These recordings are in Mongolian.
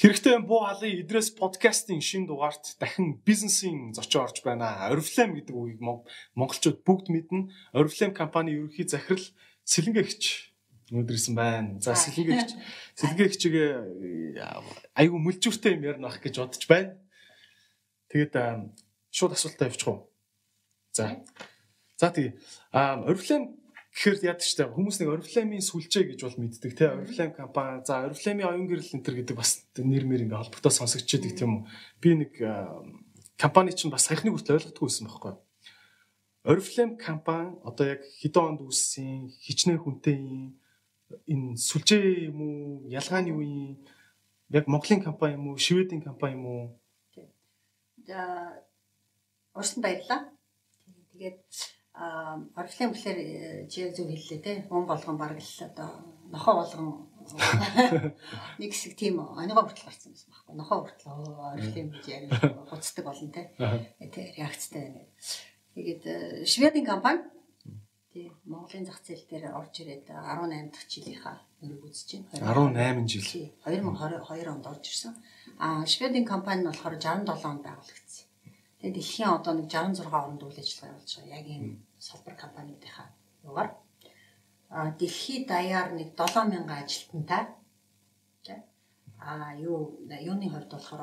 Хэрэгтэй буу халын идрээс подкастын шин дугаарт дахин бизнесийн зочио орж байна. Oriflame гэдэг үгийг монголчууд бүгд мэднэ. Oriflame компани ерөнхий захирал Сэлэнгэгч өнөөдөр ирсэн байна. За Сэлэнгэгч Сэлэнгэгчгээ айгүй мүлжүүртэй юм ярих гэж бодож байна. Тэгээд шууд асуултаа явуучих уу? За. За тэгээ Oriflame гэхээр яд та хүмүүс нэг Oriflame-ийн сүлжээ гэж бол мэддэг те. Oriflame компани за Oriflame-ийн оюун гэрэл энтер гэдэг бас нэр мэр ингээ холбогдоо сонсогдож байдаг тийм үү. Би нэг компани чинь бас саяхныг хүртэл ойлгохгүй байсан байхгүй Oriflame компани одоо яг хэдэн онд үүссэн хичнээн хүнтэй юм энэ сүлжээ юм уу ялгааны үе яг Монголын компани юм уу Шведийн компани юм уу? За Урсан баярлаа тэгээд Гэхэлэр э, чи зөв хэллээ те. Хүн болгон бараг л одоо нохоо болгон нэг хэсэг тийм оныгоо хүртэл гарсан байсан байхгүй. Нохоо хүртэл орифлем гэж яг хуцдаг болно те. Тэ реакцтай байна. Тэгээд э, Шведийн компани тий Монголын зах зээл дээр орж ирээд 18 дахь жилийнхаа нэрийг үзэж байна. 18 жил. 2022 онд орж ирсэн. А Шведийн компани нь болохоор 67 онд байгуулагдсан. Тэгээд дэлхийн одоо нэг 66 оронд үйл ажиллагаа явуулж байгаа. Яг ийм салбар компаниудынхаа югаар а дэлхийд даяар нэг 7000 ажилтнтай а юу юуны хувьд болохоор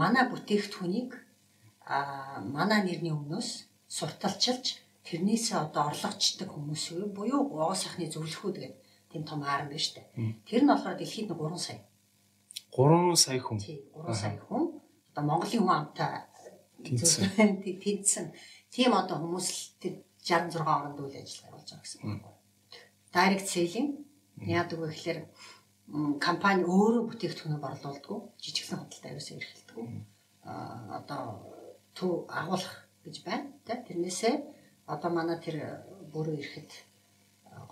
манай бүтээгдэхүүнийг а манай нэрний өмнөөс сурталчилж тэрнээсээ одоо орлогочдөг хүмүүс үү буюу угаа сайхны зөвлөхүүд гэдэг тийм том аарн байна шүү дээ. Тэр нь болохоор дэлхийд нэг 3 сая. 3 сая хүн. Тий, 3 сая хүн. Одоо Монголын хүн амтай тэнцсэн. Тийм одоо хүмүүс тэр 66 оронд үйл ажиллагаа явуулж байгаа гэсэн үг. Direct selling яадаг вэ гэхээр компани өөрөө бүтээгдэхүүнээ борлуулдаг. Жижиглэн худалдаа ерөөсөө эрхэлдэг. Аа одоо төв агуулах гэж байна. Тэрнээсээ одоо манай тэр бүрөө ирэхэд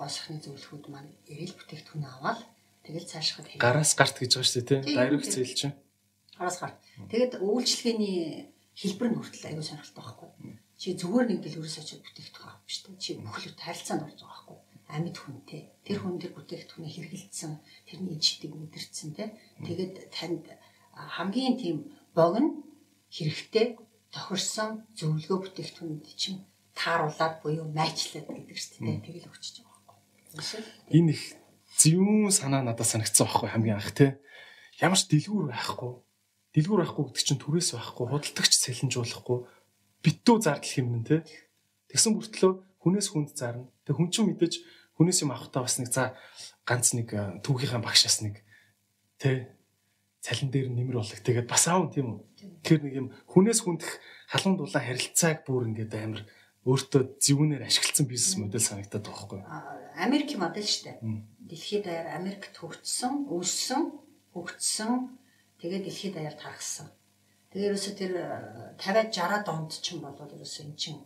госхны зөвлөхүүд маань эрэл бүтээгдэхүүнээ аваад тэгэл цаашхад гараас гарт гэж байгаа шүү дээ тийм дайрект зээл чинь гараас гарт тэгэд үйлчлэгээний хэлбэр нь хүртэл аюу сонирхолтой байхгүй. Чи зүгээр нэг дэлгүүрээс очиж бүтээгдэхүүн авах биш үү? Чи бүхлөд харилцаанд орж байгаа байхгүй. Амьд хүнтэй. Тэр хүн тэр бүтээгдэхүүнээ хэрэгэлсэн, тэрний ичдэг мэдэрсэн те. Тэгээд танд хамгийн тийм богино хэрэгтэй тохирсон зөвлөгөө бүтээгдэхүүнүүд чинь тааруулаад буюу майчлаад гэдэг шүү дээ. Тэгэл өгчөж байгаа байхгүй. Энэ их зөвүүн санаа надад санагдсан байхгүй хамгийн анх те. Ямар ч дэлгүүр байхгүй дэлгүүр байхгүй гэдэг чинь түрээс байхгүй худалдагч сэлэнжуулахгүй битүү зардал хэмнэн те. Тэгсэн бүртлөө хүнээс хүнд зарна. Тэг хүн чинь мэдээж хүнээс юм авахтаа бас нэг за ганц нэг түүхийнхаа багшаас нэг те цалин дээр нэмэр болог тэгээд бас аав тийм үү? Тэгэхээр нэг юм хүнээс хүндэх халуун дулаан харилцааг бүр ингээд амар өөртөө зөвүүнээр ашигласан бизнес модель санагдаад байгаа байхгүй Америк модель шүү дээ дэлхийд даяар Америкт хөгжсөн өссөн хөгжсөн. Тэгээд дэлхийд даяар тархсан. Тэгээ ерөөсө тэр 50 60-аад онд ч юм бол ерөөсө эн чин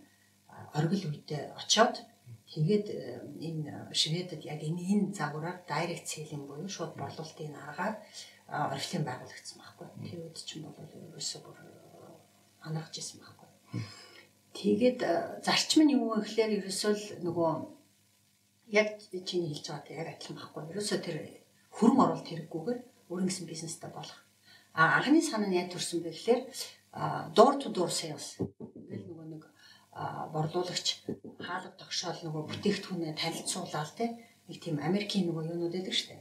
оргил үедээ очоод тэгээд э, энэ Шведэд яг энэ энэ загвараар дайрект селинг буюу шууд борлуулалтын аргаар орхилын байгуулагдсан байхгүй. Тэр үед ч юм бол ерөөсө бүр анаагч ирсэн байхгүй. Тэгээд э, зарчим нь юу вэ гэхээр ерөөсөө л нөгөө яг чиний хэлж байгаатай яг адилхан байхгүй. Ерөөсөө тэр хөрөн оруулалт хэрэггүйгээр өөрөнгө гэсэн бизнестэй болох анхны санаа нь яаж төрсөн бэ гэхээр door to door sales. Тэгэл нөгөө нэг борлуулагч хаалга тогшоол нөгөө бүтээгдэхүүнээ танилцуулаад те нэг тийм Америкийн нөгөө юунууд байдаг штэ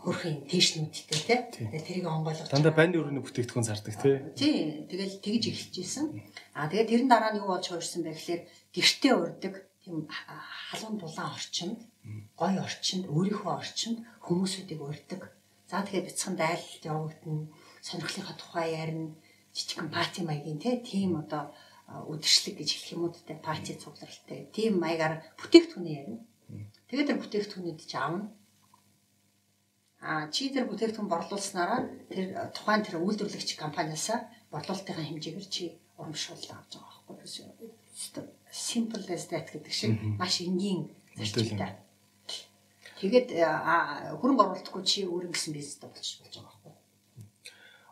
хөрхийн тэшнүүдтэй те тэгээ тэрийг онгойлгож дандаа банд өрөөний бүтээгдэхүүн зардаг те. Тий тэгэл тэгж эхэлчихсэн. А тэгээ тэрэн дараа нь юу болж хуурсан бэ гэхээр гэртээ урддаг тийм халуун дулаан орчинд гой орчинд өөрийнхөө орчинд хүмүүсүүдийг урддаг за тэгээ бяцхан дайлалт явагдана сонирхлынхаа тухай ярина жижигхэн пати маягийн тийм одоо үдшилэг гэж хэлэх юм уу те пати цугларалтай тийм маягаар бүтээгдэхүүнээ ярина. Тэгээд тэр бүтээгдэхүүнүүд чи аавна. А чи тэр бүтээгдэхүүн борлуулснараа тэр тухайн тэр үйлдвэрлэгч компаниасаа борлуулалтынхаа хэмжээгээр чи урамшуул авч байгаа байхгүй юу? Simple as that гэдэг шиг маш энгийн зарчимтай. Тэгээд хөрөнгө оруулалтгүй чи өөр ингэсэн бизнес болж болж байгаа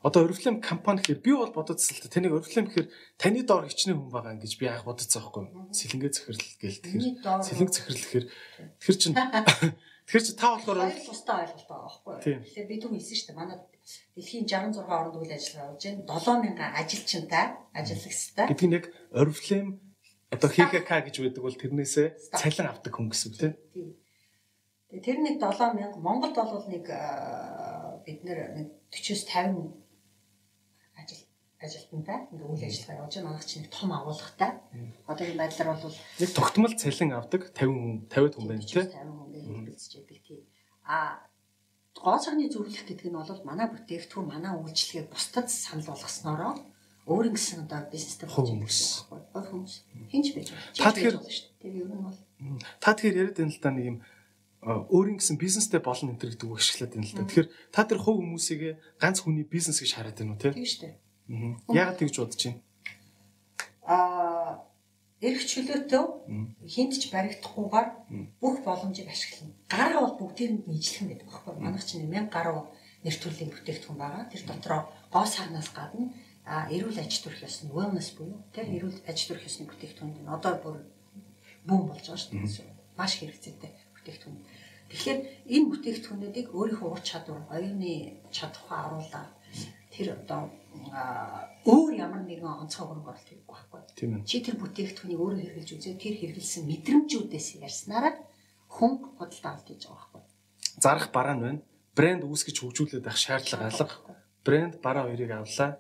одоо Oriflame компани гэхээр би бол бодоцсон л та таныг Oriflame гэхээр таны доор хичнээн хүн байгаа гэж би анх бодоцсон байхгүй юу? Сэлэнгэ захирал гээл тэгэхээр сэлэнг захирал гэхээр тэр чин Тэгэхээр чи та болохоор тустай ойлголт байгаа байхгүй? Тэгэхээр би түн хэлсэн шүү дээ. Манай Дэлхийн 66 орнд үйл ажиллагаа явуулж байна. 7000 ажилчинтай ажиллагчтай. Нь яг Oriflame одоо ХКК гэж байдаг бол тэрнээсээ цалин авдаг хүн гэсэн үг тийм. Тэр нэг 7000 Монголд бол нэг бид нэр нэг 40-с 50 ажил ажилтнтай ингээ үйл ажиллагаа явуулж байгаа. Манайх чинь нэг том агуулгатай. Одоогийн байдлаар бол нэг тогтмол цалин авдаг 50 хүн 50 хүн байна тийм. 50 хүн хэлбэлцэж байдаг тийм. А гоо цагны зөвлөх гэдэг нь бол манай бүтээгдэхүүн манай үйлчлэгийг бусдад санал болгосноороо өөр ингэсэн одоо бизнестэй хүмүүс хүмүүс хинч байж байна. Та тэгэхээр тэр ер нь бол та тэгэхээр яриад байна л да нэг юм өөрийн гэсэн бизнестэй болно энэ гэдэг үг ашиглаад байна л да. Тэгэхээр та тэр хувь хүмүүсийг ганц хүний бизнес гэж хараад байна уу те? Тийм шүү дээ. Яагаад тэгж бодож байна? Аа эрх чөлөөтэй хинт ч баригдахгүйгээр бүх боломжийг ашиглана. Гараа бол бүгдээрэнд нийжлэх юм байдаг байхгүй. Манайх чинь 1000 гаруй нэр төрлийн бүтээгдэхүүн байгаа. Тэр дотроо гоо сагнаас гадна а эрүүл аж төрх ёсны wellness буюу тэр эрүүл аж төрх ёсны бүтээгдэхүүн нь одоо бүр бүүн болж байгаа шүү дээ. Маш хэрэгцээтэй бүтээгдэхүүн. Тэгэхээр энэ бүтээгдэхүүнүүдийг өөрийнхөө ур чадвар, оюуны чадхаа оруулаад тэр одоо өөр ямар нэгэн онцгой хөрөнгө оруулалт хийх байхгүй. Тийм. Чи тэр бүтээгдэхүүнийг өөрөө хэрэгжилж үзээ тэр хэрэгжилсэн мэдрэмжүүдээс ярьснараа хүн худалдаа авалт хийж байгаа байхгүй. Зарах бараа нь байна. Брэнд үүсгэж хөгжүүлээд байх шаардлага алга. Брэнд бараа хоёрыг авлаа.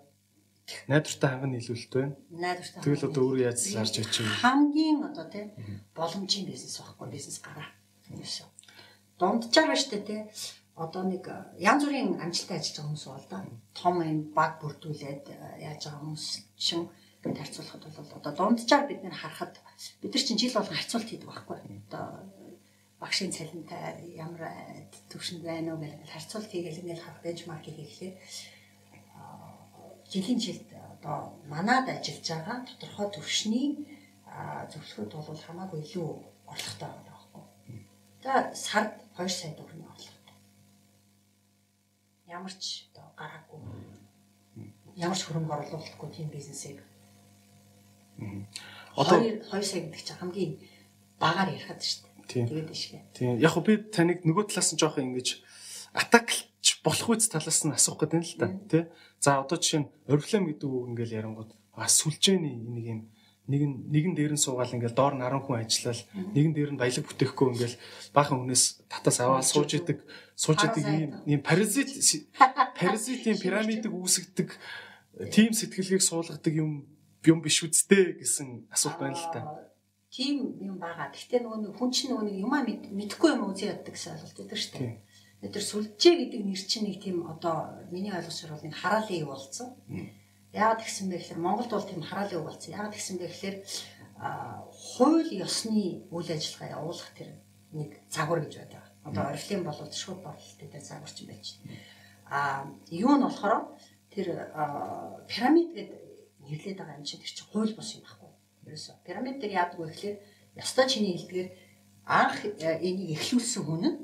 Найдвартай ханган нийлүүлэлт байна. Найдвартай. Тэгэл одоо өөрөө яаж зарж очив. Хамгийн одоо тийм боломжийн бизнес байхгүй бизнес гараа. Юусе. Дунджаар ба штэ тий одоо нэг янз бүрийн амжилттай ажиллаж байгаа хүмүүс бол да. Том юм баг бүрдүүлээд яаж байгаа хүмүүс шин гэд харьцуулахад бол одоо дунджаар бид нэр харахад бид нар чинь жил болгон харьцуулт хийдэг байхгүй. Одоо багшийн цалинтай ямар төвшөнд байна уу гэж харьцуулт хийгээл ингээл харах бенчмаркийг хийхлээр жилийн жилд одоо манад ажиллаж байгаа тодорхой төвшний зөвлөхөд бол хамаагүй илүү орлоготой байгаа байхгүй. За сард 2 сая орлого ямар ч одоо гараагүй ямар ч хөрөнгө оруулахгүй тийм бизнесийг одоо 2 сая гэдэг чинь хамгийн багаар ярихад шүү дээ. Тэгээд ишгэ. Тийм. Яг би таныг нөгөө талаас нь жоох ингэж атаклч болох үз талаас нь асуух гэдэг нь л та тий. За одоо жишээ нь орифлем гэдэг үг ингээл ярангууд бас сүлжээний нэг юм нэгэн нэгэн дээр нь суугаал ингээл доор нь 10 хүн ажиллал нэгэн дээр нь баялаг бүтэхгүй ингээл баахан хүнээс татаас аваад сууж идэг сууж идэг ийм ийм паразит паразитын пирамидыг үүсгдэг тийм сэтгэлгээг суулгадаг юм юм биш үсттэй гэсэн асуулт байна л та. Тийм юм байгаа. Гэхдээ нөгөө нэг хүн чинь нөгөө нэг юмаа мэдэхгүй юм үзий яддаг гэсэн ойлголт өгдөг шүү дээ. Тэр сүлжээ гэдэг нэр чинь нэг тийм одоо миний ойлгосоор бол нэг хараалын юу болсон. Яагаад гэсэн бэ гэхээр Монголд бол тийм хараалын үг болсон. Яагаад гэсэн бэ гэхээр хууль ёсны үйл ажиллагаа явуулах тэр нэг загвар гэж байдаг. Одоо орифлын бол шууд борлолттой дээр загварч байж байна. А юу нь болохоор тэр пирамид гэдэг нэрлээд байгаа юм чинь тэр чинь хууль бос юм байхгүй. Ерөөсө пирамид дээр яадаг вэ гэхээр ёстой чиний хэлдгээр анх энийг эхлүүлсэн хүн нь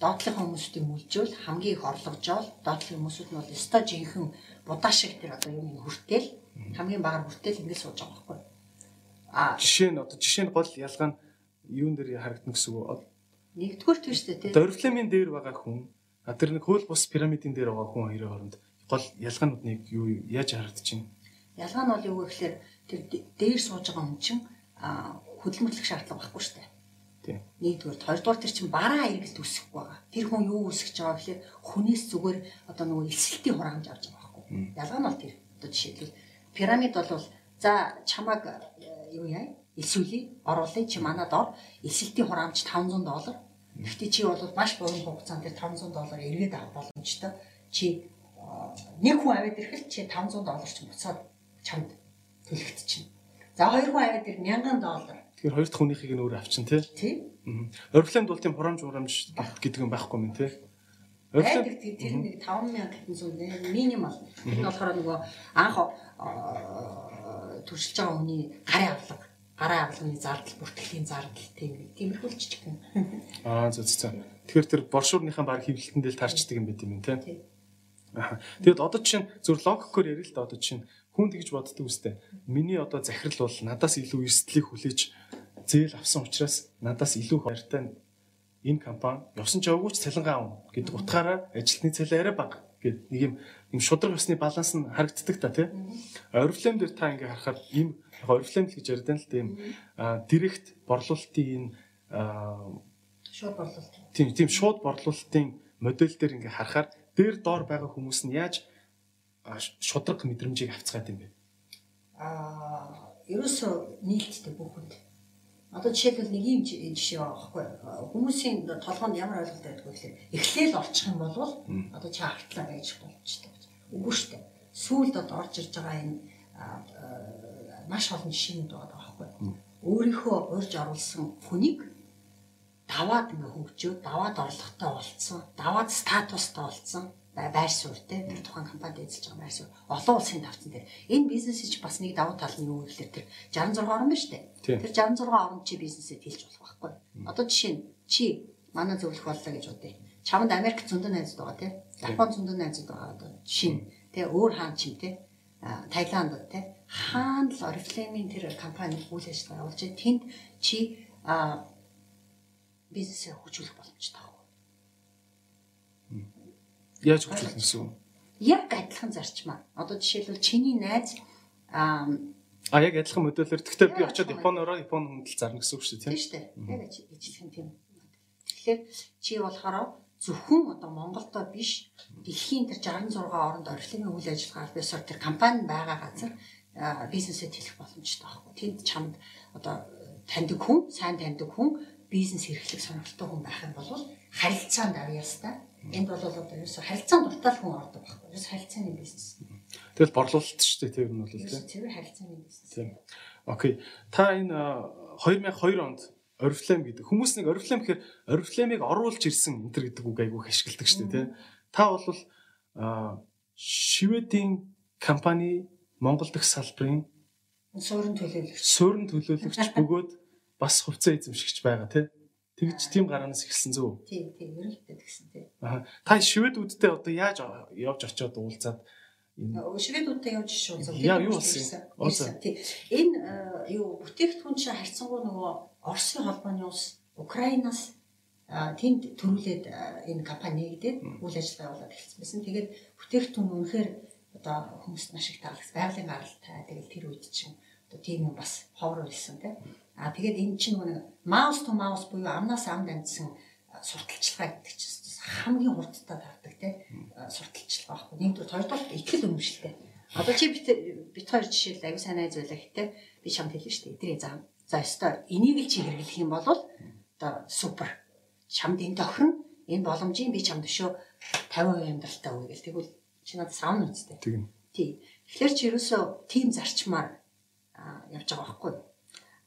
доотлын хүмүүсийг мүлжүүл хамгийн их орлогожоол доотлын хүмүүсүүд нь бол өстой жинхэнэ будаа шиг тэр одоо юм хүртэл хамгийн багаар хүртэл ингэ сууж байгаа байхгүй. А жишээ нь одоо жишээ нь гол ялгаа нь юун дээр харагдана гэсэн үг. Нэгдүгээр тийм шүү дээ тийм. Дорифлемийн дээр байгаа хүн а тэр нэг хөл бус пирамидын дээр байгаа хүн хоёрын хооронд гол ялгаанууд нэг юу яаж харагдчихэв. Ялгаа нь бол юу вэ гэхээр тэр дээр сууж байгаа хүн чинь хөдөлмөрлөх шаардлага байхгүй шүү дээ. Тийм. Нэгдүгээр, хоёрдугаар тэр чинь бараа эргэлт үүсэхгүй байгаа. Тэр хүн юу үүсгэж байгаа гэхээр хүнээс зүгээр одоо нөгөө эсэлтийн хураамж авч байгаа. Ялгаа нь бол тэр. Одоо жишээлбэл пирамид бол за чамаг э, юу яа? Эсвэлий оруулъя чи манад ор эсэлтийн хураамж 500 доллар. Гэхдээ чи бол маш богино хугацаанд тэр 500 доллар эргээд авах боломжтой. Чи э, нэг хүн аваад ирэхэл чи 500 доллар ч буцаад чамд төлөгд чинь. За хоёр хүн аваад ир 1000 доллар Тэгэхээр хоёр дахь хүнийхийг нь өөр авчин тий. Тий. Орифлемд бол тийм хурамж хурамж гэдэг юм байхгүй юм тий. Орифлем тэр нэг 5000 хэдэн минимал. Энэ болохоор нөгөө анх төршилж байгаа хүний гарын авлага гараа авлагын зардал бүртгэлийн зардал тийм тиймэрхүү жижиг юм. Аа зөв зөв. Тэгэхээр тэр боршуурныхаа баг хөвлөлтөнд л тарчдаг юм байт юм тий. Тэгэд одоо чинь зөв логикоор ярил л да одоо чинь хүн тэгж боддог үстэй. Миний одоо захирал бол надаас илүү эрсдлийг хүлээж зээл авсан учраас надаас илүү хайртай энэ компани явсан ч явгүйч цалингаа авна гэдэг утгаараа ажилтны цалин арай бага гэд нэг юм юм шудраг усны баланс нь харагддаг та тий. Орифлейм дээр та ингээ харахаар ийм орифлейм л гэж байна л тийм директ борлуулалтын шууд борлуулалт. Тийм тийм шууд борлуулалтын модель дээр ингээ харахаар дээр доор байгаа хүмүүс нь яаж шудраг мэдрэмжийг авцгаад юм бэ? Аа, ерөөсөө нийлдэлтэй бүхэнд. Одоо жишээлбэл нэг юм жишээ аахгүй. Хүмүүсийн толгойд ямар ойлголт байдаг вэ гэхээр эхлээл орчих юм бол одоо чи хартлаа байж болчихдог. Үгүй шүү дээ. Сүүлд одоо орж ирж байгаа энэ маш олон жишээнүүд байгаа байхгүй. Өөрийнхөө урьж оруулсан хүнийг даваад ингээ хөгжөөд даваад орлоготой болцсон, даваад статустай болцсон байр суурь те тэр тухайн компанид эзэлж байгаа байр суурь олон улсын давцсан дээр энэ бизнесч бас нэг давуу тал нь юу гэхээр тэр 66 орн байна шүү дээ. Тэр 66 орнд чи бизнесэд хэлж болох байхгүй. Одоо жишээ нь чи манай зөвлөх боллоо гэж бодъё. Чамд Америк зөндөд найзууд байгаа те. Япон зөндөд найзууд байгаа одоо жишээ нь те өөр хаан чим те. Таиланд те. Хаан л Oriflame-ийн тэр компани үйл ажиллагаа явуулж тэнд чи бизнесээ хөгжүүлэх боломжтой Яаж хөгжүүлнэ гэсэн үг? Яг адилхан зарчмаар. Одоо жишээлбэл чиний найз аа А яг адилхан модельээр гэхдээ би очиод Японоор Япон хүндэл зарна гэсэн үг шүү дээ тийм шүү дээ. Яг ижилхэн тийм. Тэгэхээр чи болохоор зөвхөн одоо Монголдо биш дэлхийн тэр 66 оронд орчлын үйл ажиллагаа албасаар тэр компани байгаа газар бизнесэд хэлэх боломжтой байхгүй. Тэнд чамд одоо таньдаг хүн, сайн таньдаг хүн бизнес эрхлэх сонирхолтой хүн байх юм бол харилцаанд хэвээр Энд бол одоо ерөөсө харилцаанд дуртай хүн ордог байхгүй. Ерөөсө харилцааны бизнес. Тэгэл борлуулалт шүү дээ тэр нь бол тийм. Тэр харилцааны бизнес. Тийм. Окей. Та энэ 2002 онд Oriflame гэдэг хүмүүс нэг Oriflame гэхээр Oriflame-ыг оруулж ирсэн энэ төр гэдэг үг айгүй ашигладаг шүү дээ тийм. Та бол Шведийн компани Монгол дахь салбарын суурин төлөөлөгч. Суурин төлөөлөгч бөгөөд бас хувьцаа эзэмшигч байгаа тийм. Тэгж тийм гараанаас эхэлсэн зөө. Тийм тийм ерөнхийдөө тэгсэн тийм. Аа та шведүүдтэй одоо яаж явж очиод уулзаад шведүүдтэй явж шуулзав. Яа юу болсон юм? Тийм. Энэ юу бүтээгдэхүүн чинь харьцангуй нөгөө Оросын холбооны улс Украинаас тэнд төрүүлээд энэ компани гэдэг үйл ажиллагаа явуулаад эхэлсэн байсан. Тэгээд бүтээгдэхүүн үнэхээр одоо хүмүүст маш их таалагдсан. Байгалийн гаралтай. Тэгэл тэр үед чинь тийм юм бас ховор болсон тийм А тэгээд эн чинь нэг mouse to mouse буюу амнаас амд амьдсан сурталчилгаа гэдэг чинь хамгийн хурдтай тардаг тий сурталчилгаа байхгүй. Нэгдүгээр хоёрдугаар ихтгэл үнэмшилтэй. Одоо чи бит бит хоёр жишээл аягүй сайн найз байлаа гэхдээ би чамд хэлнэ шүү дээ. Эдрээ зам. За ёстой энийг л чи хэрэглэх юм бол одоо супер. Чамд энэ тохирно. Энэ боломжийн би чамд өшөө 50% амьдралтай үе гэл тэгвэл чи надад савн үстэй. Тийм. Тий. Тэгэхээр чи ерөөсөө тим зарчмаар явж байгаа байхгүй. Юу?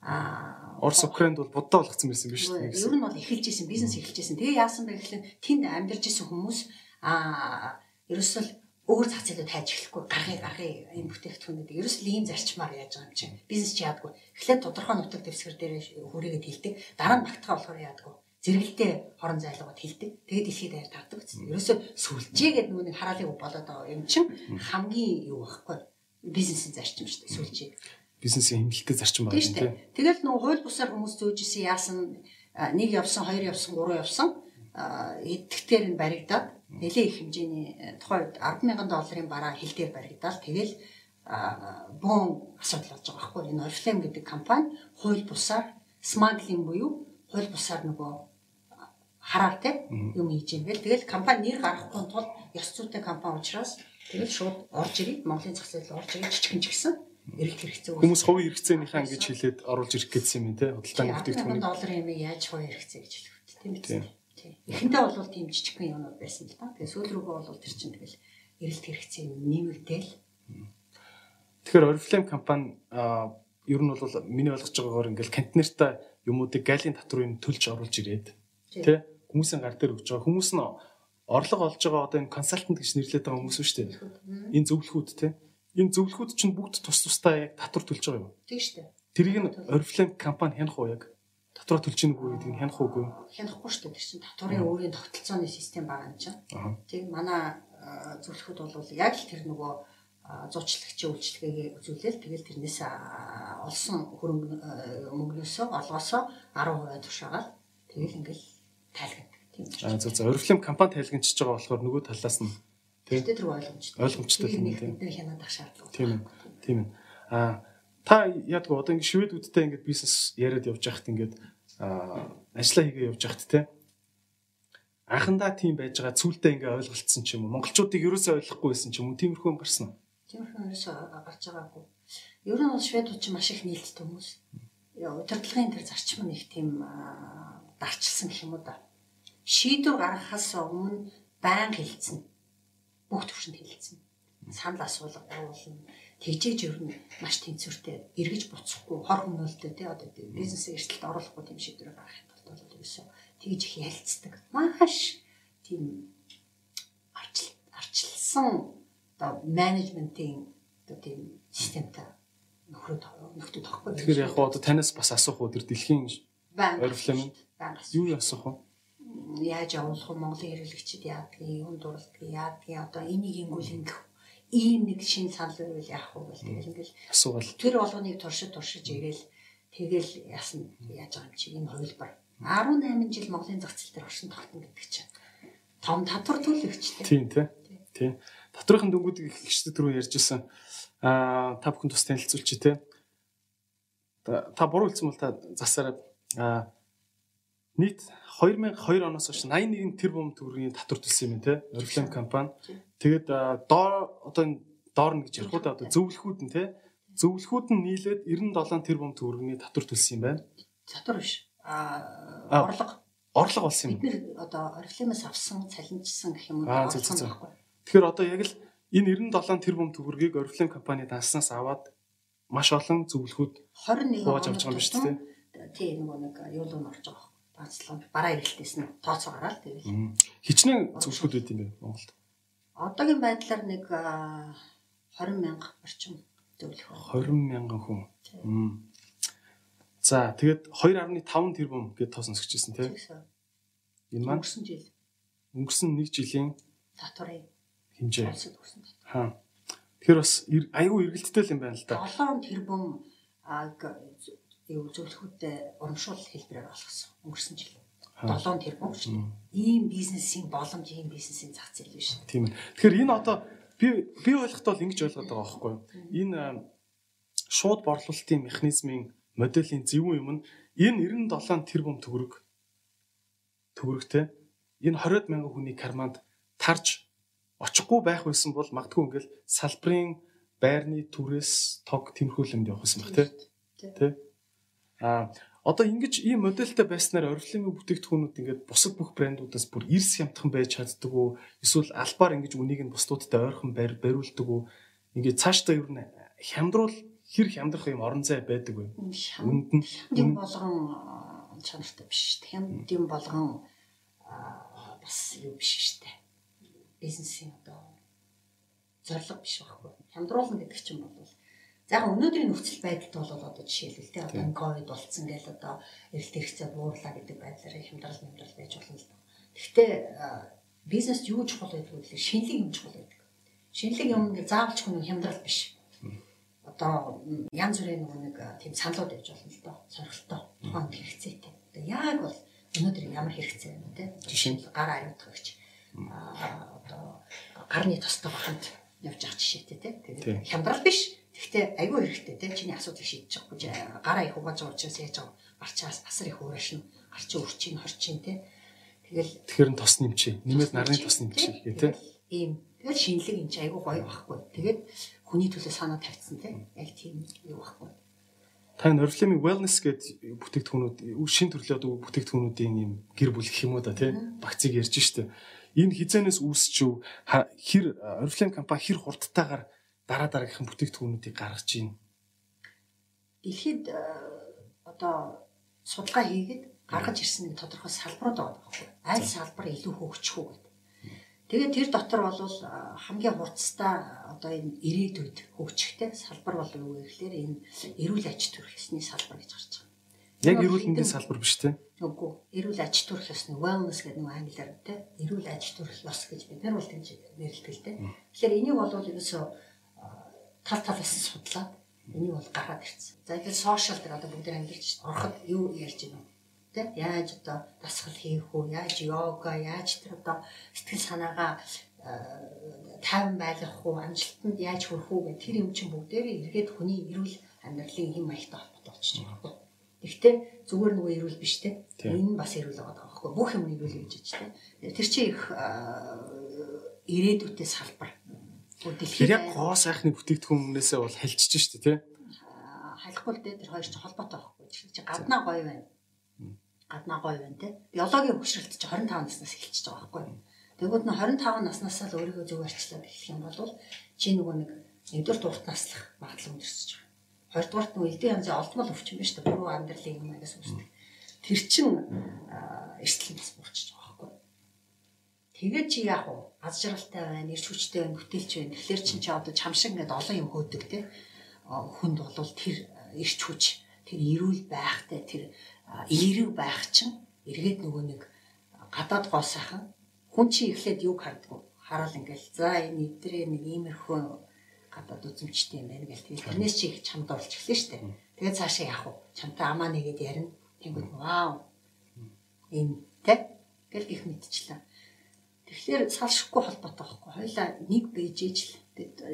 Аа Орос Украинд бол буддаа болгоцсон байсан биш үү? Ер нь бол эхэлж исэн, бизнес эхэлж исэн. Тэгээ яасан бэ гэхэл тэнд амьдарч исэн хүмүүс аа ерөөсөл өөр зах зээлүүд хайж эхлэхгүй гаргыг гаргыг энэ бүтээгдэхүүнүүд ерөөсөл ийм зарчмаар яаж байгаа юм чинь бизнес чи яадгүй? Эхлээд тодорхой нутаг дэвсгэр дээр хүрээгээд хилдэг дараа нь багтгаа болохоор яадгүй? Зэрэгэлдээ хорон зайлгууд хилдэг тэгээд дэлхийд даяар тавдаг гэсэн. Ерөөсөө сүлжээгээд нөгөө нэг хараалыг болоод байгаа юм чинь хамгийн юу байхгүй бизнесийн зарчим шүү дээ сүлжээ бизнесийн хэмнэлттэй зарчим байна тийм. Тэгэл нөгөө хууль бусаар хүмүүс зөөжсэн яасан нэг явсан, хоёр явсан, гурван явсан. Эдгтэр нь баригдаад нэлээд их хэмжээний э, тухайн үед 100000 долларын бараа хил дээр баригдаад тэгэл бөөн асуудал болж байгаа байхгүй. Энэ Oriflame гэдэг компани хууль бусаар смаглинг буюу хууль бусаар нөгөө хараар те юм хийж юм бэл тэгэл компани нэр гаргахгүй тул ёс зүйтэй компани учраас тэгэл шууд орж ирээд Монголын зах зээл орж ирээд жижигэн ч гэсэн эрэлт хэрэгцээ хүмүүс хувийн хэрэгцээнийхээ ингэж хэлээд оруулж ирэх гэсэн юм те худалдааны бүтээгдэхүүн долларын юм яаж хувийн хэрэгцээ гэж хэлэх үү тийм биз дээ. Эхэндээ бол тийм жижигхэн юмнууд байсан л да. Тэгээ сүүл рүүгээ бол тэр чинь тэгэл эрэлт хэрэгцээ нэмэгдээл тэгэхээр Oriflame компани ер нь бол миний ойлгож байгаагаар ингээл контейнертай юмуудыг галийн татврын төлж оруулж ирээд тий. хүмүүсийн гар дээр өгч байгаа. Хүмүүс нь орлого олж байгаа одоо энэ консалтант гэж нэрлэдэг хүмүүс шүү дээ. Энэ зөвлөхүүд тий энэ зөвлөхүүд чинь бүгд тус тустай яг татвар төлж байгаа юу? Тийм шүү дээ. Тэрийг нь Oriflame компани хянах уу яг? Татвар төлж ийн үгүй гэдгийг хянах уугүй? Хянахгүй шүү дээ. Тэр чинь татварын өөрийн тогтолцооны систем байгаа юм чинь. Тийм манай зөвлөхүүд бол яг л тэр нөгөө зуучлагчийн үйлчлэгээ үзүүлэл тэгэл тэрнээс олсон хөрөнгө мөнгнөөсөө олгосоо 10% тушаагаад тэгэл ингээл тайлгнадаг. Тийм. Зөв зөв Oriflame компани тайлгнчихж байгаа болохоор нөгөө талаас нь Тэртээ тэр ойлгомжтой. Ойлгомжтой тийм нэг бид нар хянаад ах шаардлага. Тийм ээ. Тийм. ээ. Аа та яадаг одоо ингэ шведүүдтэй ингэ бизнес яриад явж байхад ингэ ажиллаа хийгээ явж байхад те. Анхандаа тийм байж байгаа цүлдээ ингээ ойлголцсон ч юм уу? Монголчуудыг ерөөсөө ойлгохгүй байсан ч юм уу? Тиймэрхүү юм гарсан уу? Тиймэрхүү ерөөсөө гарч байгаагүй. Ер нь бол шведууд ч маш их нийлдэт хүмүүс. Удирдлагын тэр зарчим нь их тийм дарчилсан гэх юм уу да. Шийдвэр гаргахаас өмнө байн хилцэн бүх төвшөнд хилцэн санал асуулга байгуулна тэгжээж ер нь маш тэнцвэртэй эргэж буцахгүй хор хөнөөлтөө тий одоо бизнес эрсдэлд оруулахгүй тийм шийдвэр гаргахын тулд бол ерөөсөө тэгж их ялцдаг. Маш тийм арчилсан одоо менежментийн одоо тийм системтэй нөхрөд нөхдөд тахгүй. Тэгэхээр яг одоо танаас бас асуух уу тэр дэлхийн орифлем юу асуух вэ? Яаж явуулах вэ? Монголын хэрэглэгчид яадгийг, юун дурлалдгийг яадгийг одоо энийг ингүүл ингэх ийм нэг шин санал байвал яах вэ гэл тэгэл ингээл асуувал тэр болгоныг туршиж туршиж ирээл тэгэл яасан яаж байгаа юм чи энэ хувилбар 18 жил Монголын зах зээл дээр оршин тогтно гэдэг чинь том татвар төлөгчтэй. Тийм тий. Тийм. Татврын дөнгүүд их ихчдэд рүү ярьжсэн. Аа та бүхэн тус танилцуулж тий. Та буруу хэлсэн бол та засаараа аа нийт 2002 оноос хойш 81 тэрбум төгрөгийн татвар төлсөн юм тий. Oriflame компани. Тэгээд доор одоо доор нь гэж ярих уу одоо зөвлөхүүд нь тий. Зөвлөхүүд нь нийлээд 97 тэрбум төгрөгийн татвар төлсөн юм байна. Татвар биш. Аа орлого орлого болсон юм. Бид одоо Oriflame-аас авсан цалинжсан гэх юм уу орлого байхгүй. Тэгэхээр одоо яг л энэ 97 тэрбум төгрөгийг Oriflame компани данснаас аваад маш олон зөвлөхүүд 21 хувааж авч байгаа юм шүү дээ. Тий нэг нэг юу л орж байгаа бацлаа бараа ирэлтээс нь тооцоо гараад тэгэл. Хичнээн зөвшгүүд байт юм бэ Монголд? Одоогийн байдлаар нэг 20 мянга орчим зөвлөх. 20 мянган хүн. За тэгээд 2.5 тэрбум гэж тоос өсгөжсэн тийм. Энэ маань өнгөрсөн жил. Өнгөрсөн 1 жилийн татварын хэмжээ. Аа. Тэгэхээр бас айгүй эргэлттэй л юм байна л да. 7 тэрбум юу зөвлөхүүдтэй урамшуул хэлбэрээр олгосон өнгөрсөн жил. 7 тэрбум шүү дээ. Ийм бизнесийн боломж, ийм бизнесийн зах зээл биш. Тийм ээ. Тэгэхээр энэ одоо би би ойлгоход бол ингэж ойлгоод байгаа байхгүй юу? Энэ шууд борлуулалтын механизмын моделийн зөвүүн юм нь энэ 97 тэрбум төгрөг төгрөгтэй энэ 20 мянган хүний карманд тарж очихгүй байх байсан бол магадгүй ингээл салбарын байрны түрээс тог тэмхүү юмд явах юм байна тий. Тэ? А одоо ингэж ийм модельтэй байснаар орифлемын бүтээгдэхүүнүүд ингээд бусад бүх брэндүүдээс бүр эрс хямдхан байж чаддаг уу? Эсвэл албаар ингэж үнийг нь бусдуудтай ойрхон бариулдаг уу? Ингээд цаашдаа юу нэ хямдруул хэр хямдрах юм орон зай байдаг вэ? Үнд нь юм болгон чанартай биш шүү дээ. Хямд юм болгон бас юу биш шүү дээ. Бизнесийн одоо зорилго биш байхгүй. Хямдруулна гэдэг чинь бол яг өнөөдрийн нөхцөл байдалд бол одоо жишээлбэл те одоо ковид болцсон гэл одоо эрэлт хэрэгцээ буурлаа гэдэг байдлаар хямдрал хямдрал байж болно л доо. Гэхдээ бизнест юу чухал байдаг вэ? Шинэлэг юм чухал байдаг. Шинэлэг юм нэг заавалч хүн хямдрал биш. Одоо янз бүрийн нэг тийм саналууд байж болно л доо. Сорилтоо тухайн хэрэгцээтэй. Одоо яг бол өнөөдөр ямар хэрэгцээ байна те? Жишээ нь гар аюутгах гэж одоо гарны тостой баханд явж байгаа жишээтэй те. Тэгээд хямдрал биш Гэхдээ айгүй хэрэгтэй тийм чиний асуудлыг шийдэж чадахгүй гараа их угааж байгаа учраас яаж байгаа гарчаас асар их уурашна гарчин өрчин хорчин тийм тэгэл тэгэхээр нь тос нэмчээ нэмээд нарны тос нэмчээ гэх тийм ийм. Тэгэл шинэлэг энэ айгүй гоё байхгүй. Тэгээд хүний төлөө санаа тавьсан тийм яг тийм юу байхгүй. Та Norflame wellness гэдэг бүтээгдэхүүнүүд шин төрлийн одоо бүтээгдэхүүнүүдийн юм гэр бүл гэх юм уу да тийм багцыг ярьж штэ. Энэ хизэнээс үүсчв хэр Norflame компани хэр хурдтайгаар дараа дараагийнхан бүтээгдэхүүнүүдийг гаргаж байна. Дэлхийд э, одоо судалгаа хийгээд гаргаж ирсэн нэг тодорхой салбарууд байгаа байхгүй. Аль салбар илүү хөгжих үү гэдэг. Тэгээд тэр дотор бол э, хамгийн хурцтай одоо энэ ирээдүйд хөгжихтэй салбар бол юу гэхээр энэ эрүүл аж төрх ёсны салбар гэж гарч байгаа. Яг эрүүл мэндийн салбар биш те? Үгүй. Эрүүл аж төрх ёсны wellness гэдэг нэг англиар те. Эрүүл аж төрх ёс гэж бид нар бол тэгж нэрлэдэг те. Тэгэхээр энийг бол ерөөсөө тал талаас нь судлаад энийг бол гаргаад ирсэн. За тэгээд сошиал дээр одоо бүгд амьдэрч ороход юу ярьж байна вэ? Тэ яаж одоо дасгал хийх үү? Яаж йога, яаж тэр одоо сэтгэл санаагаа тайван байлгах уу, амжилтанд яаж хүрэх үү гэх тэр юм чинь бүгдээрээ эргээд хүний эрүүл амьдралын хэм маягтай холбоотой болчихж байгаа. Гэхдээ зүгээр нөгөө эрүүл биш те. Энэ бас эрүүл байгаа байхгүй. Бүх юм эрүүл гэж ч те. Тэр чинь их ирээдүйтэй салбар. Тэр яг гоо сайхны бүтээгдэхүүнээсээ бол хэлчихэж штэ тий. Халихгүй л дээ тэр хоёр ч холбоотой байхгүй. Чи гаднаа гоё байна. Гаднаа гоё байна тий. Биологийн хөшрөлт чи 25 наснаас эхэлчихэж байгаа байхгүй. Тэгвэл нь 25 наснаас л өөрийгөө зөв арчлаад эхлэх юм бол чи нөгөө нэг нэгдүгээр дурт наслах магадлал өндөрсөж байгаа. Хоёрдугаарт нөгөө эдийн янзын олдмол өвчин биш үү? Буруу амьдралын юм аяас үүсдэг. Тэр чин эрсдэл байхгүй. Тэгээд чи яах вэ? Аз жаргалтай байна, ирч хүчтэй байна, бүтээлч байна. Тэгэхээр чин чи одоо чамшиг ингээд олон юм хөөдөг те. Хүнд бол тэр ирч хүч, тэр эрүүл байхтай, тэр эерэг байх чинь эргээд нөгөө нэг гадаад гоо сайхан. Хүн чи эхлээд юг хардггүй хараал ингээл за энэ идрээ нэг иймэрхүү гадаад үзэмжтэй юм байна гэл. Тэгэл тэрнээс чи их чамд олж эхлэв штэ тэгээд цаашаа явах уу чамтай амаа нэгэд ярина. Тэнгууд вау энэ тэг гэл их мэдчихлээ тэгэхээр салшихгүй холбоотой байхгүй хоёлаа нэг бэж ижил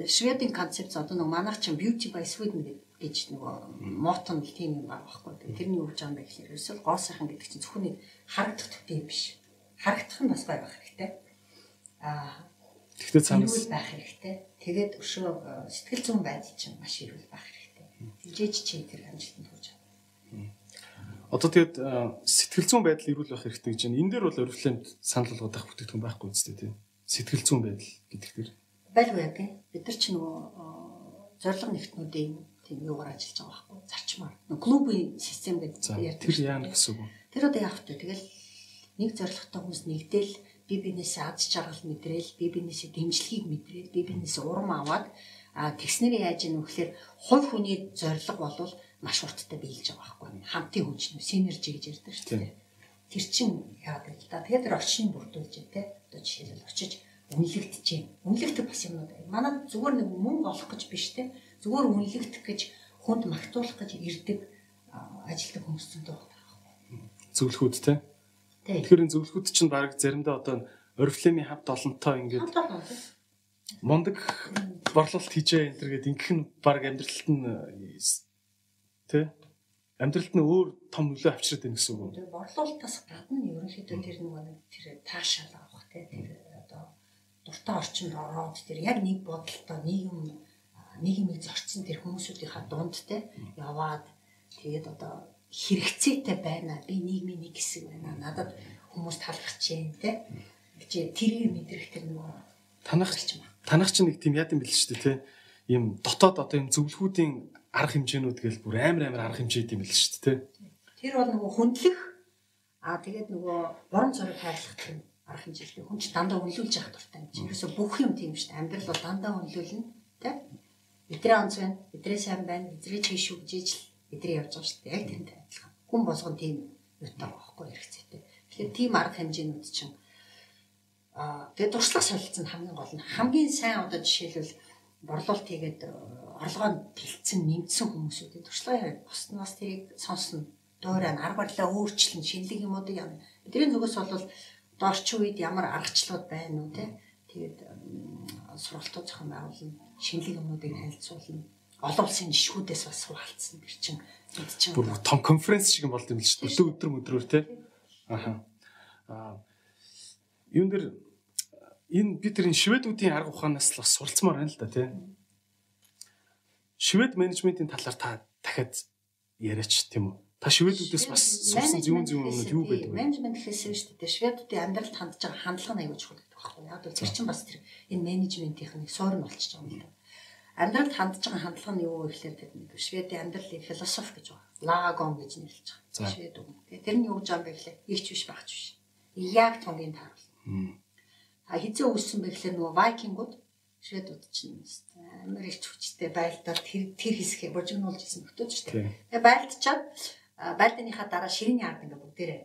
шведийн концепц одоо нэг манайх чинь beauty by sweden гэж нөгөө мотон тийм юм байгаа байхгүй тэрний үгж байгаа юм гэхээр ерөөсөө гоо сайхан гэдэг чинь зөвхөн харагдах төдий юм биш харагдах нь бас бай байх хэрэгтэй. Аа Тэгтээ цаанаас байх хэрэгтэй. Тэгээд өшөө э, сэтгэл зүйн байдал чинь маш эрүүл байх хэрэгтэй. Хилжээж чи тэр амжилтанд. Одоо тэгээд сэтгэл зүйн байдал эрүүл байх хэрэгтэй гэж байна. Энэ дээр бол орифлемд санал болгоод авах бүтээгдэхүүн байхгүй үстэй тийм. Сэтгэл зүйн байдал гэдэг дээр байлгүй яг бид нар ч нөгөө зориг нэгтнүүдийн тийм юугаар ажиллаж байгаа байхгүй зарчмаар. Клубын систем гэдэг ярьдаг. Тэр яа гэсэн үг вэ? Тэр одоо яах вэ? Тэгэл нэг зоригтой хүмүүс нэгдэл би бинээсээ аз жаргал мэдрээл би бинээсээ дэмжлэгийг мэдрээл би бинээсээ урам аваад а тэгснэр яаж ийм вөхлөөр хувь хүний зориг болвол маш урттай биелж байгаа байхгүй. Хамтын хүч нэ синержи гэж ярьдаг шүү дээ. Тэр чин яагаад вэ та тэгээд тэр орчныг бүрдүүлж тэ? Одоо жишээлбэл очиж үнэлэгдэж байна үнэлэгдэх бас юмнууд байна. Манай зүгээр нэг мөнгө олох гэж биш тэ? Зүгээр үнэлэгдэх гэж хүнд магтуулах гэж ирдэг ажилтг хүмүүс зөндөө байна зөвлөхүүд тэ? Тэгэхээр энэ зөвлөхүүд чинь баг заримдаа одоо Oriflame-ийн хамт олонтой ингээд мундаг борлуулалт хийжээ энэ төр гээд ингэх нь баг амьдралд нь тий амьдралд нь өөр том нөлөө авчирдаг байна гэсэн үг. Тэгээ борлуулалтаас гадна ерөнхийдөө тэр нөгөө нэг тэр таашаал авах тий тэр одоо дуртай орчинд ороод тэр яг нэг бодолтой нийгэм нийгмийг зорчсон тэр хүмүүсүүдийнхаа дунд тий яваад тэгээд одоо хэрэгцээтэй байна. Би нийгмийн нэг хэсэг байна. Надад хүмүүс талархаж байна те. гэж тэрийг мэдрэх тэр нөгөө танах танах чинь нэг тийм яд юм шүү дээ те. Ийм дотоод одоо ийм зөвлөхүүдийн арга хэмжээнүүд гээл бүр амар амар арга хэмжээд юм бэл шүү дээ. Тэр бол нөгөө хүндлэх аа тэгээд нөгөө борон цорыг хайрлах тийм арга хэмжээлтэй хүн ч дандаа үнэлүүлж явах дуртай юм чи. Ерөөсө бүх юм тийм шүү дээ. Амьдрал бол дандаа үнэлүүлнэ те. Эдрээ онц байна, эдрээ сайн байна, эдрээ чийш үгжээж л эдрээ явж байгаа шүү дээ. Яг тэрнтэй адилхан. Хүн болгон тийм юутай байхгүй хэрэгцээтэй. Тэгэхээр тийм арга хэмжээнүүд чинь аа тэгээд туршлага солилцсон хамгийн гол нь хамгийн сайн одоо жишээлбэл борлуулалт хийгээд э, орлогоо тэлцэн нэмсэн хүмүүсүүдийн туршлага боснаас тэрийг сонсно дуурай нь арга барилаа өөрчлөн шинэлэг юмудыг яна. Бидний зүгээс бол дорчин үед ямар аргачлалууд байна уу те тэгээд сургалтууд зохион байгуулна шинэлэг юмнуудыг танилцуулна олон улсын жишгүүдээс бас суралцсан гэр чинь чинь бүр том конференц шиг юм болд юм л шүү дээ. Өдөр өдрөөр те. Аха. Аа юун дэр энэ бид тэр шведүүдийн арга ухаанаас л бас суралцмаар байна л да тий. Швед менежментийн талаар та дахиад яриач тийм үү? Та шведүүдээс бас сурсан зүүн зүүн юмнууд юу байдаг вэ? Менежмент гэхээсээ шүү дээ. Шведүүдийн амьдралд хандж байгаа хандлага нь аягүй чухал гэдэг байхгүй юу? Яг бол тэр чинь бас тэр энэ менежментийн нэг суурь нь болчихж байгаа юм л да амьдралд хандж байгаа хандлага нь юу вэ гэхээр тэр Шведийн амьдралын философи гэж байна. Лагон гэж нэрлэж байгаа. Швед үг. Тэгээ тэр нь юу гэж байгаа юм бэ гэхлээр ихч биш багч биш. Яг тунгийн тааруулна. А хизээ үүссэн бэ гэхлээр нөгөө вайкингууд Шведууд чинь амар их хүчтэй байлдаад тэр тэр хэсгээ божигнуулж исэн нөтөж шүү дээ. Тэгээ байлдчаад байлданыхаа дараа ширээний ард ингээ бүгдээрээ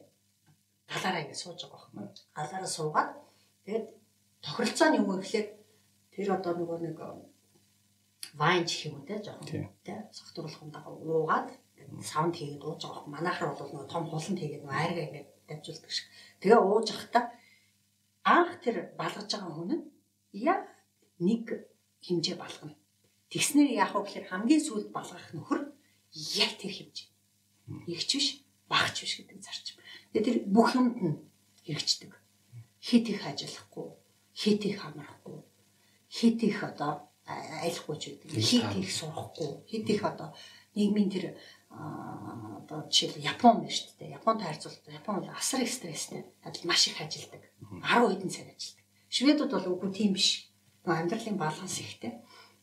галаараа ингээ сууж байгаа байхгүй. Галаараа суугаад тэгээд тохиролцоо нь вэ гэхлээр тэр одоо нөгөө нэг вайн гэх юм те жоохон те согтруулах юм даа уугаад саунд хийгээд ууж байгаа. Манайхаар бол нөгөө том хуланд хийгээд нөгөө айрга ингээд давжуулдаг шиг. Тэгээ ууж явахдаа анх тэр балгаж байгаа хүн нь яг нэг хэмжээ балгана. Тэгснээр яах вэ гэхээр хамгийн сүүлд балгах нөхөр яг тэр хэмжээ. Игч биш, багч биш гэдэг зарчим. Тэгээ тэр бүх юмд нь хэрэгждэг. Хит их ажиллахгүй, хит их амрахгүй, хит их одоо айлахгүй ч гэдэг. Хит их сурахгүй, хит их одоо нийгмийн тэр одоо жишээл Япон байна шүү дээ. Японтой харьцуулбал Япон бол асар их стресстэй. Адил маш их ажилладаг. 10 хэдэн цаг ажилладаг. Шведууд бол үгүй тийм биш. Нөгөө амьдралын баланс ихтэй.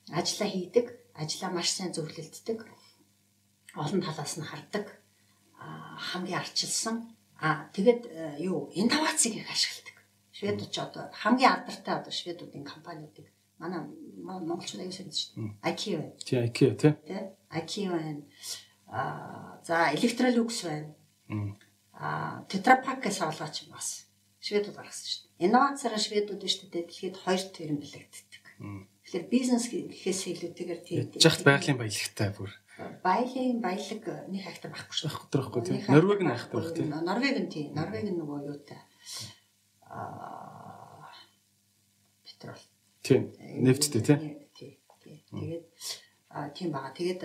Ажлаа хийдэг, ажлаа маш сайн зөвлөлддөг. Олон талаас нь хардаг. хамгийн арчилсан. Аа тэгэд э, юу инновацийг их ашигладаг. Шведууд ч одоо хамгийн алдартай одоо шведуудын компаниудыг манай монголчууд сайн шүү дээ. Байна. Тий IKEA тий. Тий IKEA байна. Аа за Electrolux байна. Аа Pak гэсэн олгооч бас шведууд гаргасан шүү дээ. Инновацаар шведууд шүү дээ дэлхийд хоёр төрөм бэлэгддэг. Тэгэхээр бизнес гэхээс илүүтэйгээр тийм жахт байгалийн баялагтай бүр баялын баялаг нэг хайтар байхгүй шүү. Байхгүй байхгүй тийм. Норвег нь хайтар байх тийм. Норвег нь тийм. Норвег нь нөгөө юутай аа петрол. Тийм. Нефттэй тийм. Тийм. Тэгээд тийм бага. Тэгээд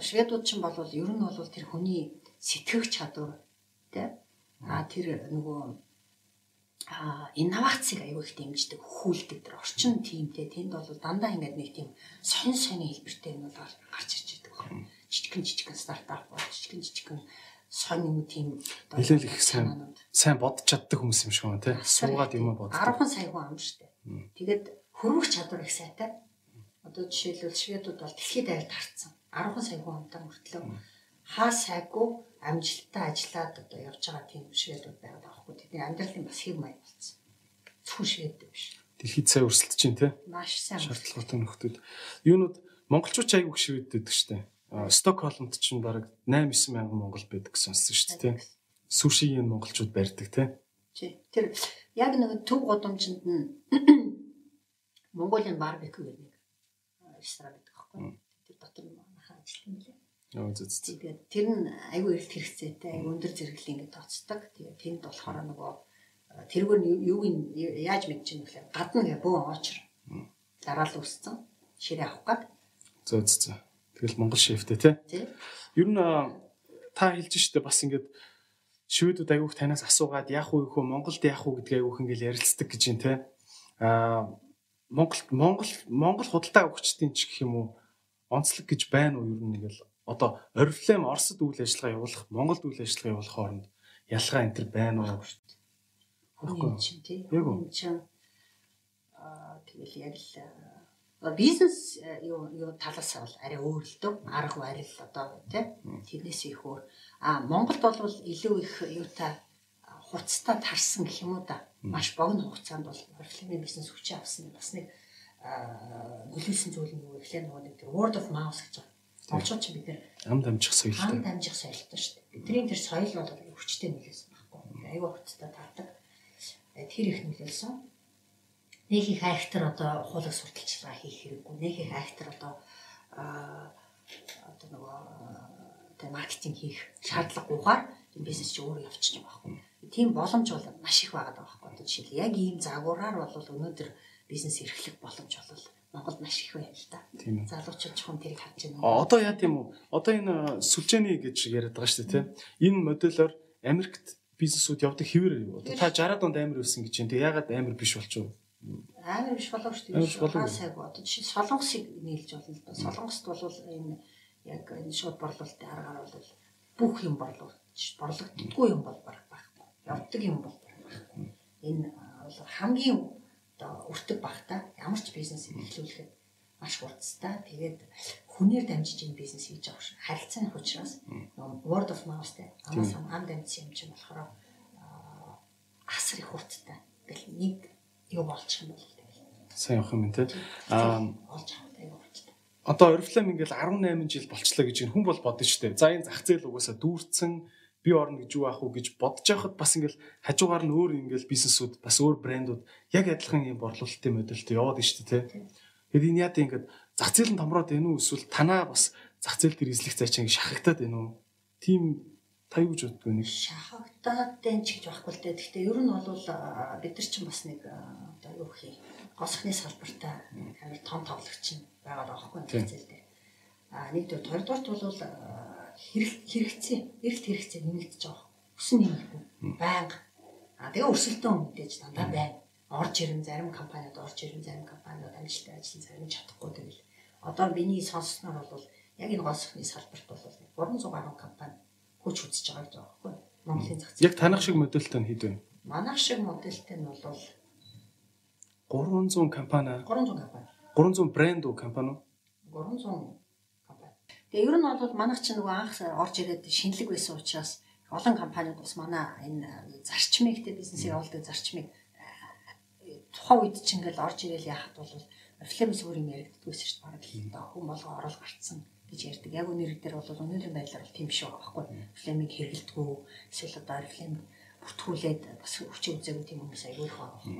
шведууд ч бол ер нь бол тэр хүний сэтгэх чадвар тий. А тэр нөгөө а инновацийг аягүй их дэмждэг, хүүлдэг тэр орчин тиймтэй. Тэнд бол дандаа ингээд нэг тийм сонь сонь хэлбэртэй юм бол гарч ирж байдаг байна. Жижигэн жижигэн стартап бол жижигэн жижигэн сонь юм тийм нэлээл их сайн сайн бодож чаддаг хүмүүс юм шиг байна тий. Суугаад юм боддог. 10 сая хүн ам штэ. Тэгээд хөрвөх чадвар их сайтай. Одоо жишээлбэл шведууд бол дэлхийд айлд харцсан. 10 сая хүн амтан хүртлөө хаа сайгүй амжилттай ажиллаад одоо явж байгаа тийм шведууд байгаад байгаа хгүй. Тэдний амьдралын бас хэв маяг болсон. Зөвхөн швед биш. Дэлхийд сайн өрсөлдөж чинь тий. Маш сайн. Шаардлагатай нөхдүүд. Юунууд монголчууд айгүй швед байдаг штэ. Стокхолмд чинь бараг 8 9 мянган монгол байдаг гэсэн сонссон шүү дээ. Сушигийн монголчууд барьдаг тий. Тэр яг нэг төв годомжинд нь Монголын барбекю гэдэг ресторан байдаг байхгүй. Тэр дотор манайхаа ажилласан мөлий. Яа зү зү. Тэгээд тэр нь айгүй эрт хэрэгцээтэй, өндөр зэрэглэлийн ингэ тооцдог. Тэгээд тэнд болохоор нөгөө тэргээр юуг нь яаж юм бэ? Гадна гэ бөө оочр. Дараал үсцэн. Ширээ авах гад. Зөө зөө. Тэгэл Монгол шефтэй тий. Ер нь та хэлж штэ бас ингээд шведүүд айгүйх танаас асуугаад яах вэ хөө Монголд яах вэ гэдгийг айгүйх ингээд ярилцдаг гэж юм тий. Аа Монгол Монгол Монгол худалдаа өгчдийн ч гэх юм уу онцлог гэж байна уу? Ер нь ингээл одоо Oriflame Оросд үйл ажиллагаа явуулах Монголд үйл ажиллагаа явуулах хооронд ялгаа энэ төр байна уу? Үгүй чинь тий. Яг юм чинь аа тэгэл яг л бизнес юу юу талаас бол арай өөр л дөө арга барил одоо тий. Тэрнээс их өөр. А Монголд бол илүү их юутай хуцтай тарсан гэх юм уу да маш богино хугацаанд бол Oriflame бизнес хүчээ авсан бас нэг нөлөөлсөн зүйл нь юу гэхлээр нөгөө нэг word of mouth гэж байна Монголчууд ч бид нэр ам дамжих соёлтой. Ам дамжих соёлтой шүү дээ. Бидний тэр соёл бол хүчтэй нөлөөсөн байхгүй. Аюу хурцтай татдаг. Э, тэр их нөлөөсөн. Нэг их айхтар одоо хуулах сурталчилгаа хийх хэрэггүй. Нэг их айхтар одоо одоо нөгөө маркетинг хийх шаардлагагүйгээр энэ бизнес чи өөрөө явчихж байгаа байхгүй. Тийм боломж бол маш их байгаа байхгүй. Одоо жишээл яг ийм загвараар бол өнөөдөр бизнес эрхлэх боломж бол Монголд маш их байна л да. Залуучууд ч хүн тэрийг харж байна. Одоо яа тийм үү? Одоо энэ сүлжээний гэж яриад байгаа шүү дээ, тийм. Энэ модельор Америкт бизнесүүд явдаг хэвээр одоо та 60-аад онд амар өссөн гэж байна. Тэг ягаад амар биш болчихв? Амар биш болов шүү дээ. Аа сайг одоо жишээ солонгосыг нийлж болно л да. Солонгост бол энэ яг энэ шууд борлуулалтын аргаар бол бүх юм борлуулж борлогддгүй юм бол байхгүй. Явдаг юм бол байхгүй. Энэ бол хамгийн одоо өртөг багтаа ямар ч бизнес эхлүүлэхэд маш хурцтай. Тэгээд хүнээр дамжиж энэ бизнес хийж байгаа шүү. Харилцааны учраас word of mouth те амаас ам дамжсан юм чинь болохоор асар их хурцтай. Тэгэл нэг юу болчих юм бол сайн явах юм те. Аа олж авах юм хурцтай. Одоо Oriflame ингээл 18 жил болчлаа гэж хүн бол бодно шүү дээ. За энэ зах зээл угаасаа дүүрсэн би орно гэж юу аах уу гэж бодож байхад бас ингээл хажуугаар нь өөр ингээл бизнесүүд бас өөр брэндүүд яг адилхан юм борлуулалтын модельтэй яваад байна шүү дээ тий. Тэгэд энэ яа ингээд зах зээл нь томроод байна уу эсвэл танаа бас зах зээл дээр эзлэх цаашаа ингээд шахагдаад байна уу? Тим Та юу гэж боддог вэ? Шахагдаад den ч гэж байхгүй л дээ. Гэхдээ ер нь бол бид нар чинь бас нэг одоо юу гэх юм госхны салбартаа амар том тоглогч байгаа байхгүй хэвчээ дээ. А нэгдүгээр хоёрдугаарт бол хэрэгцээ, эрэлт хэрэгцээ нэмэгдэж байгаа. Өсөн нэмэгдэн. Байнга. А тэгээ өрсөлдөөн мэдээж дандаа байна. Орж ирэн зарим компаниуд орж ирэн зарим компаниуд амжилттай ажиллан зарим чадахгүй тэгэл. Одоо миний сонссноор бол яг энэ госхны салбарт бол 300 гаруй компани хүч үзэж байгаа гэж байгаа байхгүй. Монголын зах зээл. Яг танах шиг модельтэй нь хэд вэ? Манайх шиг модельтэй нь бол 300 компани. 300 компани. 300 брэнд уу компани уу? 300 компани. Тэгээ ер нь бол манайх чинь нөгөө анх орж ирээд шинэлэг байсан учраас олон компаниуд бас манай энэ зарчмыг тэ бизнесийг явуулдаг зарчмыг э, тухайн үед чинь ингээл орж ирээл яхад бол орфлем зүгээр юм яригддаггүйсэн шүү дээ. Бараг л хүн болго орол гарцсан гэж ярьдаг. Яг үнэр дээр бол өнөөдрийн байдлаар бол тийм шүү байхгүй. Орфлемийг хэрэгэлдэггүй эсвэл одоо орфлем бүртгүүлээд бас хүчээ үзээгүй тийм хүмүүс их байгаа байхгүй.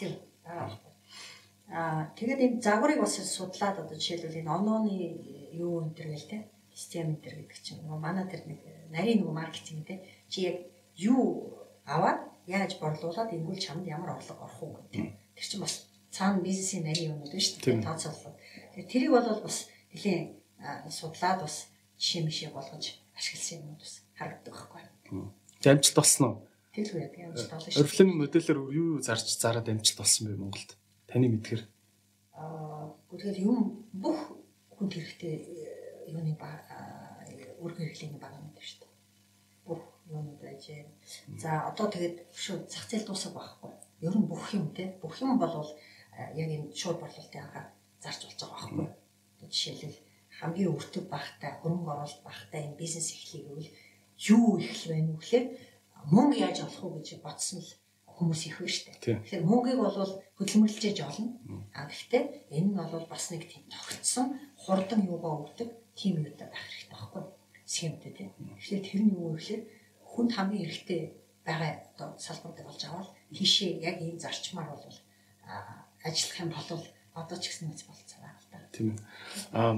Тийм байгаа байхгүй. Аа тэгээд энэ загварыг бас судлаад одоо жишээлбэл энэ онооны юу энэ төр гэл те систем энэ төр гэдэг чинь нөгөө манай тэр нэг нарийн нөгөө маркетинг те чи яг юу аваад яаж борлуулад энгүүл чамд ямар орлого орох уу гэдэг. Тэр чинь бас цаана бизнесийн нарийн байна шүү дээ тооцоолол. Тэгээд тэрийг бол бас нэлийн судлаад бас жишээ мишээ болгож ашигласан юмуд бас харагддаг байхгүй. Амжилт болсон уу? Үү яг амжилт олно шүү. Орифлем модельээр юу юу зарж зараад амжилт болсон бэ Монголд? Таны мэдгээр. Аа, тэгэхээр юм бүх хүнд хэрэгтэй э, юуны ба үр хэрэглээний баг юм шүү дээ. Бүх юунууд байж. За одоо тэгээд шүү зах зээл дуусах байхгүй. Ер нь бүх юм те бүх юм бол яг энэ шууд борлуулалтын анхаар зарж болж байгаа байхгүй. Жишээлбэл хамгийн өртөг багтай, хөрөнгө оруулалт багтай энэ бизнес эхлэх гэвэл юу эхлэх вэ нүхлээр мөнгө яаж олох вэ гэж бодсон л хүмүүс их байна шүү дээ. Тэгэхээр мөнгийг бол хөдөлмөрлөж олно. А гэхдээ энэ нь бол бас нэг тийм тогтсон хурдан юугаа өгдөг тийм юутай байх хэрэгтэй байхгүй схемтэй тийм. Тэгэхээр тэр нь юу вэ гэхээр хүнд хамгийн хэрэгтэй байгаа одоо салбарыг олж аваад тийшээ яг ийм зарчмаар бол ажиллах юм бол одоо ч гэсэн мэт болцоо байгаа л да. Тийм ээ. Аа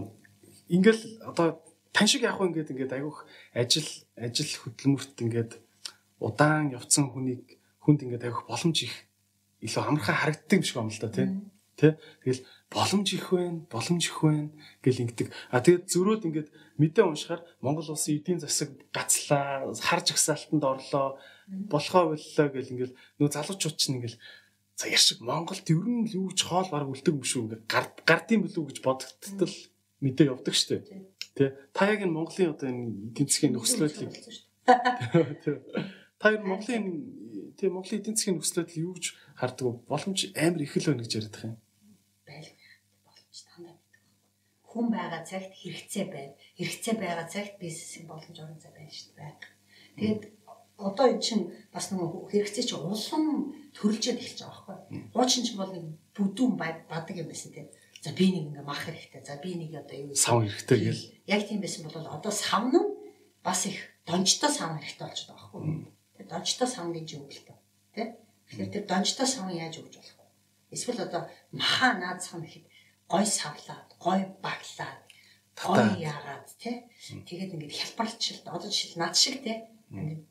ингээл одоо тань шиг яг ингээд ингээд айгүйх ажил ажил хөдөлмөрт ингээд удаан явцсан хүнийг хүнд ингээд авих боломж их илүү амархан харагддаг юм шиг байна л да тий. Тэ? Тэгэл боломж их байна, боломж их байна гэл ингэдэг. А тэгээд зөрөөд ингээд мэдээ уншихаар Монгол улсын эдийн засаг гацлаа, хар жагсаалтанд орлоо, болохоо боллоо гэл ингээд нөө залуучууд чинь ингээд за яшиг Монголд ер нь юу ч хоол бараг үлдэг юм шүү ингээд гард гардын билүү гэж бодогдтол мэдээ явдаг штэ. Тэ? Та яг энэ Монголын одоо энэ эдийн засгийн нөхцөл байдлыг Та ер нь Монголын тийм Монголын эдийн засгийн нөхцөл байдал юу гэж хардаг вэ? Боломж амар их л байна гэж яриад байгаа юм. Байл боломж тандаа байдаг. Хүн байгаа цагт хэрэгцээ байна. Хэрэгцээ байгаа цагт бизнесийн боломж орон зай байна шүү дээ. Тэгээд одоо эн чинь бас нэг хэрэгцээ чинь улам төрөлжөөд эхэлж байгаа байхгүй. Хуучин чинь бол нэг бүдүүн бадаг юм байсан тийм. За би нэг ингээ мах хэрэгтэй. За би нэг одоо юу сав хэрэгтэй гэл. Яг тийм байсан бол одоо сав нь бас их донжтой сав хэрэгтэй болж байгаа байхгүй. Тэгээд донжтой сан гэж юу гэлтэй. Тэ? Тэгэхээр тэр донжтой сан яаж өгч болох вэ? Эсвэл одоо махаа наад сан гэхэд гой савлаад, гой баглаад, гой яагаад тэ? Тэгээд ингээд хялбарлчилт одоо жишээл над шиг тэ? Ингээд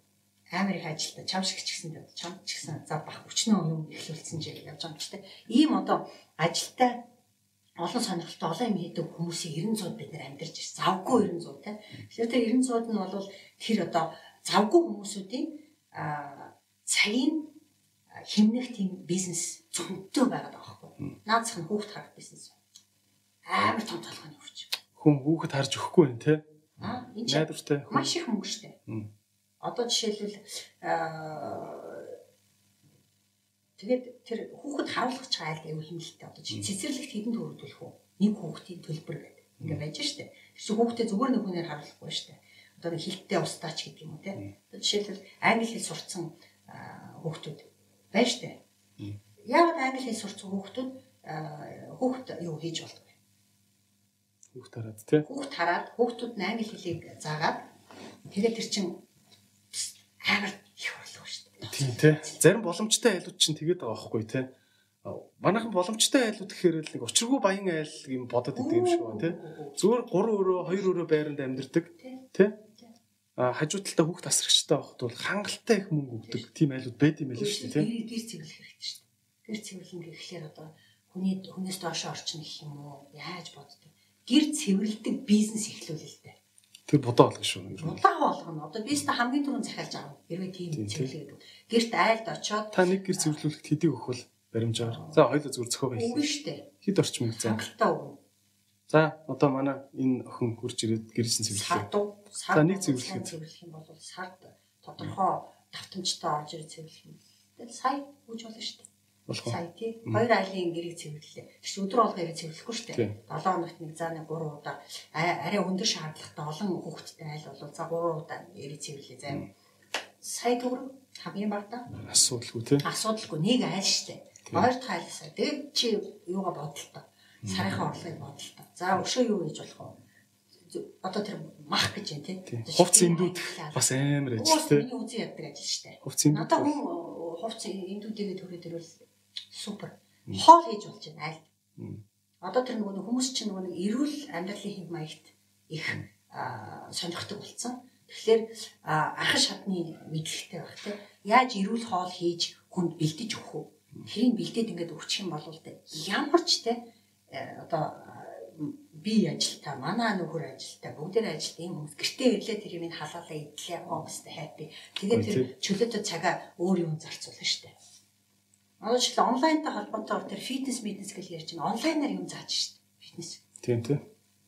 амар их ажилтаа чам шиг ч гэсэн чам ч гэсэн за бах өчнөө юм эхлүүлсэн жил явж байгаа юм ч тэ. Ийм одоо ажилтаа олон сонирхолтой олон юм хийдэг хүмүүсийн 900 бид нэр амьдарч ирсэн. Завгүй 900 тийм. Тэгэхээр тэр 900-д нь бол тэр одоо завгүй хүмүүсүүдийн цагийн химнэх тийм бизнес зөвхөнтэй байгаад байгаа байхгүй. Наадсах нь хүүхд харах бизнес. Амар том толгойн өвч. Хүн хүүхэд харж өгөхгүй байх тий. Аа энэ найдвартай. Маш их мөнгө штэ. Одоо жишээлбэл тэгээд тэр хүүхэд харуулгах чагаа айл аюу хэмнэлттэй одоо цэцэрлэгт хэдэн төгрөг төлөх үү? Нэг хүүхдийн төлбөр гэдэг. Ингээ байж штэ. Чинь хүүхдээ зүгээр нэг хүнээр харуулахгүй штэ одоо хилттэй устаач гэдэг юм уу те. Жишээлбэл англи хэл сурцсан хүүхдүүд байна штэ. Яагаад англи хэл сурцсан хүүхдүүд хүүхд юу хийж болдог вэ? Хүүхд хараад те. Хүүхд хараад хүүхдүүд англи хэлийг заагаад тэгээд тэр чин амар их орлого штэ. Тийм те. Зарим боломжтой айлууд чинь тэгээд байгаа байхгүй те манайхан боломжтой айлууд гэхээр л нэг учиргүй баян айл юм бодоод идэв юм шиг байна тий. Зүгээр 3 өрөө 2 өрөө байранд амьдэрдэг тий. Хажуу талдаа хүүхд тасрагчтай байхад бол хангалттай их мөнгө өгдөг тийм айлууд байд юм байл шүү дээ тийм. Гэр цэвэрлэх хэрэгтэй шүү дээ. Гэр цэвэрлэн гэхлээр одоо хүний хүнээс доош орчин гэх юм уу яаж боддог. Гэр цэвэрлдэг бизнес эхлүүлэл дээ. Тэр будаа болгоно шүү. Будаа болгоно. Одоо бизнес хамгийн түрүүнд захиалж байгаа. Хэрвээ тийм цэвэрлэгээд. Гэрт айлд очоод та нэг гэр цэвэрлүүлэхэд хэдийг өгөх вэ? баримжаар. За хоёул зүр зөхөө байл. Үгүй шүү дээ. Хэд орчим заа. Хангалттай өгнө. За одоо манай энэ охин хурж ирээд гэрсэн цэвэрлэе. За нэг цэвэрлэх цэвэрлэх юм бол сард тодорхой давтамжтай орж ирээд цэвэрлэх юм. Тэгэл сая үж болно шүү дээ. Сая тий. Хоёр айлын гэрийг цэвэрлээ. Тэгш өдөр болго ирээд цэвэрлэхгүй шүү дээ. 7 хоногт нэг заа нэг 3 удаа арай өндөр шаардлагатай олон хүүхэдтэй айл бол за 3 удаа ирээд цэвэрлээ заа. Сая төгрөг хамгийн багтаа асуудалгүй тий. Асуудалгүй нэг айл шүү дээ Хоёр дахь айлсаа. Тэгээд чи юугаа бодлоо. Сарынхаа орлогыг бодлоо. За өшөө юу хийж болох вэ? Одоо тэр мах гэж юм тий. Хувц эндүүд бас амар ажил тий. Миний үзэн яддаг ажил штэ. Хувц эндүүд. Надаа хүн хувц эндүүдийг төрөөд ирвэл супер. Хоол хийж болж байна аль. Одоо тэр нөгөө хүмүүс чинь нөгөө нэг эрүүл амьдралын хэв маягт их сонирхдаг болсон. Тэгэхээр анхан шатны мэдлэгтэй байх тий. Яаж эрүүл хоол хийж хүнд бэлдэж өгөх вэ? тэрийг бэлдээд ингээд өгчих юм бол ямар ч э, одоо би ажилтаа манай нөхөр ажилтаа бүгдээр ажилт ийм хүмүүс гэртээ ирлээ тэр юм халаалаа идлээ хоомстой хайпи тэгээд тэр чөлөөтэй цагаа өөр юм зарцуулна штэ. Одоо ч онлайнтай холбоотой тэр фитнес мэднес гэж ярьж байна онлайнаар юм зааж штэ фитнес тийм тийм.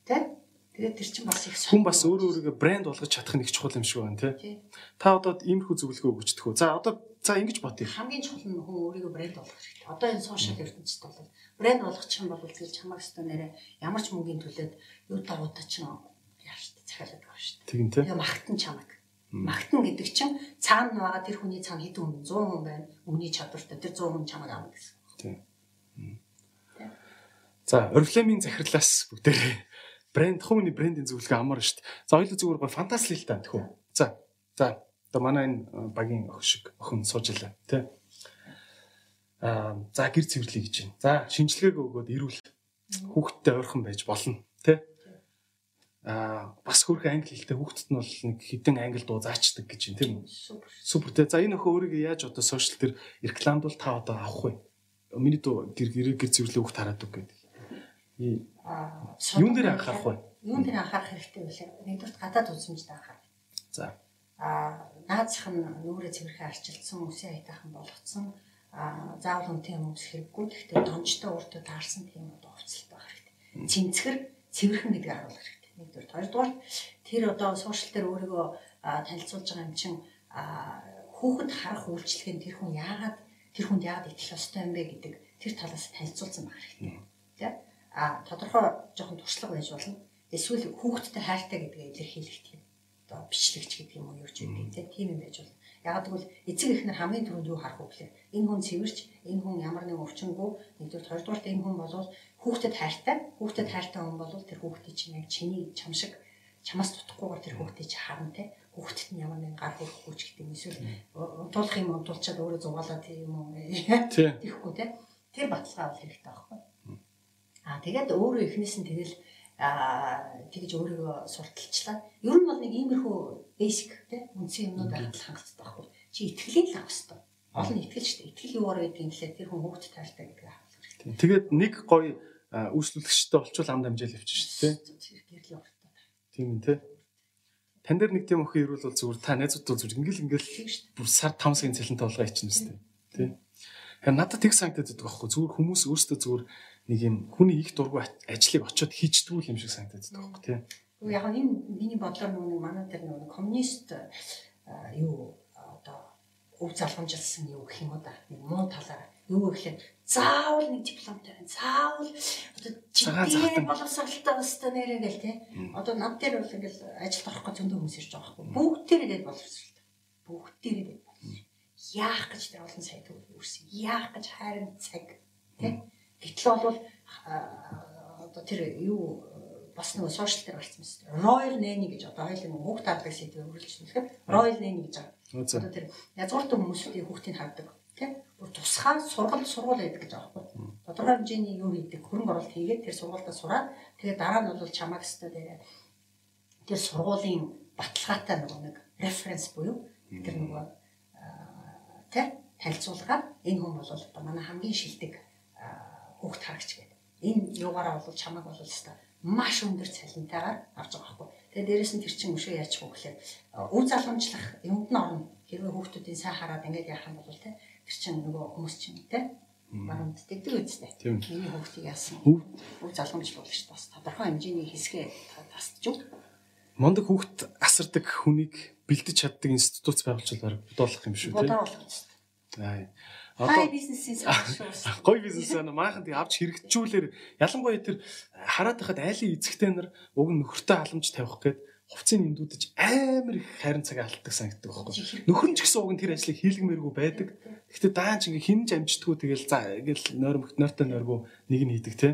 Тийм Тэгээд тэр чинь бас их хүн бас өөрөө өөрийгөө брэнд болгож чадах их чухал юм шиг байна тий. Та одоо иймэрхүү зөвлөгөө өгч төхөө. За одоо за ингэж бодъё. Хамгийн чухал нь хүн өөрийгөө брэнд болгох хэрэгтэй. Одоо энэ сошиал ертөнцид бол брэнд болгочих юм бол тэгэл чамаг өстө нэрэ ямар ч мөнгөний төлөөд юу дагуудаа ч яаш захиалаад байгаа шүү дээ. Тийм тий. Тэгээ магтан чамаг. Магтан гэдэг чинь цаана байгаа тэр хүний цаана хэдэн хүн 100 хүн байна. Өмнөний чадвартай тэр 100 хүн чамаг аавна гэсэн. Тийм. За, Oriflame-ийн захирлаас бүгдээрээ брэнд хүмүүний брендийн зөвлөгөө амар шүү дээ. За хоёул зүгээр гоо фантастик л таа тэхүү. За. За. Одоо манай энэ багийн ох шиг охин сууж илаа тий. За гэр цэвэрлэе гэж байна. За шинжилгээг өгөөд ирүүл хүүхдтэй ойрхон байж болно тий. Аа бас хөрх англи хэлтэй хүүхдэд нь бол нэг хідэн англи дуу заачдаг гэж байна тийм үү? Супер тий. За энэ охин өөрийгөө яаж одоо сошиал дээр рекламд бол та одоо авах вэ? Миний дуу гэр гэр цэвэрлэх хүүхд хараад үг гэдэг. Юун дээр анхаарах вэ? Юун дээр анхаарах хэрэгтэй вэ? Нэгдүгээр гадаад үзмжид анхаарах. За. Аа наазах нь нүрээ цэвэрхэн арчилсан, үсээ айтайхан болгоцсон. Аа заавал үнтэй юм ус хэрэггүй. Гэхдээ томчтой уртад таарсан тийм одоо хувцалт байх хэрэгтэй. Цэмцгэр цэвэрхэн гэдгийг харуулах хэрэгтэй. Нэгдүгээр. Хоёрдугаар тэр одоо сошиал дээр өөрийгөө танилцуулж байгаа юм чинь хүүхэд харах үйлчлэг нь тэр хүн яагаад тэр хүнд яагаад итгэх ёстой юм бэ гэдэг тэр талаас танилцуулсан байх хэрэгтэй. Тэ? а тодорхой жоохон туршлага байж болно. Эсвэл хүүхдтэй хайртай гэдгээ илэрхийлэх тийм одоо бичлэгч гэдэг юм уу юу ч үгүй тийм юм байж болно. Яг тэгвэл эцэг эхнэр хамгийн түрүүнд юу харах вэ гэхээр энэ хүн цэвэрч, энэ хүн ямар нэгэн өвчнгүй, нэгдүгээр хоёрдугаар энэ хүн бол хүүхдэд хайртай, хүүхдэд хайртай хүн бол тэр хүүхдийг чинь яг чиний чам шиг чамаас дутахгүйгээр тэр хүүхдийг чи харна те хүүхдэд нь ямар нэгэн гар хөрөхгүй ч гэдэг юм эсвэл унтуулах юм унтуулчаад өөрөө зугаалаа тийм юм уу тийхгүй те. Тэр баталгаа бол хэрэгтэй байхгүй. Аа тэгээд өөрөө эхнээс нь тэгэл аа тэгж өөрийгөө сурталчлаа. Ер нь бол нэг иймэрхүү basic тий үндсэн юмнууд байгаад хангалттай байхгүй. Чи итгэлийн л авах хэрэгтэй. Олон итгэлчтэй. Итгэл юугаар гэдэг юм лээ тэр хүн хөвгт таартай гэдэг авах хэрэгтэй. Тэгээд нэг гоё үйлчлүүлэгчтэй олчвол ам дамжаал явчих шүү дээ. Гэрлийн уртаа. Тийм үү тий. Тан дээр нэг тийм охин ирүүл бол зүгээр та найзуудтай зүгээр ингээл ингээл бүр сар 5 сарын цалин тоолгоо ичнэ үстэй. Тий. Тэгэхээр надад тэг санагдаад байдаг байхгүй зүгээр хүмүүс өөрсдөө зүгээр нэг юм хүний их дургу ажлыг очиод хийждгүү юм шиг санагдаад байгаа байхгүй тийм. Яг нь энэ миний бодлоор нэг манай дээр нэг коммунист юу одоо өв залхамжилсан юу гэх юм уу да. Нэг муу талаар юу гэхлээр заавал нэг дипломтой байна. Заавал одоо жишээ боловсралтай өстой нэрээ гэл тий. Одоо над дээр бол ингээл ажилд орохгүй зөндөө хүмүүс ирж байгаа байхгүй. Бүгд тэргээд боловсралтай. Бүгд тэргээд яах гэж тэр олон сая төгрөг үрсэн. Яах гэж хайрын цаг тий Гэтэл бол одоо тэр юу бас нэг сошиал дээр гарсан мэт. Royal Nanny гэж одоо хоёул нэг хүүхд таардаг сэдвээр үргэлж нэхэр Royal Nanny гэж байгаа. Одоо тэр язгууртан хүмүүсийн хүүхдийг хардаг тийм бүр тусгай сургалт сургууль байдаг гэж байхгүй. Тодорхой хэмжээний юу хийдэг? Хөрөнгө оруулалт хийгээд тэр сургуультаа сураад тэгээд дараа нь бол чамаг өстө дээр тэр сургуулийн баталгаатай нөгөө нэг референс буюу тэр нөгөө тэ танилцуулгаар энэ хүн бол одоо манай хамгийн шилдэг хүүхд харагч гэдэг. Энэ юугаараа бол чамайг бол өстой маш өндөр цалинтайгаар авч байгаа байхгүй. Тэгээ дээрэс нь тэр чинь өшөө яачих вэ гэхээр өв залгамжлах юмд нь орно. Хэрвээ хүүхдүүдийн сайн хараад ингээд яах юм бол тэ тэр чинь нөгөө хүмүүс чинь тэ баруун дэгдэг үстэй. Миний хүүхдийг яасан. Өв залгамжлуулах шүү дээ. Бас тодорхой хэмжээний хэсгээ тасдж үг. Мондөг хүүхд асардаг хүнийг бэлдэж чаддаг институт байгуулж бодоолох юм шүү тэ. Бодоолох. Аа Одоо бизнесийн сайн шүү. Гоё бизнес байна. Maaхан тий авч хэрэгжүүлэр ялангуяа тэр хараад байхад айлын эзэгтэй нар уг нөхөртэй халамж тавих гээд хувцсыг нэмдүүдэж амар их хайрын цагаа алддаг санагддаг байхгүй. Нөхөр нь ч гэсэн уг нь тэр ажлыг хийлгмээргүй байдаг. Гэхдээ даанч ингээ хинж амжтдаггүй тэгэл за ингээл нойрмогт нойртой нойргүй нэг нь хийдэг те.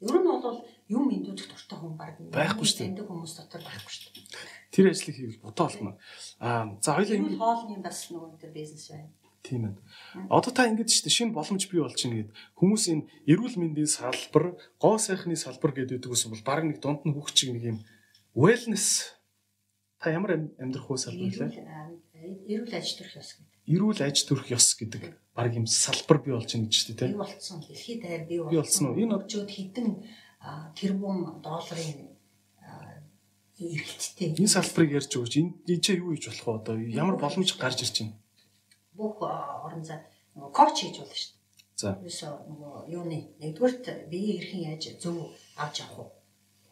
Ер нь бол юм эндүүдэх дуртай хүн баг байхгүй шүү дээ. Эндэг хүмүүс дотор байхгүй шүү дээ. Тэр ажлыг хийвэл бодоо олно. Аа за хоёлаа энэ хоолны бас нөгөө тэр бизнес байна. Тийм ээ. Одоо та ингэж штэ шинэ боломж бий болж байна гэд хүмүүс энэ эрүүл мэндийн салбар, гоо сайхны салбар гэдэг үгс бол баг нэг дунд нь хөгч нэг юм wellness та ямар амьдрах уу салбар лээ? Эрүүл аж төрх ёс гэдэг. Эрүүл аж төрх ёс гэдэг баг юм салбар бий болж байна гэж штэ тийм. Бий болцсон. Дэлхийд даяар бий болцсон. Энэ өчөөд хідэн тэрбум долларын эргэлттэй. Энэ салбарыг ярьж өгч энэ чи юу хийж болох вэ одоо ямар боломж гарч ирж байна? Бүх орон зай нөгөө коуч хийж болно шүү дээ. За. Ерөөсөө нөгөө юуны нэгдүгürt биеийг хэрхэн яаж зөв авч явах вэ?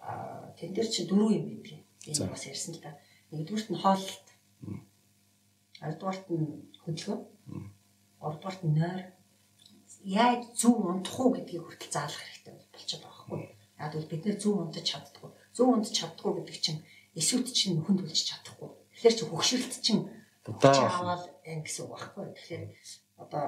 Аа тэн дээр чи дөрөв юм байдаг. Би бас ярьсан л да. Нэгдүгürt нь хооллолт. Хоёрдугаарт нь хөдөлгөөн. Гуравдугаарт нь нойр. Яг зөв унтах уу гэдгийг хүртэл заалах хэрэгтэй болчиход байгаа байхгүй. Яг бол бид нэр зөв унтаж чаддгүй. Зөв унтаж чаддгүй гэдэг чинь эсвэт чинь нөхөн төлж чадахгүй. Тэгэхээр чи хөгшрөлт чинь удаа аваад гэсэн үг байхгүй. Тэгэхээр одоо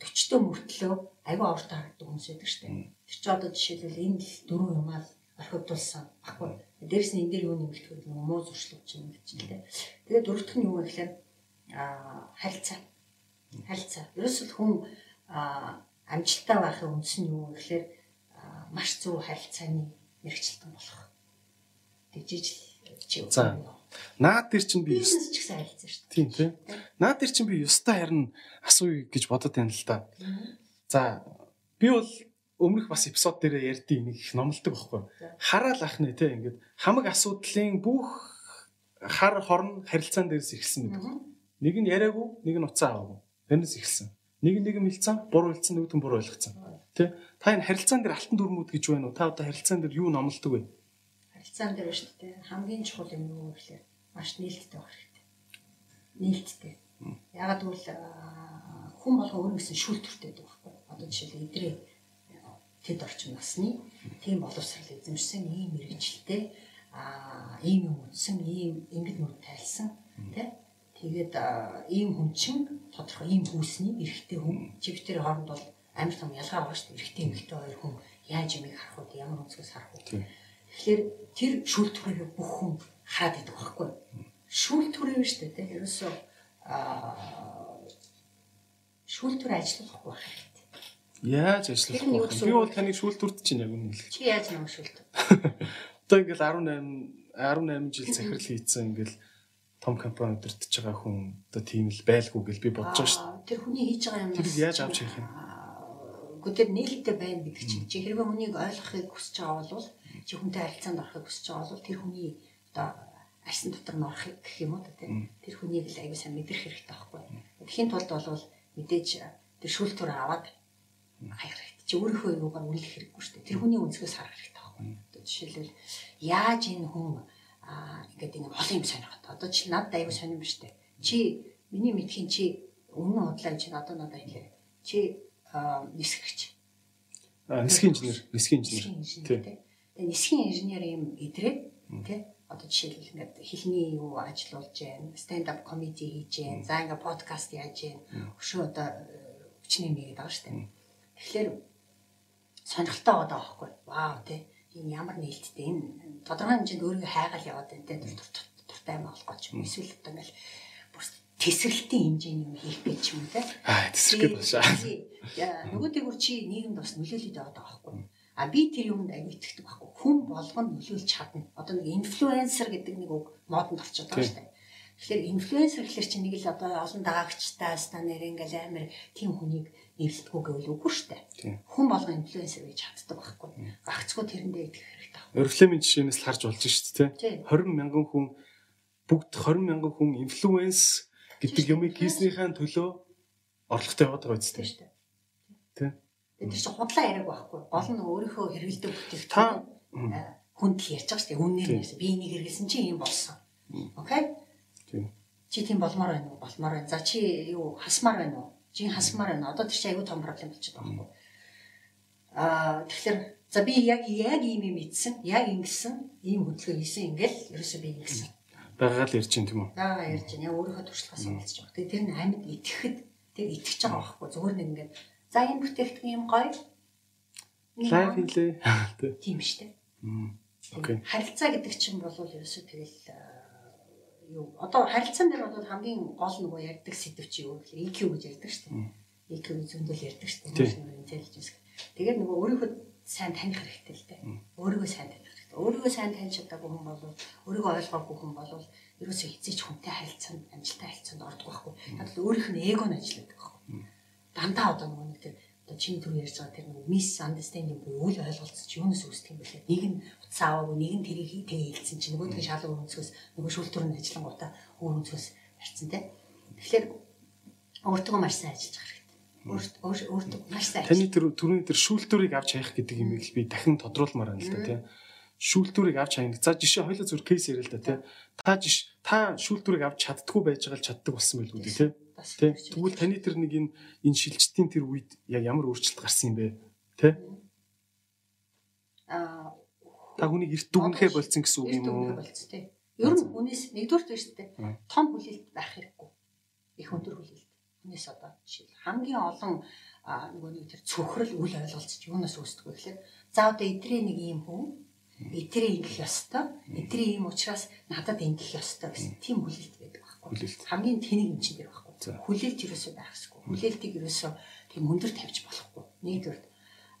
40-т мөртлөө аюу авартай харагддаг хүмүүс байдаг шүү дээ. Тэр чи одоо жишээлбэл энэ л дөрөв юмаа орхивдуулсан баггүй. Дээрс нь энэ дээр юу нэмэлтгүй нэг муу зуршлууд чинь ингэж л дээ. Тэгээд дөрөвдөх нь юу вэ гэхээр аа харилцаа. Харилцаа. Ерөөсөл хүн аа амжилттай байхын үндэс нь юу вэ гэхээр маш зөв харилцааны мэрэгчлэн болох. Тэгжиж чи. За Наад дээр чинь би бизнес ч гэсэн харилцсан шүү дээ. Тийм тийм. Наад дээр чинь би ёстой харин асууя гэж бодод байна л да. За би бол өмнөх бас эпизод дээр ярьдیں۔ нэг их номлодог байхгүй. Хараал ах нэ те ингээд хамаг асуудлын бүх хар хорн харилцаан дээрс ихсэн гэдэг. Нэг нь яриаггүй, нэг нь уцаа аваагүй. Тэрнээс ихсэн. Нэг нэг мэлцэн, буруу хэлсэн, нөгөөд нь буруу ойлгоцсон. Тэ? Та энэ харилцаан дээр алтан дүрмүүд гэж байна уу? Та одоо харилцаан дээр юу номлодог вэ? Харилцаан дээр шүү дээ. Хамгийн чухал юм юу гэхээр маш нээлттэй байх хэрэгтэй. Нээлттэй. Ягаад гэвэл хүн болго өөрөө гэсэн шүүлтүртэй байхгүй. Одоо жишээлбэл идрээ тэд орчин насны тийм боловсрал эзэмшсэн ийм мэрэгчлээ аа ийм юм үтсэн ийм ингэд нүд тайлсан тий тэгээд ийм хүн чин тодорхой ийм хүүсний эрэгтэй хүн. Чивтэр хооронд бол амар том ялгаа байгаа шүү дээ. Эрэгтэй эмэгтэй хоёр хүн яаж юмыг харах вэ? Ямар өнцгөөс харах вэ Тэгэхээр тэр шүүлтүрийг бүх хүн хараад байдаг байхгүй. Шүүлтүрийг нь шүү дээ ерөөсөө аа шүүлтүр ажиллахгүй байх хэрэгтэй. Яаж ажиллах вэ? Би бол таныг шүүлтүрд чинь яг үнэ хэлэх. Чи яаж нэг шүүлтүр? Одоо ингээл 18 18 жил захирал хийцэн ингээл том компани өдөртөж байгаа хүн одоо тийм л байлгүй гэж би бодож байгаа шүү дээ. Тэр хүний хийж байгаа юм. Тэр яаж авч явах юм? Гэхдээ нээлттэй байна гэдэг чинь чи хэрвээ хүнийг ойлгохыг хүсэж байгаа бол чи хүнтэй харилцаанд орохыг хүсэж байгаа бол тэр хүний одоо арьсан дотор нь орохыг гэх юм уу тийм тэр хүнийг л аягүй сайн мэдрэх хэрэгтэй байхгүй. Тэхийн тулд бол мэдээж тэр шүүлтүр аваад хаях хэрэгтэй. Чи өөрийнхөө юугаар үнэлэх хэрэггүй шүү дээ. Тэр хүний өнцгөөс харах хэрэгтэй байхгүй. Жишээлбэл яаж энэ хүн аа ингээд ингэ олон юм сонирхот. Одоо чи надад аягүй сонирм ба штэ. Чи миний мэдхийн чи өмнө удлаа чи одоо надад хэлээ. Чи нисгэгч. А нисхийн инженер, нисхийн инженер. Тийм. Тэгээ нисхийн инженер юм идрээ тий одоо жишээлбэл ингээд хэлний юу ажиллаулж байна, stand up comedy хийж байна, за ингээд подкаст яаж байна. Өшөө одоо хүчний нэгэд байгаа шүү дээ. Тэгэхээр сонирхолтой байгаа байхгүй. Вау тий энэ ямар нээлттэй энэ тодорхой хэмжээнд өөрийгөө хайгаал яваад байна тий дуртай болох гэж юм. Эсвэл одоо ингээд бүр тесрэлтийн хэмжээний юм хийх гэж юм тий. Аа тесрэх гэж байна. Нөгөө дээгүр чи нийгэмд бас нөлөөлөд байгаа байхгүй А би тэр юмд аяг итгэдэг байхгүй. Хүн болгоно нөлөөлж чадна. Одоо нэг инфлюенсер гэдэг нэг үг модонд орчод байгаа шүү дээ. Тэгэхээр инфлюенсер гэхэлэр чинь нэг л одоо олон дагагчтай станаар ингээл амар тийм хүнийг нэрлэлтгүү гэвэл үгүй шүү дээ. Хүн болгон инфлюенсер гэж чаддаг байхгүй. Гагцгүй тэрэндээ идэх хэрэгтэй. Орифлемийн жишээнээс л харж болж шүү дээ. 20 мянган хүн бүгд 20 мянган хүн инфлюенс гэдэг юмыг хийснийхээ төлөө орлоготой яваад байгаа үстэй шүү дээ. Тэ. Тэр чинь худлаа яриаг байхгүй. Гол нь өөрийнхөө хэрэгэлдэг бүтээгдэхүүн хүнд л ярьж байгаа шүү дээ. Үнээр нэрс би энийг хэрэгэлсэн чинь юм болсон. Окей? Чи тийм болмоор байна уу? Болмоор байна. За чи юу хасмаар байна уу? Чи хасмаар байна. Одоо тэр чи аюу том проблем болчиход байгаа юм. Аа тэгэхээр за би яг яг ийм юм ийдсэн, яг ингэсэн, ийм хөдөлгөөн хийсэн ингээл ерөөсөө би ингэсэн. Багаал ярьж чинь тийм үү? Аа ярьж чинь яг өөрийнхөө туршлагаас уулзж байгаа. Тэгээ тэр нь амьд итгэхэд тэр итгэж байгаа байхгүй зүгээр нэг ингээд за энэ бүтээгдэхүүн юм гоё. Лайк хийлээ. Тийм шүү дээ. Окей. Харилцаа гэдэг чинь бол ерөөсөө тэгэл юу одоо харилцаан дээр бол хамгийн гол нөгөө ярьдаг сэдв чи юу гэхээр EQ гэж ярьдаг шүү дээ. EQ зөндөл ярьдаг шүү дээ. Intelligence. Тэгээд нөгөө өөрийнхөө сайн таних хэрэгтэй л дээ. Өөрийгөө сайн таних хэрэгтэй. Өөрийгөө сайн таних чадаагүй хүн бол өөрийгөө ойлгоогүй хүн бол ерөөсөө хэзээ ч хүнтэй харилцаанд амжилттай харилцаанд ордог байхгүй. Надад өөрийнх нь эго нь ажилладаг байхгүй. Дандаа одоо нөгөө нэг тэр одоо чиний түр ярьж байгаа тэр нэг miss understanding буюу үл ойлголцож юунаас үүсдэг юм бэлээ. Нэг нь утас аваагүй, нэг нь тэрийг тэгээ хэлсэн чинь нөгөөдгөө шалгуу өнцгөөс нөгөө шүүлтүр нь ажиллангуудаа өөр өнцгөөс харцсан те. Тэгэхээр өөртөө маш сайн ажиллаж байгаа хэрэгтэй. Өөртөө маш сайн. Таны тэр түрүүний тэр шүүлтүрийг авч хаях гэдэг юм их би дахин тодруулмаар байна л да те. Шүүлтүрийг авч хаях. За жишээ хоёлоо зүр кейс яриа л да те. Та жиш та шүүлтүрийг авч чаддгүй байж байгаа л чаддаг болсон байлгүй те Тэ. Тэгвэл таны тэр нэг энэ энэ шилжилтийн тэр үед яг ямар өөрчлөлт гарсан юм бэ? Тэ? Аа та хүнийг эрт дүгнэхэ болцсон гэсэн үг юм уу? Ер нь хүнээс нэгдүгээр үү? Том хүлээлт байх хэрэггүй. Их өндөр хүлээлт. Хүнээс одоо жишээл хамгийн олон нөгөө нэг тэр цөхрөл үл ойлголцож юунаас үүсдэг вэ гэхээр за одоо эдрээ нэг юм хүн эдрээ ингэх ёстой. Эдрээ ийм учраас надад ингэх ёстой гэсэн тийм хүлээлт байдаг байхгүй. Хамгийн тэнэг юм чинь дээр байхгүй Хүлээлт ерөөсөө байх хэрэггүй. Хүлээлтийг ерөөсөө тийм өндөр тавьж болохгүй. Нэгдүгээр.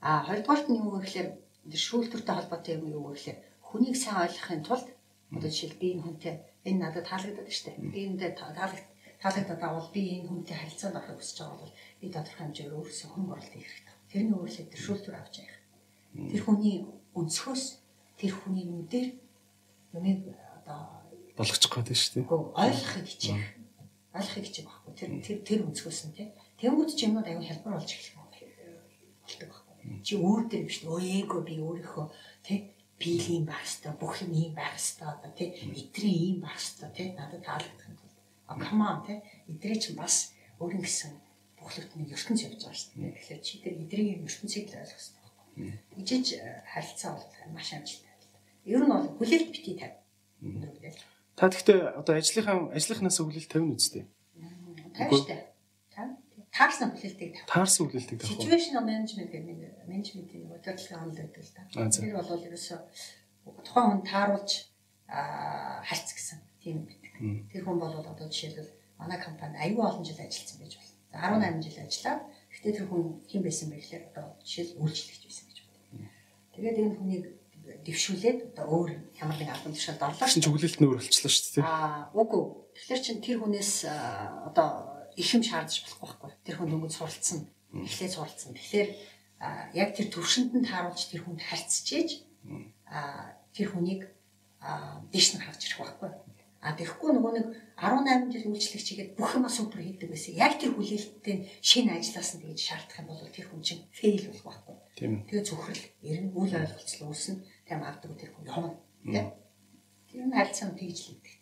А хоёрдугаарт нь юу гэхээр шүүлтүртэй холбоотой юм юу гэхээр хүнийг сайн ойлгохын тулд одоо жишээл би энэ хүнтэй энэ надад таалагдаад штэ. Би энэтэй таалагд таалагдаад авал би энэ хүнтэй харилцаанд орохыг хүсэж байгаа бол би тодорхой хэмжээгээр өөрөөсөө хүн оруулалт хийх хэрэгтэй. Тэрний өөрлөлт тэр шүүлтүр авч явах. Тэр хүний өнцгөөс тэр хүний нүдээр юмыг одоо болгочих гээд шүү дээ. Ойлгохыг хичээх ойлгохыг хичээх байхгүй. Тэр тэр тэр өнцгөөс нь тий. Тэнгүүд ч юмнууд аюу хэлбэр болж эхлэх болдог байхгүй. Чи өөр дээр биш өө эго би өөрийнхөө тий биел юм байх хэвээр бүх юм ийм байх хэвээр одоо тий эдрийн ийм байх хэвээр тий надад таалагдах юм бол а камаа тий эдрээ чинь бас өөрийн гэсэн бүхлөтний ертөнц явж байгаа шүү дээ. Тэгэхээр чи тэр эдрийн ертөнцийг л ойлгох хэрэгтэй байхгүй. Ижиж харилцаа бол маш амжилттай. Ер нь бол хүлээлт битгий тавь. Өнөр Та гэхдээ одоо ажлынхаа ажлынхнаас хүлээлт тавина үстэй. Тавь штэ. Таарсан хүлээлтийг тавь. Таарсан хүлээлтийг тавь. Situational management гэдэг менежментийн нэг удирдлага онол гэдэг л та. Тэр бол ерөөсөө тухайн хүн тааруулж харьц гэсэн тийм байдаг. Тэр хүн бол одоо жишээлбэл манай компани аюул олон жил ажилласан байж болно. За 18 жил ажиллаад гэхдээ тэр хүн хэн байсан бэ гэхээр одоо жишээл үйлчлэгч байсан гэж байна. Тэгээд энэ хүнийг дэвшүүлээд одоо өөр ямар нэг албан тушаалд орлоо. Чинь чиглэлт нь өөр болчихлоо шүү дээ. Аа үгүй. Тэгэхээр чин тэр хүнээс одоо их юм шаардаж болохгүй байхгүй. Тэр хүн дөнгөж суралцсан. Эхлээд суралцсан. Тэгэхээр яг тэр төвшөнд нь тааруулж тэр хүнд харьцчихээж аа тэр хүнийг дэш нь харж ирэх байхгүй. А тэгэхгүй нөгөө нэг 18 жил үйлчлэгч игээд бүх юма супер хийдэг байсан. Яг тэр хүлээлттэй шинэ ажиллаас нь тэгж шаардах юм бол тэр хүн чинь фейл болох байхгүй. Тэгээ зөвхөрл ер нь үл ойлголцол үүснэ. Тэм авдаг тэр хүн явна. Тэр нь харилцаа тэгж л идэг.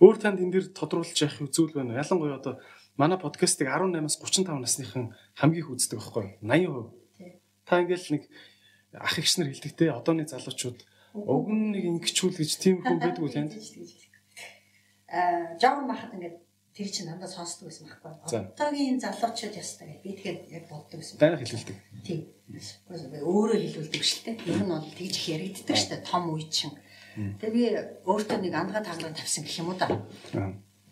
Өөр танд энэ дэр тодруулж явах үзүүл байна. Ялангуяа одоо манай подкастыг 18-аас 35 насныхан хамгийн их үздэг байхгүй 80%. Та ингээл нэг ах эгч нар хэлдэг те одооны залуучууд Уг нь нэг ингэчүүл гэж тийм хүн байдгүй танд. Аа, жаахан бахад ингээд тэр чинь дандаа сонсдог байсан байхгүй. Одоогийн залуучууд ястай гэх би тэгэхээр яг боддог байсан. Дайна хэлүүлдэг. Тийм. Өөрөө хэлүүлдэг шүү дээ. Ер нь бол тэгж их яригддаг шүү дээ. Том үе чинь. Тэгээ би өөртөө нэг ангаа таглан тавьсан гэх юм уу да.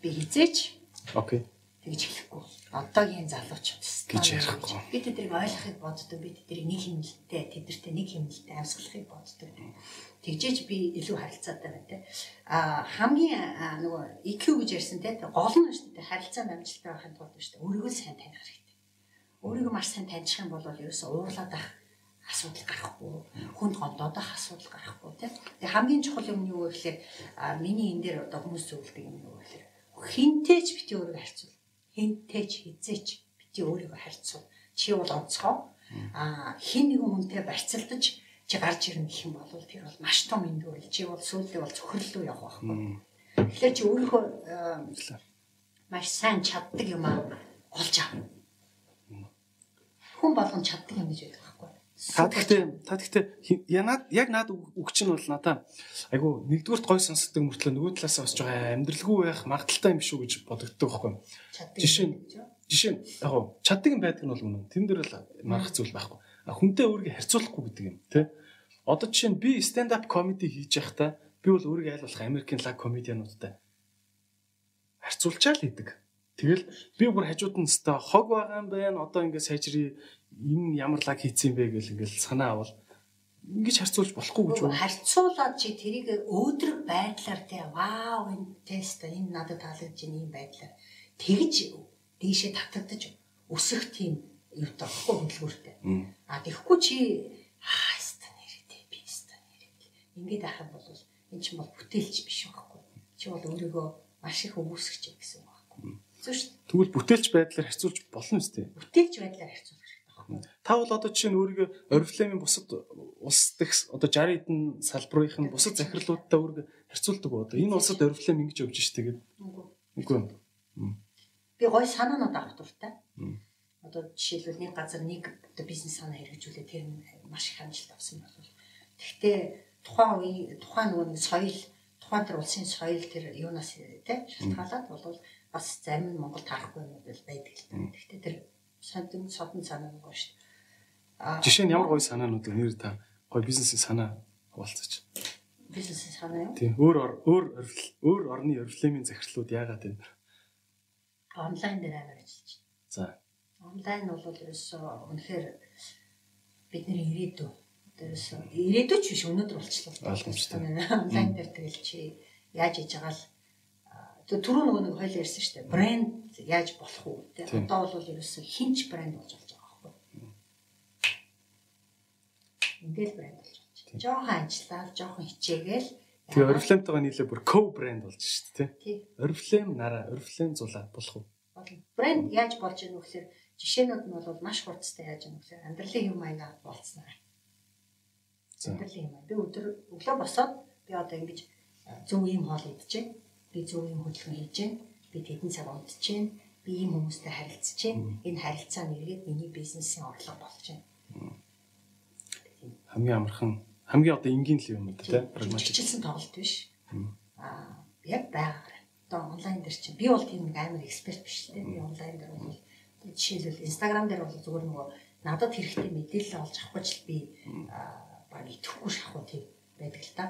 Би хизээч. Окей. Тэгж хэлэхгүй. Одоогийн залуучууд гэж ярихгүй. Би тэднийг ойлгохыг боддог. Би тэднийг нэг хэмнэлттэй, тэдэртэй нэг хэмнэлттэй амьсгалахыг боддог. Тэгжээж би илүү харилцаатай байна те. А хамгийн нөгөө EQ гэж ярьсан те гол нь шүү дээ харилцаанд амжилттай байхын тулд шүү дээ. Өөрийгөө сайн таних хэрэгтэй. Өөрийгөө маш сайн таних юм бол ерөөсөө уурлаад ах асуудал гарахгүй, хүнд гондоодох асуудал гарахгүй тийм. Тэгээ хамгийн чухал юм нь юу вэ гэхээр миний энэ дээр одоо хүмүүс зөвлөдөг юм юу вэ гэхээр хинтээч бити өөрийгөө харьцуул. Хинтээч хизээч бити өөрийгөө харьцуул. Чи бол онцгой. А хин нэгэн хүнтэй барьцалдаж чи гарч ирнэ гэх юм бол тэр бол маш том эндүүр. Чи бол сүүлдээ бол цөхрлөө явах байхгүй. Тэгэхээр чи өөрийнхөө маш сайн чаддаг юм аа олж ав. Хүн болгон чаддаг юм гэж байдаг байхгүй. Та гэхдээ та гэхдээ янаад яг наад үг чинь бол надаа айгу нэгдүгürt гой сонсдог мөртлөө нөгөө талаасаа бас жоо амьдралгүй байх магадaltaй юм шүү гэж бодогддог байхгүй. Жишээ нь жишээ нь яг чаддаг юм байдаг нь бол үнэн. Тэн дээр л марах зүйл байхгүй. Хүнтэй өөрийгөө харьцуулахгүй гэдэг юм тий. Одоо жишээ нь би stand up comedy хийж байхдаа би бол өөрийгөө аль болох Америкийн лаг комедиануудтай харьцуулчаа л идэг. Тэгэл би бүр хажууд нь өстой хог байгаа юм байна. Одоо ингээд сайжрыг энэ ямар лаг хийцэн бэ гэл ингээл санаа авал ингэж харьцуулж болохгүй гэж байна. Харьцуулаад чи тэрийг өөдрөг байдлаар тий вау энэ тест энэ надад таалагдж байна ийм байдлаар тэгж дээшээ татагдаж өсөх тийм юутай баггүй хөдөлгөөртэй. А тэгэхгүй чи Ингээд ахын бол энэ ч бол бүтээлч биш байхгүй. Чи бол өөрийгөө маш их өвөсгч гэсэн байхгүй. Зөв шүү. Тэгвэл бүтээлч байдлаар харьцуулж болно үстэй. Бүтээлч байдлаар харьцуул Та бол одоо жишээ нь өөрийгөө Oriflame-ийн бусад улс дэх одоо 60 хэдэн салбарын бусад захирлуудтай өөрийгөө харьцуулдаг уу? Энэ улсад Oriflame ингэж явж штэ гэдэг. Үгүй юу? Би гой санаанууд авах дуртай. Одоо жишээлбэл нэг газар нэг одоо бизнес санаа хэрэгжүүлээ тэр маш их амжилт авсан бол. Гэхдээ тухайн үеийн тухайн нөгөө соёл тухайн тэр улсын соёл тэр юунаас тий шалтгаалаад бол бас зарим нь Монгол тарахгүй юм бол байдаг л та. Гэхдээ тэр содон содон санаа нөгөө шүү дээ. Жишээ нь ямар гоё санаанууд? Нэр та гоё бизнесийн санаа хуваалцаач. Бизнесийн санаа юу? Тийм. Өөр өөр өөр орны орифлемийн захирлууд яагаад вэ? Онлайн дээр амар ажиллаж байна. За. Онлайн бол ерөөсөө үнэхээр бидний ирээдүй. Ерөөсөө ирээдүй ч биш өнөөдөр болчихлоо. Ойлгомжтой. Онлайн дээр тэгэл чи яаж хийж байгаа л түрүү нөгөө нэг хоёул ярьсан шүү дээ. Брэнд яаж болох уу те. Одоо бол ерөөсөө хинч брэнд болж болж байгаа байхгүй. Ингээл брэнд болж байна. Жохон ажиллаад, жохон хичээгээл Тэгээ Oriflame-тойгоо нийлээ бүр co-брэнд болж шүү дээ тий. Oriflame нараа, Oriflame зулаа болох уу? Болно. Брэнд яаж болж ийнө гэхээр жишээнүүд нь бол маш хурцтай яаж ийнө гэхээр амьдралын юм аяга болцсон. Амьдралын юм. Би өдөр өглөө босоод би одоо ингэж зөв юм хоол идчихэ би зөв юм хөдөлгөөн хийж байна. Би тэдэн цаг байна. Би ийм хүмүүстэй байна. Энэ харилцаа нэргээд миний бизнесийн орлого болж байна. Хамгийн амархан, хамгийн одоо энгийн л юм уу те? Прагматик. Чиглэсэн тоглолт биш. Аа, яг байгаагаар. Одоо онлайн дээр чинь би бол тийм нэг амар эксперт биш те. Би онлайн дээр бол жишээлбэл Instagram дээр бол зүгээр нөгөө надад хэрэгтэй мэдээлэл олж авах гэж би баг итгэхгүй шахуу тийм байдаг л та.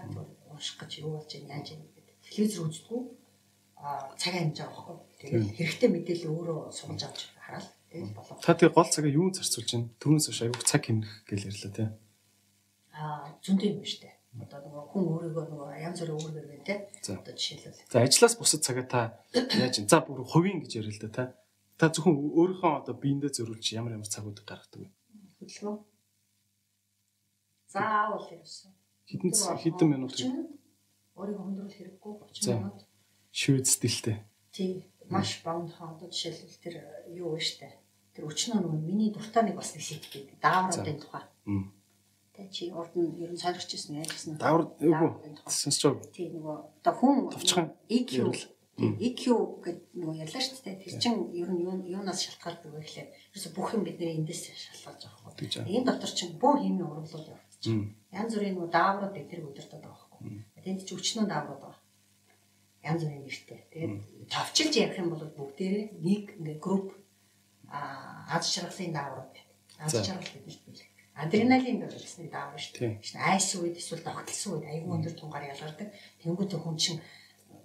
Унших гэж юу болж байна яаж юм телевизэр үздэг а цаг амж байгаа байхгүй. Тэгээд хэрэгтэй мэдээлэл өөрөө суулж авч хараад тэгээд болоо. Та тэгээ гол цагаа юу зарцуулж байна? Түрүүнээс хойш аягүй цаг хэмнэх гэж ярьлаа тий. Аа зөндөө юм дээ. Одоо нөгөө хүн өөрийгөө нөгөө янз бүрийн өөрөөр байна тий. Одоо жишээлбэл. За ажлаас бусад цагаа та яаж? За бүр хувийн гэж ярил л да та. Та зөвхөн өөрийнхөө одоо биендээ зөрүүлж ямар ямар цагуудыг гаргадаг вэ? Хөдөлгөөн. Заавал ерөөсөн. Хэдэн хэдэн минут өөрийгөө хөндрөх хэрэггүй 30 минут. Шүүд стилтэй. Тий. Маш баунд хаад жишээлбэл тэр юу вэ штэ. Тэр өчнөө нөгөө миний дуртай нэг бас нэг сэт гэдэг. Даавруудын тухай. Тэ чи урд нь ер нь солирч ирсэн яаж гэсэн. Даавар үгүй. Сонсч байгаа. Тий нөгөө одоо хүн EQ EQ гэдэг нөгөө ярьлаа шүү дээ. Тэр чин ер нь юунаас шалтгаалдаг вэ гэхлээр ерөөсө бүх юм бидний эндээс шалтгаалж байгаа байхгүй. Энэ дотор чин бүх хэмнээ урамлуул явагдчих. Янз бүрийн нөгөө дааврууд тэр өдөртөд байгаа Тэнд ч өчнөө дааврууд байгаа. Янз бүрийн нэртэй. Тэгээд товчилж ярих юм бол бүгдээрээ нэг ингээ групп а аз жаргалын дааврууд байдаг. Аз жаргал гэдэг нь адреналин гэсэн даавар шүү дээ. Шинэ айс үед эсвэл тогтолсон үед аюул өндөр тунгаар ялгардаг. Тэнгүүт хүн чинь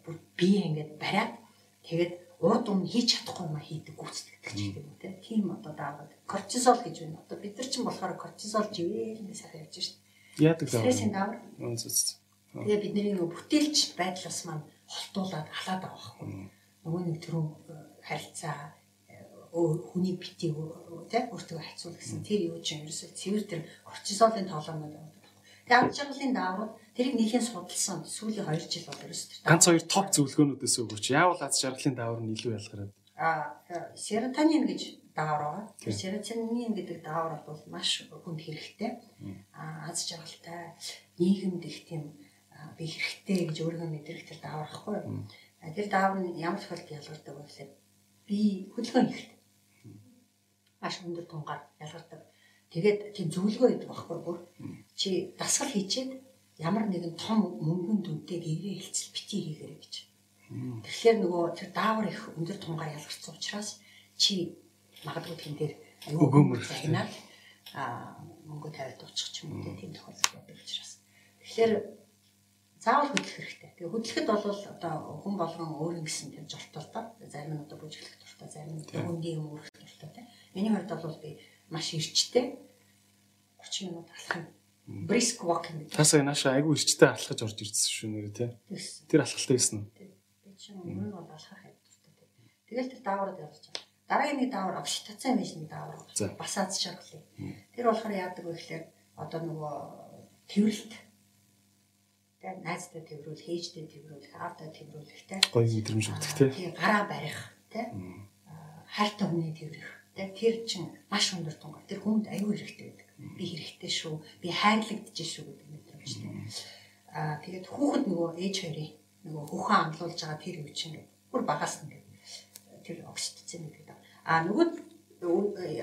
бүр бие ингээд бариад тэгээд урд өмнө хийж чадахгүй юм хийдэг гүйцэтгэдэг ч гэдэг юм те. тийм одоо даавар кортизол гэж байна. Одоо бид нар ч болохоор кортизол живээр ингэ сайхан явж шít. Яадаг даавар. Стрессийн даавар. Үнэс. Тэгээ бидний нөгөө бүтээлч байдлаас маань холтуулаад халаад байгаа байхгүй. Нөгөө нэг төрөө харилцаа хүний бити тэ өөртөө хайцуул гэсэн тэр юу ч юм ерөөсөө цэвэр тэр кортизолын тоолоонод явдаг. Тэгээ ад жаргалын даавар тэрийг нэлийн судалсан сүүлийн 2 жил бол ерөөсөө ганц хоёр топ зөвлөгөөнүүдээс өгөөч. Яавал ад жаргалын даавар нь илүү ялгараад. А серотонин гэж даавар байгаа. Тэр серотонин гэдэг даавар бол маш хүнд хэрэгтэй. А аз жаргалтай нийгэмд их тийм би хэрэгтэй гэж өөрийгөө мэдрэх тэр даавар ахгүй. Тэр даавар нь ямар тохиолдолд ялгардаг вэ гэхээр би хөдөлгөөн ихтэй маш өндөр тунгаар ялгардаг. Тэгээд тийм зөвлөгөө өгдөг байхгүй бүр. Чи дасгал хийчихэд ямар нэгэн том мөнгөн дүнтэй гэрээ хэлцэл бити хийгээрэй гэж. Тэгэхээр нөгөө тэр даавар их өндөр тунгаар ялгарсан учраас чи магадгүй тэн дээр өгөөмөр загнаад а мөнгө тавиад уучих ч юм уу тийм тохиолдол байдаг учраас. Тэгэхээр заавал хөдлөх хэрэгтэй. Тэгээ хөдлөхөд бол одоо хүн болгон өөр юм гэсэн тэр жолтол та зарим нь одоо бүжиглэх дуртай, зарим нь хүндийн юм өрөх дуртай тийм Миний хувьд бол би маш ирчтэй 30 минут алхах. Brisk walking. Тасаа нааша айгүй ирчтэй алхаж орж ирсэн шүү нэрээ тий. Тэр алхалтай байсан уу? Би чинь өмнө нь бол алхах хайдтай. Тэгэл тэр даавраад явж байгаа. Дараагийн нэг даавар окситоцин биш нэг даавар. Бас аз жаргал. Тэр болохоор яадаг вэ гэхээр одоо нөгөө тэрвэрлт тэгээ найзтай тэрвэрүүл, хээжтэй тэрвэрүүл, аавтай тэрвэрүүлэх те. Гоё мэдрэмж өгдөг. Тэгээ гараа барих те. Хайртай хүний тэрвэрэх тэр чин маш өндөр тунгаар тэр хүнд аюу хэрэгтэй байдаг. Би хэрэгтэй шүү. Би хайрлагдаж шүү гэдэг мэдрэмжтэй. Аа тэгээд хүүхэд нөгөө ээж хоёрын нөгөө хүүхэн амлуулж байгаа тэр үе чинь бүр багаас нь тэр окситоцин гэдэг. Аа нөгөө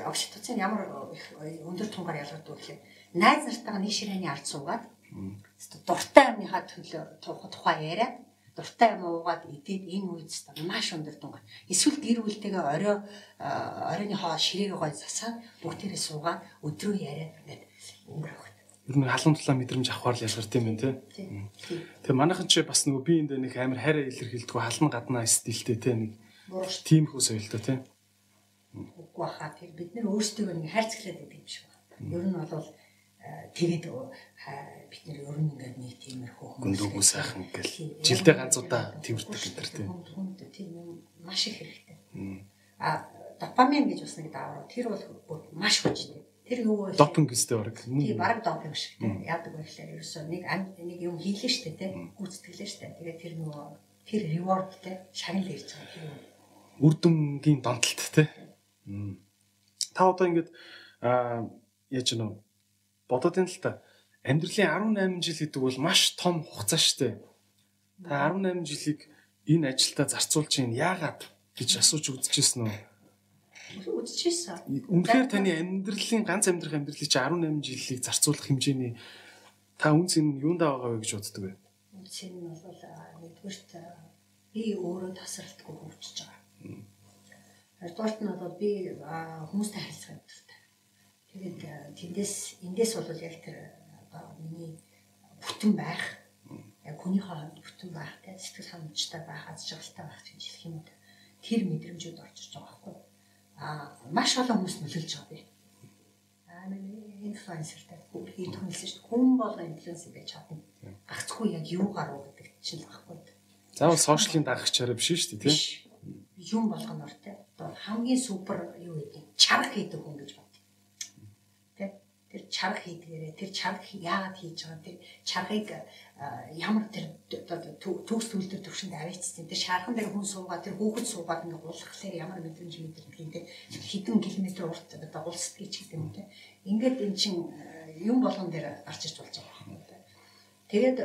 окситоцин ямар өндөр тунгаар ялгардаг вэ гэхээр найз нартайгаа нэг ширээний ард суугаад дуртай амныхаа төлөө тухай яриад дуртай юм уугаад идээд энэ үед маш өндөр тунгаа. Эсвэл гэр бүлтэйгээ орой оройны хоо ширээгээ гой засаад бүгдээрээ суугаад өдрөө яриад ингээд өнгөрөх. Ер нь халуун тулаа мэдрэмж авахар л ялгарт юм байна те. Тэгээ манайхан чи бас нөгөө би энэ нэг амар хайраа илэрхийлдэг халан гаднаа стилтэй те нэг тийм их соёлтой те. Үгүй хаа тэр бид нар өөрсдөө нэг хайрцаглаад байдаг юм шиг байна. Ер нь бол тэгээд бид нэр ер нь ингээд нэг тиймэрхүү хүмүүс гүндүүгүү сайхан ингээл жилдээ ганц удаа тэмэрдэг гэдэг тийм. Тийм маш их хэрэгтэй. А допамин гэж бас нэг даавар. Тэр бол маш хүчтэй. Тэр юу вэ? Допинг гэстэй баг. Тийм баг допинг шиг тийм. Яадаг гэхээр ерөөсөө нэг нэг юм хийлээ штэ тийм. Гүйцэтгэлээ штэ. Тэгээд тэр нөгөө тэр reward тийм шагнал ирж байгаа тэр юм. Үр дүнгийн донтолт тийм. Та одоо ингээд аа яаж гэнэ бодоод энэ л та амьдралын 18 жил гэдэг бол маш том хугацаа шүү дээ. Та 18 жилийг энэ ажилдаа зарцуулж чинь яагаад гэж асууж үзчихсэн үү? Үзчихсэн. Үнэхээр таны амьдралын ганц амьдрах амьдралыг чи 18 жилийг зарцуулах хэмжээний та үнц нь юунд байгаа вэ гэж боддөг вэ? Үнц нь бол нэгдүгürt би өөрөө тасралтгүй хөгжиж байгаа. Хоёрдугаарт нь бол би хүмүүстэй харилцах хэрэгтэй. Тэгээд тэндээс эндээс бол яг тэр одоо миний бүтэн байх яг хүнийхээ хувьд бүтэн байх те сэтгэл хангамжтай байх аз жаргалтай байх гэж хэлэх юм да. Тэр мэдрэмжүүд орчиж байгаа байхгүй. Аа маш олон хүмүүс нөлөөлж байгаа би. Аа миний инфлюенсертэй шүү дээ. Хүн болго инфлюенсер байж чадна. Гагцгүй яг юу гаруу гэдэг чинь л байхгүй. Заавал сошиалын дагагчаараа биш шүү дээ тийм. Юм болгоноор те. Одоо хамгийн супер юу гэдэг чарга хийдэг хүн гэж тэр чарга хийдгээрээ тэр чарга яагаад хийж байгаа тэр чаргыг ямар тэр төгс төлдөр төвшөнд авчихсан тэр шархан дээр хүн суугаад тэр хүүхэд суугаад ингээ уулгахлаар ямар мэдрэмж мэдрэх юм те? Хэдэн километр урт одоо улсдгийг ч гэдэг юм те? Ингээд эн чин юм болгон дээр гарч иж болж байгаа юм те? Тэгээд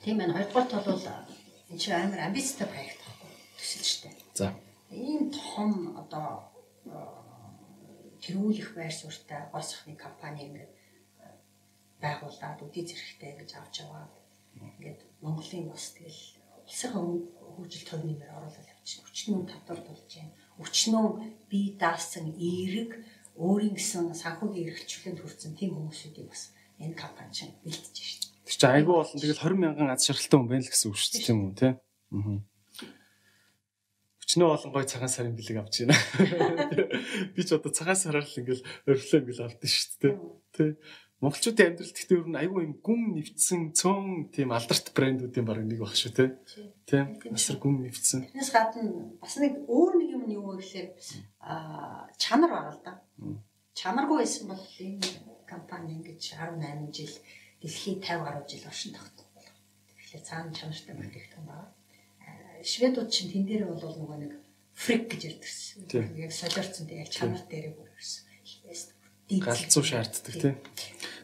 тийм байна. Хоёрдугаар бол энэ чинь амар амбицтай проект байхгүй төсөлжтэй за. Ийм том одоо тэргүүлэх байр суурьтай гол сахны компани ингээд байгуулад үдий зэрэгтэй гэж авч яваад ингээд Монголын бас тэгэл улсын хөгжил төв нэмэр оруулаад явчихсан. Өчнөө татвар болж байна. Өчнөө бие даасан эерэг өөрийн гэсэн санхүүгийн эрхчлэлд хүрсэн тийм хүмүүсүүдийг бас энэ компани чинь бэлтэж шээ. Тэр чинь айгүй болон тэгэл 20 мянган аз жаргалтай хүн байна л гэсэн үг шүү дээ тийм үү те. Аа. Чинээ олон гой цагаан сарын бэлэг авч байна. Би ч одоо цагаан сараар л ингээл орхилоо ингээл авдсан шүү дээ. Тэ. Монголчуудын амьдралд гэхдээ ер нь айгүй юм гүн нэвтсэн цөөн тийм алдарт брэндүүдийн баг нэг баг шүү те. Тийм. Насар гүн нэвтсэн. Тэрнээс гадна бас нэг өөр нэг юм нь юу вэ гэхээр аа чанар байгаа л да. Чанаргүй байсан бол энэ компани ингэж 18 жил дэлхийд 50 гаруй жил оршин тогтсон. Тэгэхээр цаана чанартай бүтээгдэхүүн байна шведууд чинь тэн дээр бол нөгөө нэг фрик гэж ярьдагсан. Яг солиорцсон яг чанар дээрээ бүр ирсэн. Галзуу шаарддаг тийм.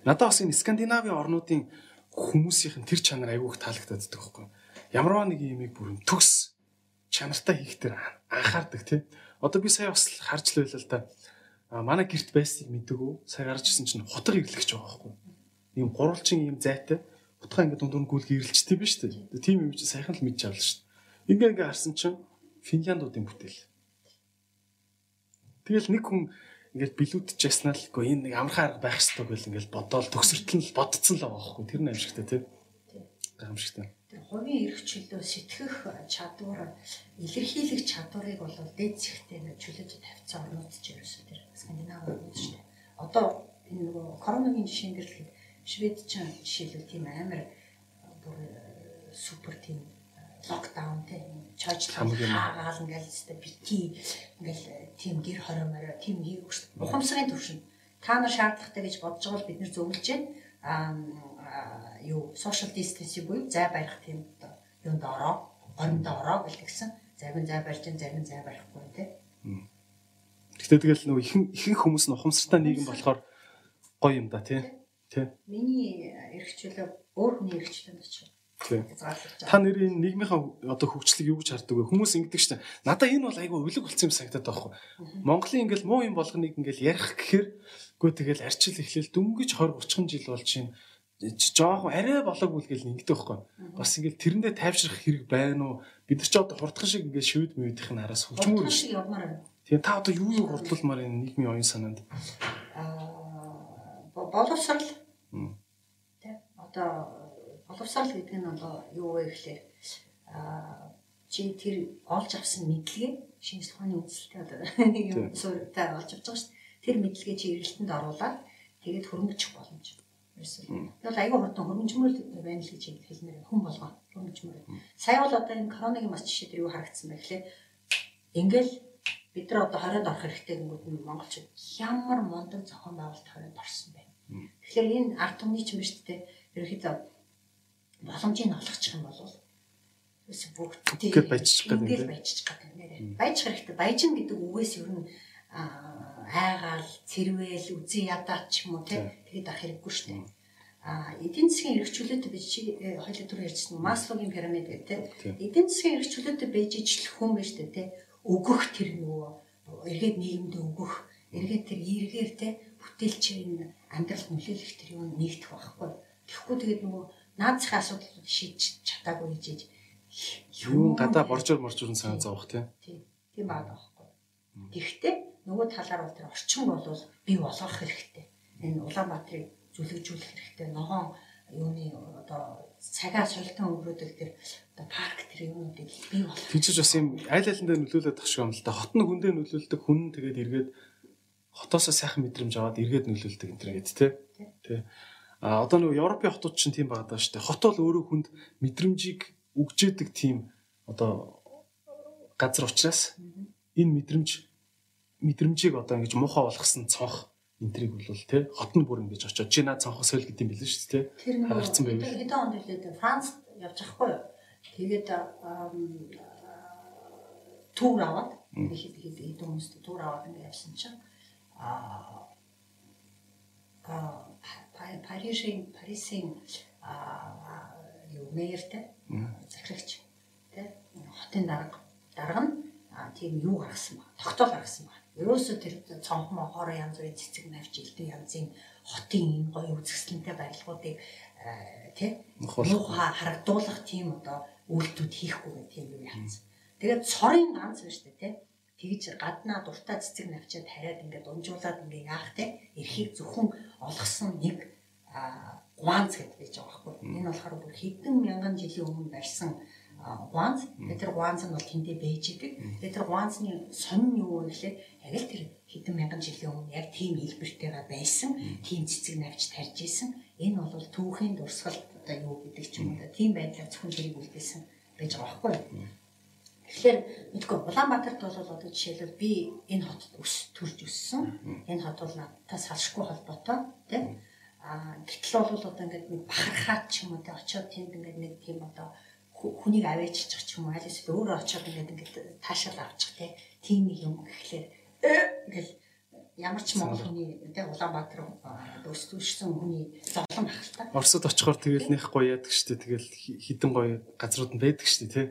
Надад бас энэ Скандинавын орнуудын хүмүүсийн тэр чанар айгүйх таалагддаг байхгүй. Ямарваа нэг юмыг бүр төгс чанартай хийхдээ анхаардаг тийм. Одоо би сая бас харж л байлаа л да. А манай герт байсныг мэдээгүй. Сая гарч ирсэн чинь хутга ирлэгч байгаа байхгүй. Ийм гурвалжин ийм зайтай. Хутга ингээд дундуур гүйл гэрэлчтэй биш үү? Тийм юм чи сайхан л мэдж авлаа шүү дээ. Ингээ ингээ харсан чинь Финляндуудын бүтээл. Тэгэл нэг хүн ингээд билүүдч яснаа л гоо энэ нэг амархан арга байх хэрэгтэй байл ингээд бодоол төгсөртөл нь бодцсон л байгаа байхгүй тэр нь амжигтай тийм гайхамшигтай. Тэр хувийн эрх чөлөө сэтгэх чадвар илэрхийлэх чадварыг бол дээд зэгтэй нэг чөлөөж тавьсан орнууд ч ерөөсөө тэр Скандинав орнууд шүү дээ. Одоо энэ нөгөө коронавигийн жишээн дээр л Швед ч жишээлбэл тийм амар бүр супер тийм локдаун тийм чойжлал хаагаал ингээл өстой бити ингээл тийм гэр хоромороо тийм ухамсарын төвшин та нар шаардлагатай гэж бодож байгаа бол бид нэр зөвлөж байна юу social distancing буюу зай барих тийм одоо юунд ороо горинд ороо гэлтгсэн зарим зай барьж зарим зай барихгүй тийм Гэхдээ тэгэл нөгөө ихэнх ихэнх хүмүүс нь ухамсартай нийгэм болохоор гоё юм да тий. Тий. Миний эрх чөлөө өөр хүний эрх чөлөөнд очив. Та нэрийн нийгмийнхаа одоо хөгжлийг юу гэж хардаг вэ? Хүмүүс ингэдэг дээ. Надаа энэ бол айгүй өвлөг болсон юм санагдаад байгаа байхгүй. Монголын ингээл муу юм болгоныг ингээл ярих гэхээр үгүй тэгэл арчил эхлээл дөнгөж 20 30 жил болж чинь жоохон арай болоогүй л гэл ингэдэг байхгүй. Бас ингээл тэрэндээ тайвшрах хэрэг байна уу? Бид нар ч одоо хурдхан шиг ингээл шивэд мөвдөх нь араас хөгжмөр байна. Тэгээ та одоо юу юу хурдлуулмаар энэ нийгмийн оюун санаанд? Аа боловсрал. Тэ одоо боловсрал гэдэг нь бол юу вэ гэхээр а чи тэр олж авсан мэдлэгээ шинжлэх ухааны үзэлтэй одоо нэг юм суурьтай олж авч байгаа шүү дээ. Тэр мэдлэгээ чи эргэлтэнд оруулаад тэгээд хөрөнгөчих боломж. Ерөөсөө. Тэгэл айгүй хурдан хөрөнгөжмөр байна л гэж хэлмээр хүн болгоо хөрөнгөжмөр. Сая бол одоо энэ коронавигийн бас жишээ дээр юу харагдсан бэ гэхлээр ингээл бид нар одоо хорионд орох хэрэгтэй гингүүд нь монголчууд ямар мундаг зохион байгуулалт хорионд орсон бэ. Тэгэхээр энэ ард түмний ч юм шүү дээ. Ерөнхийдөө боломжийг олгочих юм бол ерөөсө бүгд баяжчих гэдэг юм. Баяжчих гэдэг нэрээ. Баяжих хэрэгтэй. Баяжин гэдэг үгээс ер нь айгаал, цэрвэл, үзий ядаач ч юм уу тэгээд ах хэрэггүй шүү дээ. А эдийн засгийн эрхчлөлтөд би чи э, хоёул түр ярьсан Маслогийн пирамид гэдэг тийм. Эдийн засгийн эрхчлөлтөд байж ижил хүн байж тээ тэ өгөх тэр нөгөө эргээд нийгэмд өгөх эргээд тэр эргээр тэ бүтээлчийн амьдралд нөлөөлөх тэр юм нэгдэх байхгүй. Тэгэхгүй тэгээд нөгөө наацхийн асуудлыг шийдэж чадаагүй хийж юу гадаа боржор моржор санаа зовох тийм. Тийм байгаа байхгүй. Тэгэхдээ нөгөө талаар бол тэр орчин бол бий болгох хэрэгтэй. Энэ Улаанбаатарыг зүлгэжүүлэх хэрэгтэй. Ногоон юуны одоо цагаа солилтон өнгөрөөдөг тэр одоо парк тэр юмнуудыг бий болгох. Тинчж бас юм айл айландаа нөлөөлөд тах шиг юм л да. Хот нь хүндээ нөлөөлдөг, хүн тэгээд эргээд хотоосоо сайхан мэдрэмж аваад эргээд нөлөөлдөг энэ гэдэг тий. Тий. А одоо нөгөө Европын хотууд чинь тийм байгаа даа шүү дээ. Хот бол өөрөө хүнд мэдрэмжийг өгчээдэг тийм одоо газар учраас энэ мэдрэмж мэдрэмжийг одоо ингэж муухай болгосон цонх энтриг бол тий хот нь бүр ингэж очиод чи наа цонхос хөл гэдэг юм билээ шүү дээ тий харагдсан байв. Хэдэн онд хэлээд Францд явж байхгүй юу? Тэгээд түүр аваад хэд хэд хэдэн хүмүүст түүр аваад ингэ явсан чинь а Парисын Парисын юу мэйртэй захирагч тий хотын дарга дарга нь тийм юу гаргасан ба тогтоол гаргасан ба ерөөсөө тэр цонхмо хороо янз бүрийн цэцэг навч элдэн янзын хотын энэ гоё үзэсгэлэнтэй барилгуудыг тий муухай харагдуулах тийм одоо үйлдэлүүд хийхгүй гэх тийм юм яасан. Тэгээд цорын ганц шүү дээ тий тэгж гаднаа дуртай цэцэг навчаад хараад ингээд унжуулаад ингээд яах те эрхийг зөвхөн олгосон нэг гуанц гэдэг байж байгаа байхгүй. Энэ болохоор бүр хэдэн мянган жилийн өмнө барьсан гуанз. Тэр гуанз нь бол тэндээ бэж идэг. Тэгээд тэр гуанзны сонин нь юу вэ гэхлээр яг л тэр хэдэн мянган жилийн өмнө яг тийм хэлбэртэйгээ байсан, тийм цэцэг навч тарж исэн. Энэ бол түүхийн дурсгал одоо юу гэдэг ч юм уу. Тийм байдлаар зөвхөн тэрийг үлдээсэн байж байгаа байхгүй? Тэгэхээр мэдгүй Улаанбаатарт бол одоо жишээлбэл би энэ хотод өс төрж өссөн. Энэ хот бол надтай салшгүй холбоотой тийм. Аа гэтэл бол одоо ингээд нэг бахархаад ч юм уу тэ очиод тэнд ингээд нэг тийм одоо хүнийг аваачих ч юм уу аль эсвэл өөрөө очиод ингээд ингээд таашаал авчих тийм нэг юм гэхлээр ингээл ямар ч монгол хүний тэ Улаанбаатар өсвөрсөн хүний зовлон ах л та. Оросод очихоор тэгэл нэх гоё яадаг штэ тэгэл хідэн гоё газрууд нь байдаг штэ тий.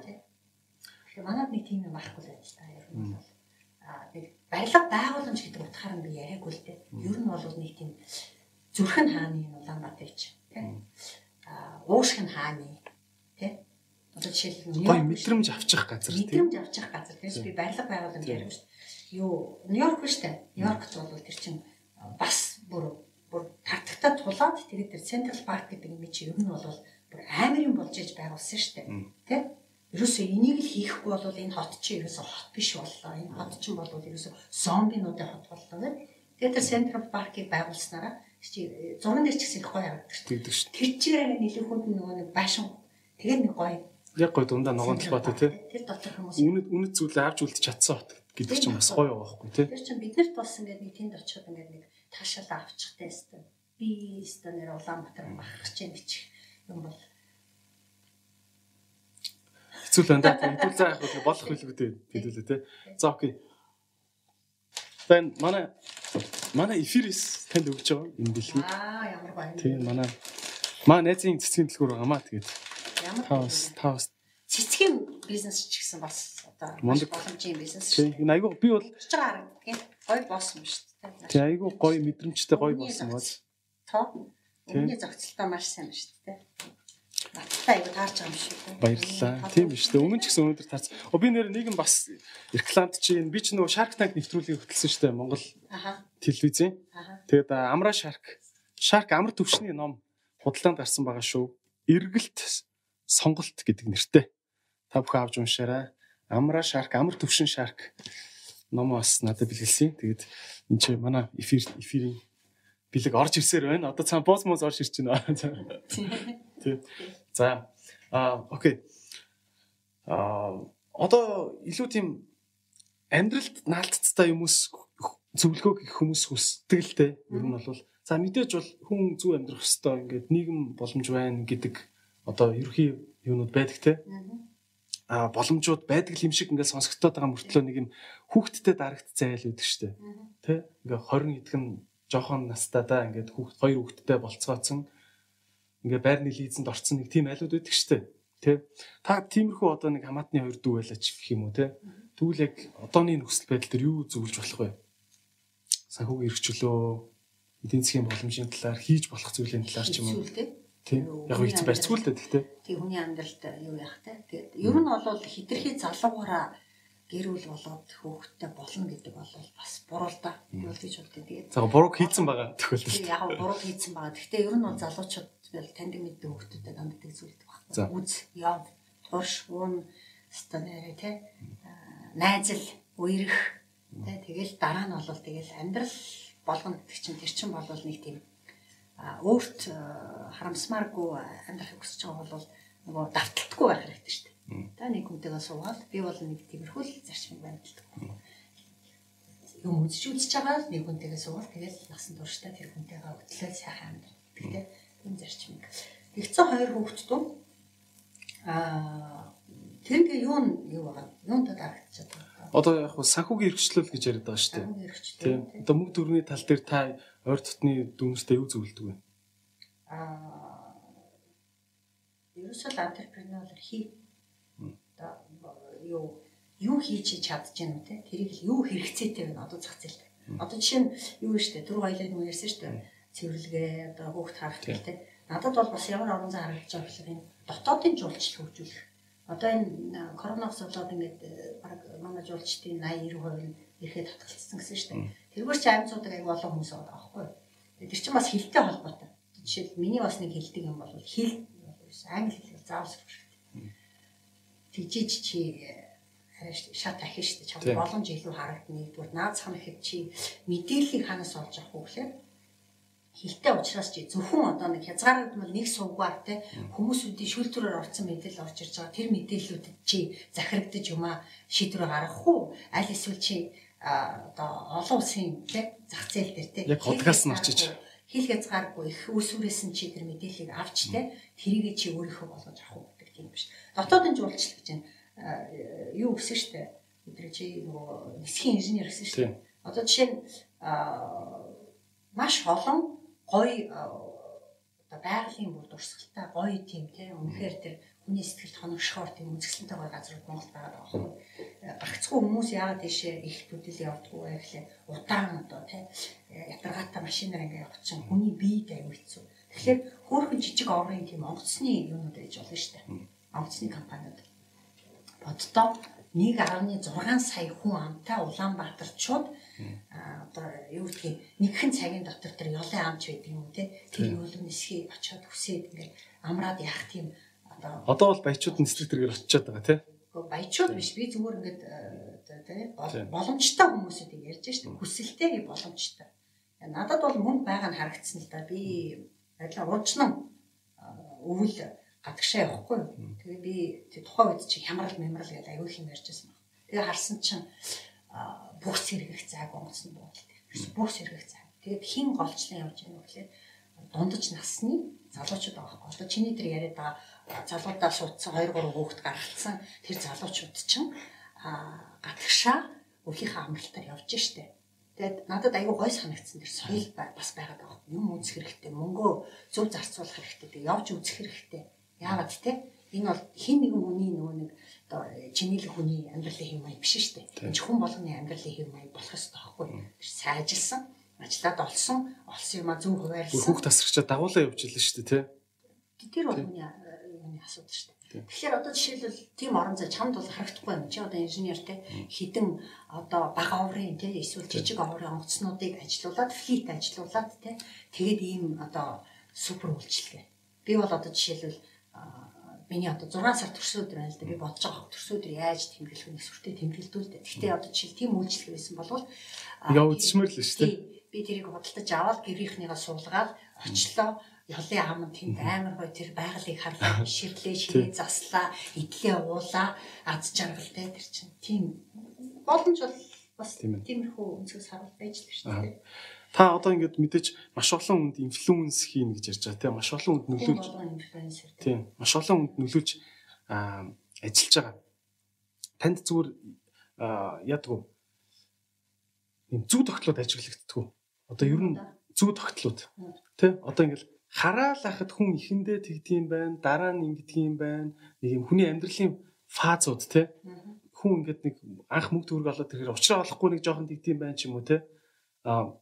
Тэгэхээр манад нэг тийм юм байхгүй л байж та ер нь бол аа нэг барилга байгууламж гэдэг утгаар нь би яриаггүй л дээ. Ер нь бол нэг тийм зүрхэн хааны Улаанбаатар ч тий. Аа уушхын хааны тий Одоо жишээлбэл гоё мэдрэмж авчих газар тийм. Мэдрэмж авчих газар тийм. Би барилга байгууламж ярих шүү дээ. Юу Нью-Йорк ба штэ. Нью-Йоркт бол тэр чинь бас бүр бүр тартагтаа тулаад тэгээд тэр Central Park гэдэг юм чи ер нь бол бүр амар юм болж иж байгуулсан штэ. Тэ? Ерөөсөө энийг л хийхгүй бол энэ хот чи ерөөсөө хот биш боллоо. Энэ хот чинь бол ерөөсөө зомбинуудын хот боллоо гэх. Тэгээд тэр Central Park-ыг байгуулснараа чи зурган дээр ч гэсэн их гоё харагддаг шүү. Тэр чигээр нэлээд хүнд нөгөө нэг башин тэгээд нэг гоё яг гой дундаа ногоон талбайтай тий. Тэр дотор хүмүүс үнэт үнэт зүйлээ авч үлдчих чадсан хот гэдэг чинь бас гоё байгаа байхгүй тий. Тэр чинь биднэрт бас ингээд нэг тэнд очиход ингээд нэг таашаал авчихтай өстой. Би өстой нэр Улаанбаатар бахах гэж юм бол хэцүү л байна да. Хэдүүл заа яг болох билгүй дээ хэлүүлээ тий. За окей. Тэн манай манай эфирис танд өгч байгаа юм дэлхий. Аа ямар гоё. Тий манай маа найзын цэцгийн дэлгүүр байгаамаа тэгээд Ямар тавс тавс цэцгийн бизнес ч гэсэн бас одоо боломжийн бизнес шүү. энэ айгуу би бол Болж байгаа харагддаг. Гой боссон шүү дээ. тий айгуу гоё мэдрэмжтэй гоё болсон баз. Тоо. Тийм. Өмнөний зохицолтой маш сайн шүү дээ. Баттай айгуу таарч байгаа юм шиг. Баярлалаа. Тийм биш үү. Өмнө ч гэсэн өнөөдөр таарч. О би нэр нэг юм бас рекламд чинь би ч нөгөө Shark Tank нэвтрүүлгийг хөтлсөн шүү дээ Монгол Аха. телевизийн. Аха. Тэгээд Амра Shark Shark амар төвшний ном худалдаанд гарсан байгаа шүү. Эргэлт сонголт гэдэг нэртэй. Та бүхэн авч уншаарай. Амра Shark амар төвшин Shark ном бас надад бэлгэлсэн. Тэгээд энэ чи манай эфир эфирийн бэлэг орж ирсээр байна. Одоо цаана боос моос орж ирж байна. Тий. За а окей. А одоо илүү тийм амьдралд наалтцтай юмс зөвлөгөө гэх хүмүүс хүсдэг л дээ. Ер нь бол за мэдээж бол хүн зөв амьдрах хэвээр ингээд нийгэм боломж байна гэдэг одоо ерөхийн юунууд байдаг те. А боломжууд байдаг юм шиг ингээд сонсогдоод байгаа мөртлөө нэг юм хүүхдтэй дарагт зайл үүдэг штэ. Тэ? Ингээ 20 идэх нь жоохон настай да ингээд хүүхд хоёр хүүхдтэй болцгооцсон ингээ байрны лизэнд орцсон нэг тийм айлууд байдаг штэ. Тэ? Та тиймэрхүү одоо нэг хамаатны хоёр дүү байлаач гэх юм уу те. Тэгвэл яг одооны нөхцөл байдал дээр юу зөвлөж болох вэ? Санхүүгийн эрхчлөө, эдийн засгийн боломжийн талаар хийж болох зүйлийн талаар ч юм уу. Тийм. Яг их барьцгүй л дээ гэхдээ. Тийм хүний амьдралд юу яах те. Тэгээд ер нь бол хитрхи залуугаараа гэрүүл болоод хөөхтэй болно гэдэг бол бас буруу л да. Юу гэж боддог. Тэгээд За буруу хийцэн байгаа тохиолдолд. яг буруу хийцэн байгаа. Гэхдээ ер нь бол залуучууд бол таньдаг мэддэг хөөхтүүдэд ханддаг зүйлдэг байна. Үз, яв, турш, уун станарэ те. Найзал, үерх те. Тэгэл дараа нь бол тэгэл амьдрал болгоно гэдэг чинь тэр чинь бол нэг тийм өөрт харамсмааргүй амьдрахыг хүсэж байгаа бол нөгөө давталтгүй байх хэрэгтэй шүү дээ. Та нэг хүнтэйгээ суугаад би бол нэг тиймэрхүү л зарчмыг баримталдаг. Юм үзэж байгаа нэг хүнтэйгээ суугаад тэгэл насан туршдаа тэр хүнтэйгээ хөтлөө сайхан. Тэгтээ тийм зарчмыг. Тэгцэн хоёр хүүхдтүү а тэрнгээ юу нь юу байгаа? Юунд дарагдчихад байгаа? Одоо яг хуу санхүүгийн эрхчлөл гэж яриад байгаа шүү дээ. Санхүүгийн эрхчлэл, Тийм. Одоо мөнгө төгрөгийн тал дээр та ойр дотны дүнстэй юу зөвлөдөг вэ? аа ерөөсөө л антрепренер хий. Одоо юу юу хийж гэнэ үү те тэрийг л юу хэрэгцээтэй байна одоо зах зээлд. Одоо жишээ нь юу вэ штэ түр хоёлаа нэг ярьсан штэ цэвэрлэгээ одоо хүүхд харах гэх те. Надад бол бас ямар орон зай харагдаж байгаа гэхээр энэ дотоодын жуулчлал хөгжүүлэх. Одоо энэ коронавирус болоод ингээд э, баг манай жуулчдын 80 90% нь ирэхэд татгалцсан гэсэн штэ. Тэргээр чи амьцуудаг аяг олон хүмүүс байгаа байхгүй Тэр чинь бас хилтэй холбоотой. Жишээл миний бас нэг хилдэг юм бол хил англи хэл заавал. Тэгжиж чи арай шат ахин штэ. Чам боломж илүү харагдана нэгдүгээр наад цахна гэхэд чи мэдээллийг ханаас олж авах уу гэхээр хилтэй учраас чи зөвхөн одоо нэг хязгаарлагдмал нэг сувгаар те хүмүүсүүдийн шүүлтүрээр орсон мэдээлэл орж ирж байгаа. Тэр мэдээллүүдэд чи захирагдаж юмаа шийдвэр гаргах уу? Аль эсвэл чи одоо олон улсын те зах зээл дээр те яг подкаст нь очиж. хил хязгааргүй их усүрээс нь чи тэр мэдээллийг авч те тэрийг чи өөрийнхөө болгож авах уу гэдэг юм биш. Дотоодын жуулчлал гэж юу гэсэн штэ өдөр чи нөгөө нисхийн инженер гэсэн штэ. Одоо жишээ нь маш олон гоё одоо байгалийн бүр дурсгалтай гоё тийм те үнэхээр тэр хүний сэтгэлд хоногшохоор тийм үзэсгэлэнтэй гоё газрууд Монголд байгаа байхгүй. Гагцгүй хүмүүс яагаад тийшээ их төдөл явдггүй вэ гэхлээр удаан одоо те ятаргаатай машинаар ингээ явчихсан хүний биед аюу хэцүү. Тэгэхээр хөөрхөн жижиг орны тийм онгоцны юмнууд байж болно шүү дээ. Онгоцны компаниуд. Боддоо 1.6 сая хүн амтай Улаанбаатарчууд одоо юу гэдгийг нэгхэн цагийн дотор тэр ёлын амч байдаг юм те? Тэр ёлын нисхий очиод хүсээд ингээд амраад яах тийм одоо одоо бол баячууд нэсрэг тэргээр очиод байгаа те? Баячууд биш. Би зүгээр ингээд те боломжтой хүмүүсүүдийг ярьж штэ. Хүсэлтэй боломжтой. Надад бол мөнгө байгаа нь харагдсан л да. Би адилхан уучнан өвөл гадагшаа явахгүй тэгээ би тухайн үед чи хямрал мемрал гэдэг аюул юм ярьжсэн баг тэгээ харсан чинь бүх сэргэх цайг онгоцсон буудалтай. Бүх сэргэх цайг. Тэгээд хин голчлон явж байгаа гэхлээр дундаж насны залуучууд байгаа. Одоо чиний тэр яриад байгаа залуудаа шуудсан 2 3 хүүхэд гаргацсан тэр залуучууд чинь гадагшаа өөхийнхөө амралтаар явж штэ. Тэгээд надад аюу гой санагдсан тэр соёл бас байгаад байгаа. Юм үзэх хэрэгтэй, мөнгөө зөв зарцуулах хэрэгтэй. Тэгээд явж үзэх хэрэгтэй. Яагаад те? Энэ бол хин нэгэн хүний нөгөө нэг одоо чиний л хүний амьдралын хэм маяг биш шүү дээ. Энд хүн болгоны амьдралын хэм маяг болох ёстой байхгүй. Тэр сайжилсан, ажиллаад олсон, олсон юма зөв хуваарлсан. Хүүхд тасрагчаа дагуулаа явуулчихлаа шүү дээ, тий. Тэр бол миний юуны асуудал шүү дээ. Тэгэхээр одоо жишээлбэл тийм орон зай чамд бол харагдахгүй юм. Чи одоо инженер те хідэн одоо бага оврын те эсвэл жижиг оврын онгоцнуудыг ажилуулад флит ажилуулад те тэгээд ийм одоо супер үйлчлэгээ. Би бол одоо жишээлбэл миний одоо 6 сар төрсөн өдөр байна л да би бодож байгаа төрсөн өдөр яаж тэмдэглэх вэ сүртэй тэмдэглэдүүлдэ. Гэхдээ одоо жишээл тийм үйлчлэг байсан болвол яа үзсмэр л шүү дээ. Би тэрийг бодолтож аваад гэрийнхнийгаа суулгаад очлоо ёлын ам тэнд амар гоё тэр байгалыг харлаа ширлээ шинэ заслаа идлээ уулаа аз жаргалтай тэр чинь. Тийм. Боломж бол бас тиймэрхүү өнцгөөс харуул байж л шүү дээ. Та одоо ингээд мэдээж маш олон хүнд инфлюенс хийн гэж ярьж байгаа тийм маш олон хүнд нөлөөлж тийм. Маш олон хүнд нөлөөлж ажиллаж байгаа. Танд зүгээр вэ? Ийм зүү тогтлоод ажиглагддаг уу? Одоо ер нь зүү тогтлоод. Тий одоо ингээд хараал ахад хүн ихэндээ тэгдэм байх, дараа нь ингэдэг юм байна. Нэг юм хүний амьдралын фазууд тий хүн ингээд нэг анх мөнгө төгрөг олоод тэгэхээр уучраа олохгүй нэг жоохон тэгдэм байх юм уу тий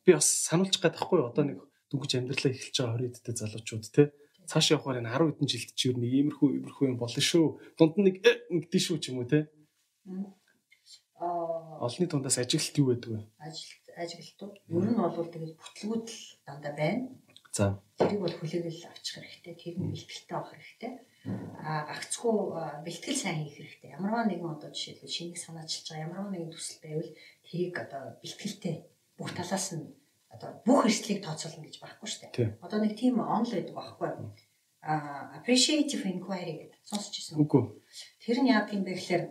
би бас сануулчих гээд байхгүй одоо нэг дүнгийн амьдралаа эхэлж байгаа 20 эдтэй залуучууд те цааш явахаар энэ 10 хэдэн жилд чи ер нь иймэрхүү иймэрхүү юм болно шүү. Дунд нь нэг ингэдэж шүү ч юм уу те. Аа олны дундаас ажиглалт юу байдаг вэ? Ажилт ажиглалтууд ер нь бол тэгээд бүтлгүүд л дандаа байна. За. Тэрийг бол хүлээгэл авчих хэрэгтэй. Тэр нь бэлтгэлтэй авах хэрэгтэй. А гагцхүү бэлтгэл сайн хийх хэрэгтэй. Ямарваа нэгэн одоо жишээлбэл шинийг санаачилж байгаа ямарваа нэгэн төсөл байвал тэрийг одоо бэлтгэлтэй бүх талаас нь одоо бүх эрсдлийг тооцоолно гэж байхгүй шүү дээ. Одоо нэг тийм онл байдаг байхгүй юу? А appreciative inquiry гэдэг сонсч ирсэн үгүй. Тэр нь яа гэм бэ гэхээр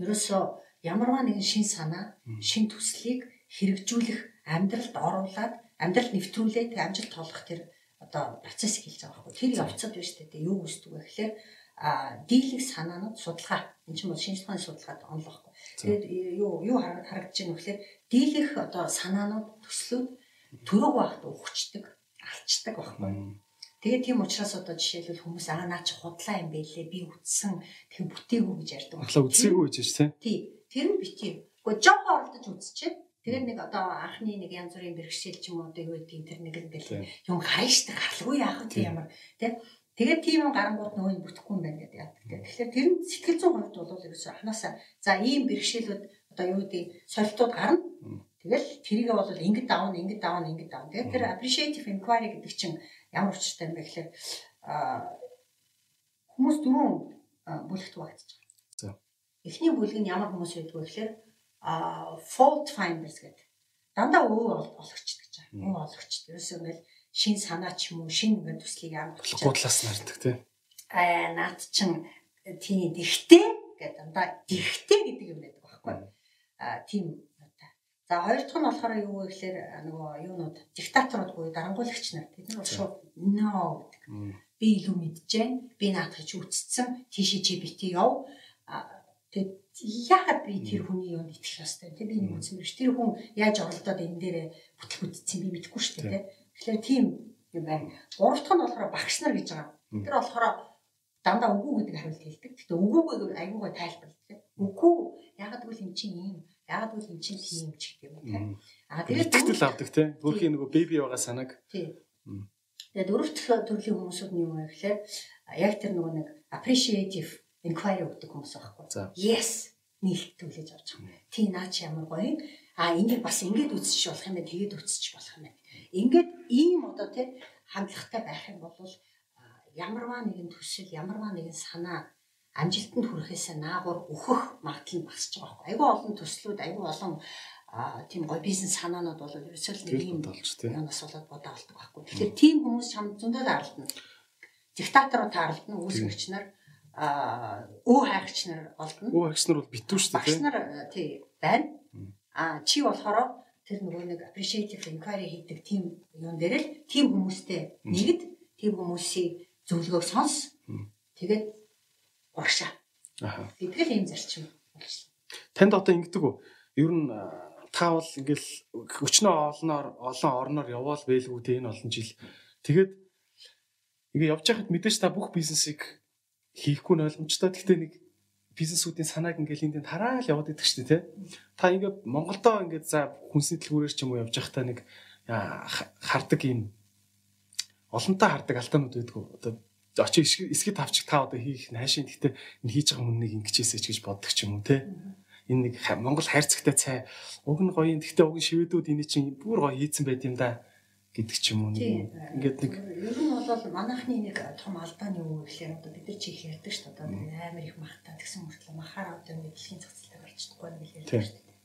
ерөөсөө ямарваа нэгэн шин санаа, шин төслийг хэрэгжүүлэх амьдралд оруулаад амьдрал нэвтрүүлээд амжилт тоолох тэр одоо процесс хэлж байгаа байхгүй. Тэр явцад биш үү? Юу үүсдэг вэ гэхээр а дийлэх санаанууд судалгаа энэ ч бол шинжлэх ухааны судалгаад онлохгүй. Тэгээд юу юу харагдаж байна вэ гэхээр дийлэх одоо санаанууд төслүүд төрөг байхад ухчдаг, алчдаг байхгүй. Тэгээ тийм учраас одоо жишээлбэл хүмүүс аа наа чи худлаа юм байлээ би үтсэн тэг бүтээгүү гэж ярьдаг. Худлаа үтсээгүү гэж тийм. Тий. Тэр нь битгий. Гэхдээ жоох оролдож үзчихээ. Тэгээд нэг одоо анхны нэг янз бүрийн бэрхшээл ч юм уу одоо юу гэдгийг тэр нэг ингээл юм хайшдаг халгүй яах вэ ямар тий. Тэгээд тийм гарангууд нөгөө бүтэхгүй юм байна гэдэг яадаг. Тэгэхээр тэр нь сэтгэл зүйн хувьд бол ерөөсөө анханасаа за ийм бэрхшээлүүд одоо юу гэдэг солилтууд гарна. Тэгэл тэрийгээ бол ингэж давна, ингэж давна, ингэж давна. Тэгээд тэр appreciative inquiry гэдэг чинь ямар учиртай юм бэ гэхээр хүмүүс дөрөв бүлэгт багтж байгаа. эхний бүлэг нь ямар хүмүүс байдг вэ гэхээр fault finders гэдэг. Дандаа өө олгогч гэж байгаа. Өө олгогч. Ерөөсөө ингээл шин санаа ч юм уу, шин ингээд төслийг амарч. Гутлаас нардаг тий. Аа наад чин тийм дихтэй гэдэг дандаа дихтэй гэдэг юм байдаг байхгүй. Аа тийм За хоёр дахь нь болохоор юу вэ гэхээр нөгөө юунууд диктаторууд буюу дарангуйлагч нар тэд нар шууд no гэдэг. Би илүү мэдчихээн. Би наадах чи үтцсэн. Тийшээ чи бити яв. Тэгээд яагаад би тэр хүний юунд итгэх ёстой те би нэг үзсэн биш. Тэр хүн яаж оролдоод энэ дээр бүтлэг үтцсэн би мэдэхгүй шүү дээ те. Тэгэхээр тийм юм байна. Гурав дахь нь болохоор багш нар гэж байгаа. Тэр болохоор дандаа үгүй гэдэг хариулт хэлдэг. Гэтэ үгүйг аюугаа тайлбарладаг. Үгүй яагаад гэвэл эн чинь ийм яагаад гэвэл эн чинь тийм ч гэдэг юм те. Аа тэгээд итгэл авдаг те. Бүрхийн нөгөө беби байгаа санааг. Тийм. Тэгээд дөрөв дэх төрлийн хүмүүсүүд нь юу вэ гэхээр яг тэр нөгөө нэг appreciative inquiry өгдөг хүмүүс байхгүй. Yes нийлт төлөж авч байгаа. Тий наа чи ямар гоё. А ингээд бас ингээд үсчих болох юм байна. Тэгээд үсчих болох юм байна. Ингээд ийм одоо тий хандлагатай байх юм бол ямарваа нэгэн төсөл, ямарваа нэгэн санаа амжилтанд хүрэхээс наагур өөхөх магадлал нь багасч байгаа байхгүй. Айгүй олон төслүүд, айгүй олон тийм гоё бизнес санаанууд бол ерөөсөө л нэг юм болж тийм юмас болоод бодоо болдог байхгүй. Тэгэхээр тийм хүмүүс чам зөндөө таарлтна. Диктаторууд таарлтна, үүсгэгч нар а өө хайгч нар олдно. Өө хайгч нар бол битүү шүү дээ. Хайгч нар тий байна. А чи болохоор тэр нөгөө нэг appreciative inquiry хийдэг тийм юм дээр л тийм хүмүүстэй нэгд тийм хүмүүсийн зөвлөгөөг сонс. Тэгээд урагшаа. Аа. Тэгэл ийм зарчим болж. Танд одоо ингэдэг үү? Ер нь та бол ингээл өчнөө олноор олон орноор яваал байлгүй те энэ олон жил. Тэгээд ингээ явж байхад мэдээж та бүх бизнесийг хийхгүй нь ойлгомжтой. Гэхдээ нэг бизнесүүдийн санааг ингээл энд тараал яваад идэг шүү дээ те. Та ингээ Монголдоо ингээ за хүнсний дэлгүүрээр ч юм уу явж байхдаа нэг хардаг юм олонтаа хардаг алдаанууд байдгүй. Одоо очиж эсгий тавчих та одоо хийх хайшин гэхдээ энэ хийж байгаа хүннийг ингэчээсэй ч гэж боддог ч юм уу те энэ нэг Монгол хайрцагтай цай уг нь гоё юм гэхдээ уг нь шивэдүүд энэ чинь бүр гоё хийцэн байт юм да гэдэг ч юм уу ингээд нэг ер нь бол манайхны нэг том алдааны үг гэхлээр одоо бид нар чи их ярьдаг шүү дээ. Одоо амар их махтаа тэгсэн мөртлөө махаар одоо нэг дэлхийн цогцолтой болчихдоггүй нэг ярьдаг шүү дээ.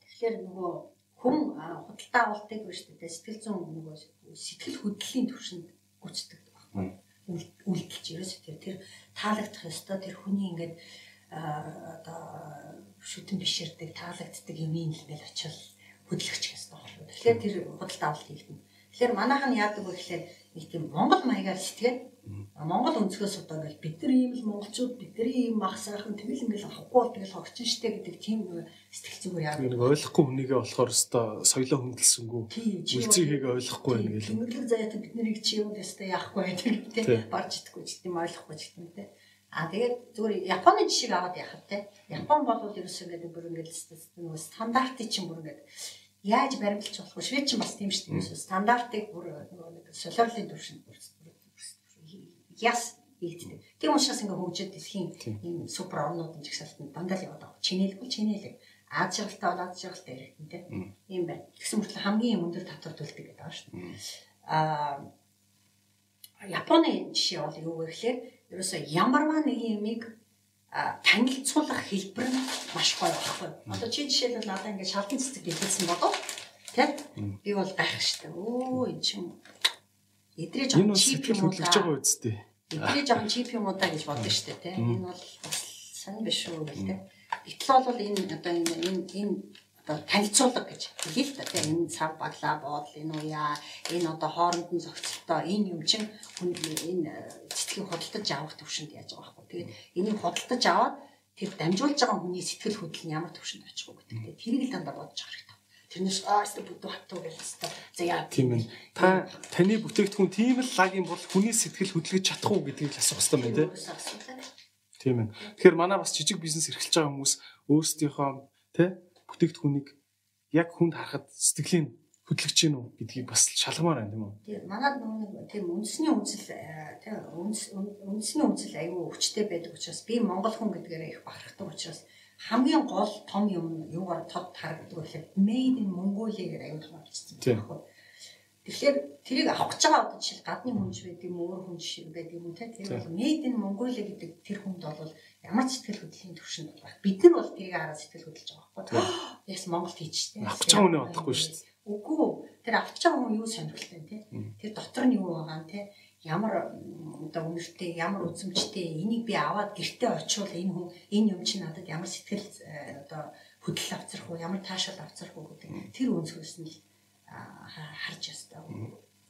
Тэгэхээр нөгөө хүн худалдаа авалтыг биш шүү дээ сэтгэл зүйн нөгөө сэтгэл хөдлөлийн төвшөнд гүйцэтгэдэг байхгүй. Үйлдэлж ерөөсөө тэр тэр таалагдах ёстой тэр хүний ингээд одоо шүтэн бишэрдэг таалагддаг юм ин л ингээл очил хөдлөгч ёстой байхгүй. Тэгэхээр тэр худалдаа авалт хийгдэнэ. Тэгэхээр манайх нь яадаг вэ гэхээр нэг тийм Монгол маягаар сэтгэгээд Монгол өнцгөөс одоо ингээл бид нар ийм л монголчууд бидний ийм мах сайхан тэгэл ингээл авахгүй бол тэгэл хогчин штэ гэдэг тийм сэтгэл зүгээр яа. Нэг ойлгохгүй хүнийгээ болохоор өстой соёлоо хөндлсөнгүү. Үлцгийг ойлгохгүй байна гэл. Тэмдэглэг заяа бид нарыг чи юу өстой яахгүй байдаг тийм барж идэхгүй ч тийм ойлгохгүй ч тийм тийм. А тэгээд зүгээр Японы жишээг аваад яхав те. Япон бол ерөөсөө ингээд бүр ингээд нөгөө стандартыг чинь бүр ингээд яаж баримталж болох вэ? Швед ч бас тийм шүү дээ. Стандартыг бүр нэг солиорлын төвшөнд яс хийгддэг. Тийм учраас ингээ хөгжөөд дэлхийн ийм супер орнуудын жагсаалтанд дандаа л яваад байгаа. Чинээлгүй чинээлэг. Аз жаргалтай бол аз жаргалтай яригдэн тийм. Ийм байна. Тэгсэн мөртлөө хамгийн өндөр татвар төлдөг гэдэг байгаа шүү дээ. Аа Японы жишээ бол юу вэ гэхээр ерөөсөө ямарваа нэг юмыг танилцуулах хэлбэр нь маш гоё байхгүй. Одоо чи жишээлбэл надад ингээд шалган цэцэг хэлсэн бодоо тийм би бол гайх штэ. Өө эн чинь эдрээ жоохон чип юм уу байгаа үсттэй. Эдрээ жоохон чип юм уу да гэж бодсон штэ тийм. Энэ бол бас сайн биш үү тийм. Гэтэл бол энэ одоо энэ энэ энэ одоо танилцуулга гэж хэлээ л да тийм. Энэ цав баглаа боодол энэ уяа энэ одоо хооронд нь зохицолтой энэ юм чинь энэ сэтгэлийг худалдаж авах төвшөнд яаж байгаа байхгүй. Тэгээд энийг худалдаж аваад тэр дамжуулж байгаа хүний сэтгэл хөдлөл нь ямар төвшөнд очих вэ гэдэг. Тэрийг л дандаа бодож авах хэрэгтэй. Тэрнээс ааста бүдүү хатуу гэж хэвээр. За яа тийм ээ. Та таны бүтээгдэхүүн тийм л лаг юм бол хүний сэтгэл хөдлөж чадах уу гэдгийг л асуух хэрэгтэй байна тийм. Тийм ээ. Тэгэхээр манай бас жижиг бизнес эрхэлж байгаа хүмүүс өөрсдийнхөө тий бүтээгдэхүүнийг яг хүнд харахад сэтгэлийн хөдлөж гин үү гэдгийг бас шалгамаар байна тийм үү? Тийм. Манад нэг тийм үндэсний үндэслэл тийм үндэсний үндэслэл аюу өвчтэй байдаг учраас би монгол хүн гэдгээрээ их бахархдаг учраас хамгийн гол том юм юугаар тод харагддаг гэхэл made in Mongolia гэдэг аюул авчихсан байхгүй. Тэгэхээр тэрийг авах гэж байгаа одоо жишээл гадны хүн ч байдаг юм өөр хүн шиг байдаг юм те. Тэр бол made in Mongolia гэдэг тэр хүнд бол ямар ч сэтгэл хөдлөлийн төвшөнд байх. Бид нар бол тэрийг хараад сэтгэл хөдлөж байгаа байхгүй. Яс Монголд хийчихтэй. Авах гэж байгаа хүн бодохгүй шүү дээ. Үгүй тэр авах гэж байгаа хүн юу сонирхолтой те. Тэр дотор нь юу байгаа юм те ямар одоо үнэртэй ямар үзмжтэй энийг би аваад гэртээ очивол энэ хүн энэ юм чинь надад ямар сэтгэл э, одоо хөдөл авцрах уу ямар таашаал авцрах уу гэдэг тэр үнсгөөс нь л харж ястаа.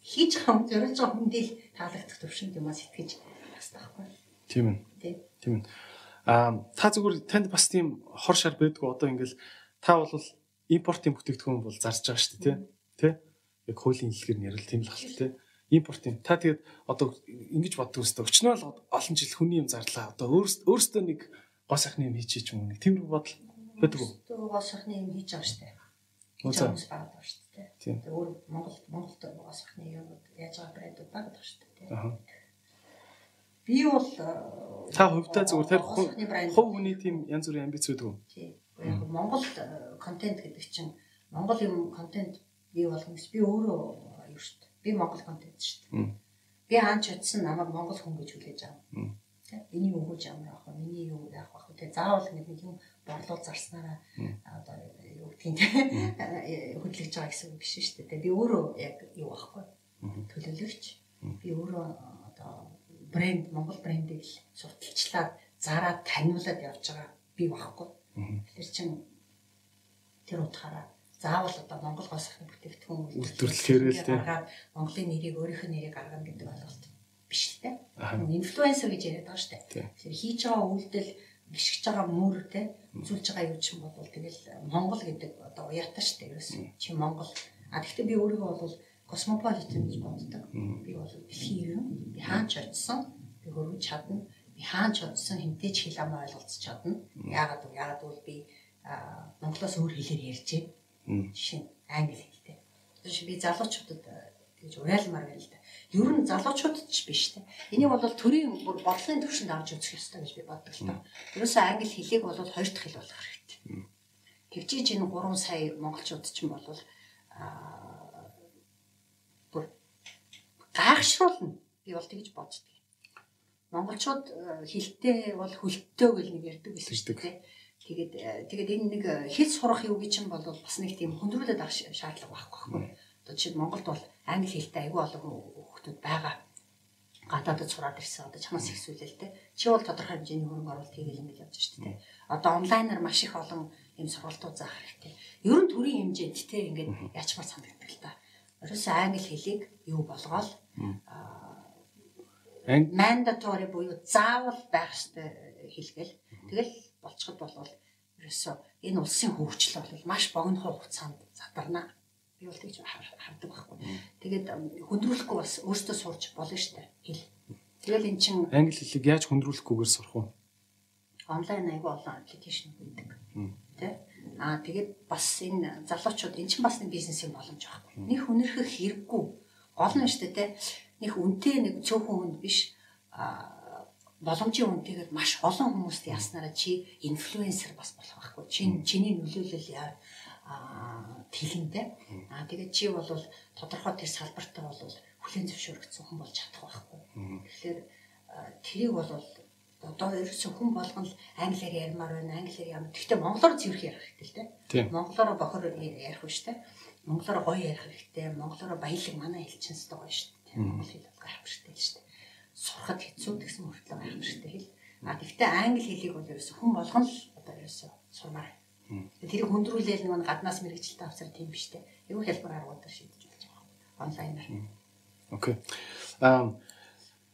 Хийж байгаа юм зориулж байгаа хүндээ л таалагдах төвшөнд юм а сэтгэж ястаа байхгүй. Тийм ээ. Тийм ээ. Аа та зүгээр танд бас тийм хор шар байдгүй одоо ингээл та бол импортын бүтээгдэхүүн бол зарж байгаа шүү дээ тий. Тэ? Яг хуулийн хэлгээр нэрэл тийм л ахал тий. Импортын та тэгээд одоо ингэж боддог өстой өчнөө л олон жил хүний юм зарлаа. Одоо өөрөөсөө нэг гоо сайхны юм хийчих юм нэг тиймэрхүү бодол байдаг уу? Гоо сайхны юм хийж байгаа дээ. Хүмүүс багт байна шүү дээ тий. Тэгээ өөр Монгол Монголд угаас ахны юмуд яаж байгаа брэндүүд багт байна шүү дээ тий. Би бол э, та хувьдаа зүгээр тэр хувь хүний тийм янз бүрийн амбиц үүдгүй. Тий. Яг Монгол контент гэдэг чинь Монгол юм контент бий болгоно гэж би өөрөө юу дээ. Би Монгол контент шүү дээ. Би хаач утсан намайг Монгол хүн гэж хүлээж авна. Энийг өгөөж ямар авах вэ? Миний юу яах вэ? Тэгээ заавал нэг юм борлуул зарснараа одоо юу гэдгийг хөдлөж байгаа гэсэн үг биш шүү дээ. Би өөрөө яг юу байхгүй. Төлөөлөгч. Би өөрөө одоо брэнд Монгол брендийг л судалчлаад зараад таниулаад явж байгаа би байхгүй. Тэр чинь тэр утгаараа заавал одоо Монгол гол сайхны бүтээгдэхүүн үйлдвэрлэхээр л тийм Монголын нэрийг өөрийнх нь нэрийг гаргана гэдэг ойлголт биш л дээ. Инфлюенсер гэж яриад байгаа шүү дээ. Тэгэхээр хийж байгаа үйлдэл гიშгэж байгаа мөр те үзүүлж байгаа юу ч юм бол тэгэл Монгол гэдэг одоо уяатай шүү дээ. Ерөөс чи Монгол. А гэхдээ би өөрийгөө бол космополитен гэж боддог. Би бол дэлхийн юм. Би хаач очсон. Би хөрвж чадна. Би хаач очсон хинтээ ч хэл амаа ойлголцож чадна. Яагаад вэ? Яагаад бол би Монголоос өөр хэлээр ярьж байна. Жишээ нь англи хэлтэй. Тэгэхээр би залуучуудад тэгж уриалмаар байл л да ер нь залуучуудад ч биш те. Энийг бол төрийн бүр бодлогын төвшөнд авч үзэх ёстой гэж би боддог л доо. Ерөөсөө англи хэлийг бол хоёр дахь хэл болох хэрэгтэй. Тэгжиж энэ 3 сая монголчууд ч юм бол аа бүр гайхшруулна. Би бол тэгж боддог. Монголчууд хэлтэй бол хөлтөө гэл нэг ярьдаг байсан шүү дээ. Тэгээд тэгээд энэ нэг хэл сурах юу гэж юм бол бас нэг тийм хөндрүүлээд авах шаардлага байхгүй байхгүй. Одоо жишээ Монголд бол англи хэлтэй айгүй олон хүүхдүүд байгаа. Гадаадд сураад ирсэн одоо чамаас их сүлэлтэй. Чи бол тодорхой хэмжээний хөрөнгө оруулалт хийгээл ингэж явж шүү дээ. Одоо онлайнаар маш их олон юм сургалтууд заах хэрэгтэй. Ер нь төрийн хэмжээнд те ингээд ячмар санагддаг л та. Ерөөсөө англи хэлийг юу болгоол mandatory буюу заавал байх ёстой хэлгээл. Тэгэл болцоход болвол ерөөсөө энэ улсын хөгжил бол маш богино хугацаанд задарна би бол тэгж хардаг байхгүй. Тэгээд хөндрүүлэхгүй бас өөртөө сурч болно дээ. Хэл. Тэгэл эн чин англи хэлийг яаж хөндрүүлэхгүйгээр сурах вэ? Онлайн аягүй олон аппликейшн үүдэг. Тэ? Аа тэгээд бас энэ залуучууд эн чин бас нэг бизнесийн боломж байхгүй. Нэг хүнэрхэх хэрэггүй. Гол нь дээ, тэ? Нэг үнэтэй нэг цөөхөн хүнд биш. Аа боломжийн үнэтэйгээр маш олон хүмүүст яснараа чи инфлюенсер бас болох байхгүй. Чи чиний нөлөөлөл яа тэлэнтэй. Аа тэгээд чи бол тодорхой тэр салбартаа бол хүлэн зөвшөөрөгдсөн хүн болж чадах байхгүй. Тэгэхээр тэрийг бол одоо ерөөсөн хүн болгон л англиар ярмаар байна, англиар ямар. Гэхдээ монголоор зөрөх ярих хэрэгтэй л дээ. Монголоор бохор ярих үү? Монголоор гоё ярих хэрэгтэй. Монголоор баялаг манай хэлчин өстой гоё дээ. Монгол хэл бол гайхамшигтай л шүү дээ. Сурахад хэцүү гэсэн мөртлөө гайхамшигтай хэл. А гэхдээ англи хэлийг бол ерөөсөн хүн болгон л одоо ерөөсөн сурмаар Тэрийг хөндрүүлээл нэг гаднаас мэрэгчлээ авцар тийм биш те. Юу хэлбэр аргуудаар шийдэж болж байгаа. Онлайнаар. Окей. Аа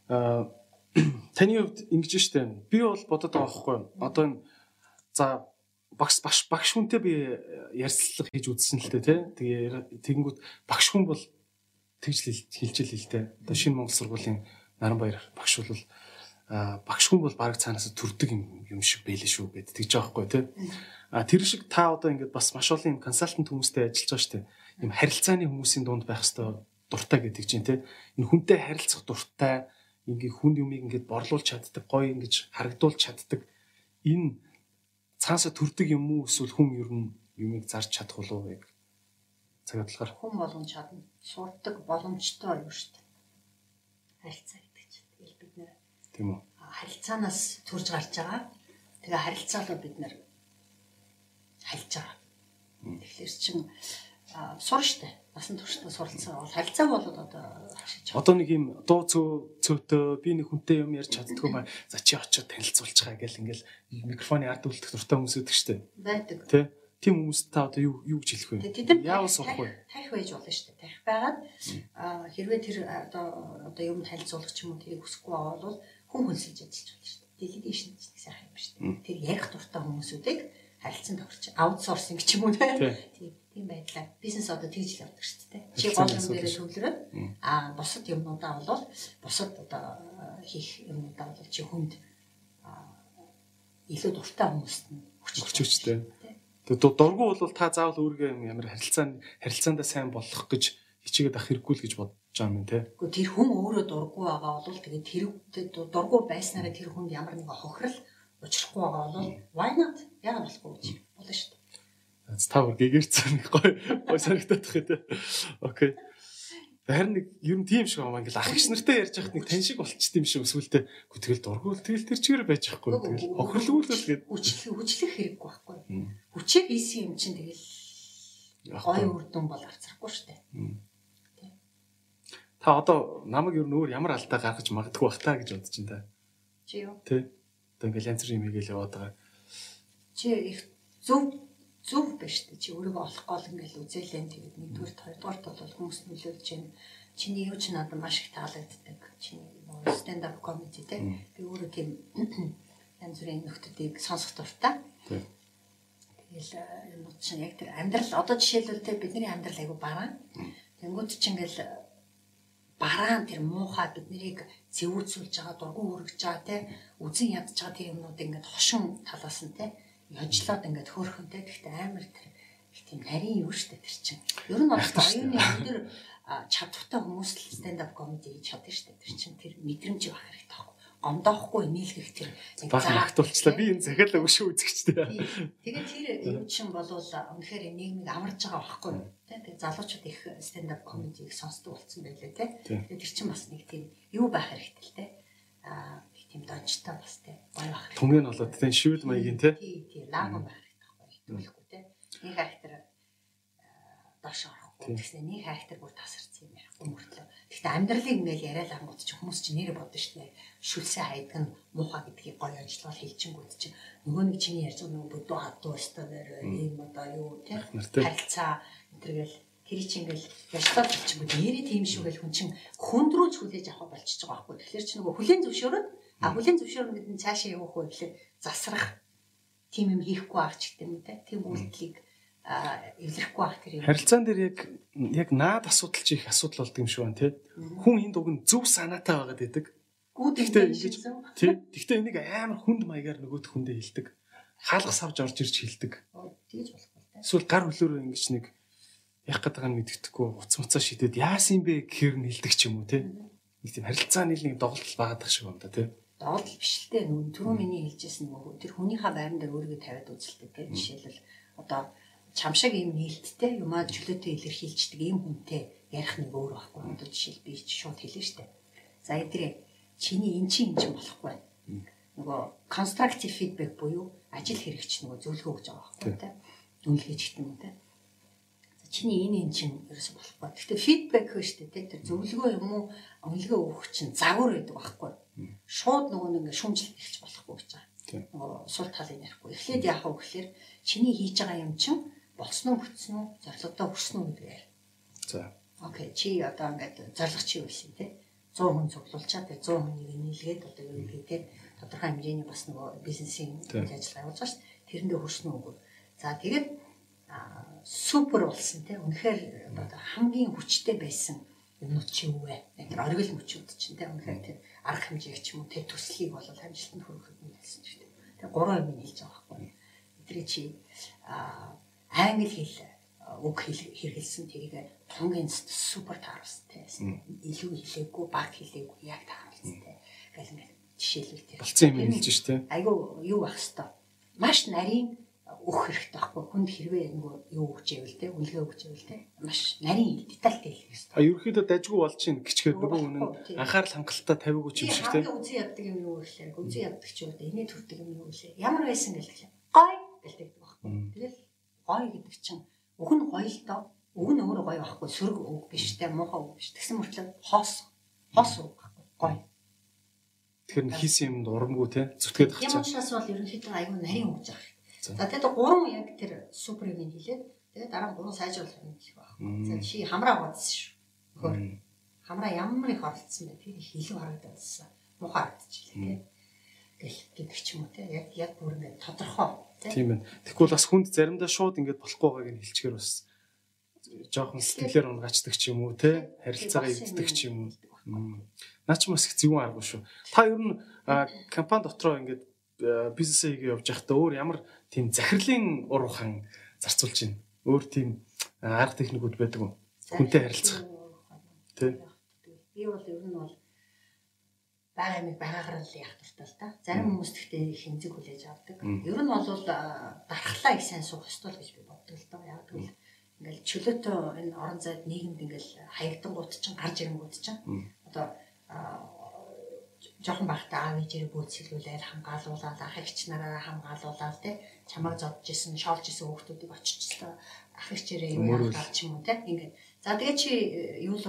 а таны хувьд ингэж штэ. Би бол бодод байгаа байхгүй. Одоо энэ за багш багш багш хүнтэй би ярьцлага хийж үзсэн л дээ тий. Тэгээ тэгэнгүүт багш хүн бол тэгж хэлжэл л дээ. Одоо шинэ Монгол сургуулийн Наранбаяр багш бол багш хүн бол баг цаанаас төрдөг юм юм шиг байлээ шүү гэд тэгж байгаа байхгүй тий. А тэр шиг та одоо ингээд бас маш олон консалтант хүмүүстэй ажиллаж байгаа шүү дээ. Ийм харилцааны хүмүүсийн дунд байх хэвээр дуртай гэдэг чинь тий. Энэ хүнтэй харилцах дуртай, ингээ хүнд юмыг ингээд борлуулж чаддаг, гоё ингэж харагдуулж чаддаг. Энэ цаасаа төрдөг юм уу эсвэл хүн ер нь юмыг зарж чадах болов уу яг цаг бодлохоор хүн болгон чадна. Сурдаг боломжтой юу шүү дээ. Харилцаа гэдэг чинь. Тэгэл бид нэр тийм үү. харилцаанаас төрж гарч байгаа. Тэгээ харилцаалаа бид нэр хальж байгаа. Тэгэхээр чин сур штэ. Насан туршдаа суралцсан бол харилцаа болоод одоо хашиж байгаа. Одоо нэг юм дуу цөө цөөтөө би нэг хүнтэй юм ярьж чаддгүй маа. За чи очиод танилцуулж байгаа гэл ингээл микрофоны ард үлдэх дуртай хүмүүс үүдэх штэ. байдаг. Тэ? Тим хүмүүст та одоо юу юу гэж хэлэх вэ? Нар Яавал сурах вэ? Тарих байж болно шүү дээ. Тарих байгаад аа хэрвээ тэр одоо одоо юм танилцуулах ч юм уу тэрийг хүсэхгүй бол хүн хүнсэлж ажиллаж болно шүү дээ. Делегашн гэдэг сайхан юм шүү дээ. Тэр ярих дуртай хүмүүсүүдийг харилцан тохирч аутсорсинг ч юм уу Тий. тийм тийм байдлаар бизнес одоо тэгж л явдаг шүү дээ. Чи гол юм шүү. төвлөрөөд аа бусад юмнуудаа бол бусад одоо хийх юмнуудаа бол чи хүнд илүү дуртай хүмүүст нь Хүч хүчтэй. Тэгээ ду- дургу бол та заавал өөрийгөө ямар харилцаанд харилцаандаа сайн болох гэж хичээгээд ах хэрэггүй л гэж бодож байгаа юм те. Гэхдээ тэр хүн өөрөө дурггүй байгаа бол тэгээд тэр дурггүй байснараа тэр хүнд ямар нэгэн хохирол учрахгүй байгаа бол why not? Яагаад болохгүй гэж болно шүү дээ. Та бүр гэгэрцэн гой гой санагдаад тах те. Окей. Харин нэг ер нь тийм шиг байгаа ингээл ах иш нартай ярьж байхад нэг тань шиг болчт юм шиг өсвөлтэй. Гү тэгэл дургуул тэгэл тэр чигээр байж байхгүй. Тэгэл охирлгүй л гээд Хүчлэх хүчлэх хэрэггүй байхгүй. Хүчээ хийсэн юм чинь тэгэл гой вэ? үр дүн бол авцрахгүй шүү дээ. Та одоо намайг ер нь өөр ямар алдаа гаргаж магадгүй бах та гэж бодож байна та. Чи юу? Тэ. Одоо ингээл янз бүрийн юм хийгээл яваад байгаа. Чи их зөв зөв биш үү? Чи өөрийгөө олох гол ингээл үзээлэн тэгээд нэгдүгээр хоёрдугаарт бол хүмүүс нөлөөлж байна. Чиний юу ч надад маш их таалагддаг. Чиний stand up comedy те. Би өөрөө тийм янз бүрийн нөхдүүдийг сонсох дуртай. Тэ. Тэгэл э, юм чинь яг тэр амьдрал одоо жишээлбэл те бидний амьдрал айгу бараа. Тэнгүүд чинь ингээл э, бараан тэр муухай биднийг зэвүүцүүлж байгаа дургу өргөж байгаа те үзэн ядж байгаа тэр юмнууд ингээд хошин талаас нь те яжлаад ингээд хөөрхөн те. Гэхдээ амар тэр их тийм нарийн юу штэ тэр чинь. Ер нь бол оюуны өндөр чадвартай хүмүүс л stand up comedy хийж чаддаг штэ. Тэр чинь тэр мэдрэмж байх хэрэгтэй Гомдоохгүй нийлгэх тэр Бага те. Би энэ захиалаа өшөө үзэгчтэй. Тэгээд тэр юм чинь болвол үнэхээр нийгмийг амарч байгаа байхгүй юу? Тэ тэгээд залуучууд их stand up comedy-г сонсдог болсон байлээ. Тийм. Тэгээд тэр чинь бас нэг тийм юу байх хэрэгтэй л тэ. Аа их тийм дончтой бас тэ. Гоё байх. Түнгийн болоод тэн шивэд маягийн те. Тий, тий, лагон байх хэрэгтэй байхгүй юу? Хитүүлэхгүй тэ. Нэг характер доош орохгүй. Тийм. Тэгсэн нэг характер бүр тасарсан юм ярихгүй мөртлөө. Гэхдээ амьдралыг ингээл яриад ангууд чи хүмүүс чи нэр бодно шүү дээ. Шүлсээ хайдаг нь муухай гэдгийг гоё ажиллавал хэлчихэнгүүд чи нөгөө нэг чиний ярьж байгаа нөгөө бүдүү хатуу өстөө нэр ийм одоо юу тий Нартай. харилцаа энтергээл тэр чи ингээл ярьцлаа болчихгүй нэрээ тийм шүү гэл хүн чин хөндрүүлж хүлээж авах болчихж байгаа байхгүй. Тэгэхээр чи нөгөө хүлэн зөвшөөрөд а хүлэн зөвшөөрнө гэдэг нь цаашаа явах вэ гэхэлээ засрах тийм юм хийхгүй ах ч гэдэг юм те. Тийм үйлдэлийг а эвлэрэхгүй ах тэр юм. Харилцаан дээр яг яг наад асуудал чи их асуудал болдог юм шиг байна те. Хүн энд уг нь зөв санаатай байгаад байдаг. Гүүд Гэхдээ ингэж тий. Гэхдээ энийг амар хүнд маягаар нөгөөд хүндээ хэлдэг. Хаалгас авч орж ирж хэлдэг. тэгж болохгүй те. Эсвэл гар хөлөөрөө ингэж нэг яг гэдэг нь мэддэхгүй уц муцаа шидэд яасан бэ гэхээр нь хэлдэг ч юм уу те. Нэг тийм харилцааны нэг доголдол байгаад шиг байна да те. Доолдол биш л те. Нүн түрүү миний хэлжсэн нөгөө тэр хүнийхээ байран дээр өөрийгөө тавиад үзэлтэй те. Жишээлбэл одоо чамшиг юм нээлттэй юмаа чөлөөтэй илэрхийлждэг ийм хүнтэй ярих нэг өөр байхгүй. Одоо жишээл би шууд хэлнэ штэ. За эдрээ чиний эн чинь эн чинь болохгүй байна. Нөгөө constructive feedback буюу ажил хэрэгч нөгөө зөвлөгөө өгч байгаа байхгүй те. Үнэлгээч гэдэг юм те. За чиний энэ эн чинь ерөөсө болохгүй. Гэхдээ feedback хөө штэ те. Тэр зөвлөгөө юм уу үнэлгээ өгөх чинь загвар байдаг байхгүй. Шууд нөгөө нэг шүмжлэх эхэлж болохгүй гэж байгаа нөгөө сул талыг ярихгүй. Эхлээд яах вэ гэхээр чиний хийж байгаа юм чинь болсноо бүтсэн үү, зорилгодоо хүрсэн үү гэдэг. За. Окей, чи одоо ингээд зорилго чи юу байсан те? 100 хүн цуглуулчаад тэгээ 100 хүнийг нийлгээд одоо юу гэдэг те тодорхой хэмжээний бас нөгөө бизнесийн ажиллагаа явуулж байгаа ш. Тэрэндээ хүрсэн үгүй. За тэгээд супер болсон те. Үнэхээр одоо хамгийн хүчтэй байсан юмнууд чи юу вэ? Тэр оргил мөчүүд чинь те. Үнэхээр тэр арга хэмжээг ч юм уу те төслийг бол амжилтанд хүрэхэд нэлсэн ч гэдэг. Тэгээ гурван юм хэлж байгаа байхгүй. Эдрий чи аа англи хэл үг хэл хэрэгэлсэн тэрийг тунгийн супер те. Илүү хэлээгүй, баг хэлээгүй яг те. Гэл ингээд жишээлбэл тэр. Болцсон юм хэлж ш те. Айгу юу байх хэвээр. Маш нарийн өгөх хэрэгтэй байхгүй хүнд хэрвээ нөгөө юу өгч ивэл те үлгээ өгч ивэл те маш нарийн детальтай хэлэх хэрэгтэй. А ерөөхдөө дажгүй болж чинь гिचгээр нөгөө үнэн анхаарал хангалттай тавиагүй ч юм шиг те. Үзэн яддаг юм юу гэхээр үзэн яддаг ч үгүй инээ төрдөг юм юу гэхээр ямар байсан гэлтэй. Гой гэлдэг байхгүй. Тэгэл гой гэдэг чинь уг нь гоё л доо. Уг нь өөрөө гоё байхгүй сөрөг үг биш те муухай үг биш. Тэгсэн мөртлөө хоос хоос үг байхгүй гоё. Тэгэхээр хийсэн юмд урамгүй те зүтгээд хачаа. Ямар шас бол ерөнхийдөө айгүй нарийн үг жаах За тэгээд гурван яг тэр суперыг нь хэлээд тэгээд дараа нь гурван сайжруулах юм хэлэх байх. За чи хамраа бодсон шүү. Хөр. Хамраа ямар их оролцсон бэ? Тэр их илүү харагдсан. Мухаа харагдчихлээ гэх гэдэг ч юм уу те. Яг яг бүр ингэ тодорхой тийм ээ. Тэгэхгүй бас хүнд заримдаа шууд ингэж болохгүй байгааг нь хэлчихээр бас жоохон сэтгэлээр унгачдаг ч юм уу те. Харилцаагаа эвддэг ч юм уу. Наа ч бас их зөвүүн аргагүй шүү. Та ер нь компани дотроо ингэж бизнесээ хийгээ явж байхдаа өөр ямар тийм захирлын уруухан зарцуулж байна. Өөр тийм арга техникүүд байдаг уу? Хүнтэй харилцах. Тэ. Би бол ер нь бол байгаа юм байгаагаар л яах туфтал та. Зарим хүмүүс тэгтээ хэмзэг хүлээж авдаг. Ер нь бол дархлаа их сайн суух ёстой л гэж би боддог л доо. Яг тэгвэл ингээл чөлөөтөө энэ орон зайд нийгэмд ингээл хаягдангууд чинь гарч ирэнгууд чинь. Одоо жоохон байхдаа аав ээжээрээ бөөцөлүүлээд хамгаалуулаад ах эгч нараа хамгаалуулаад тий чамайг зодж исэн шоолж исэн хүүхдүүдийг очижлаа ах эгчээрээ юу яагаад ч юм уу тий ингээд. За тэгээ чи э, юу л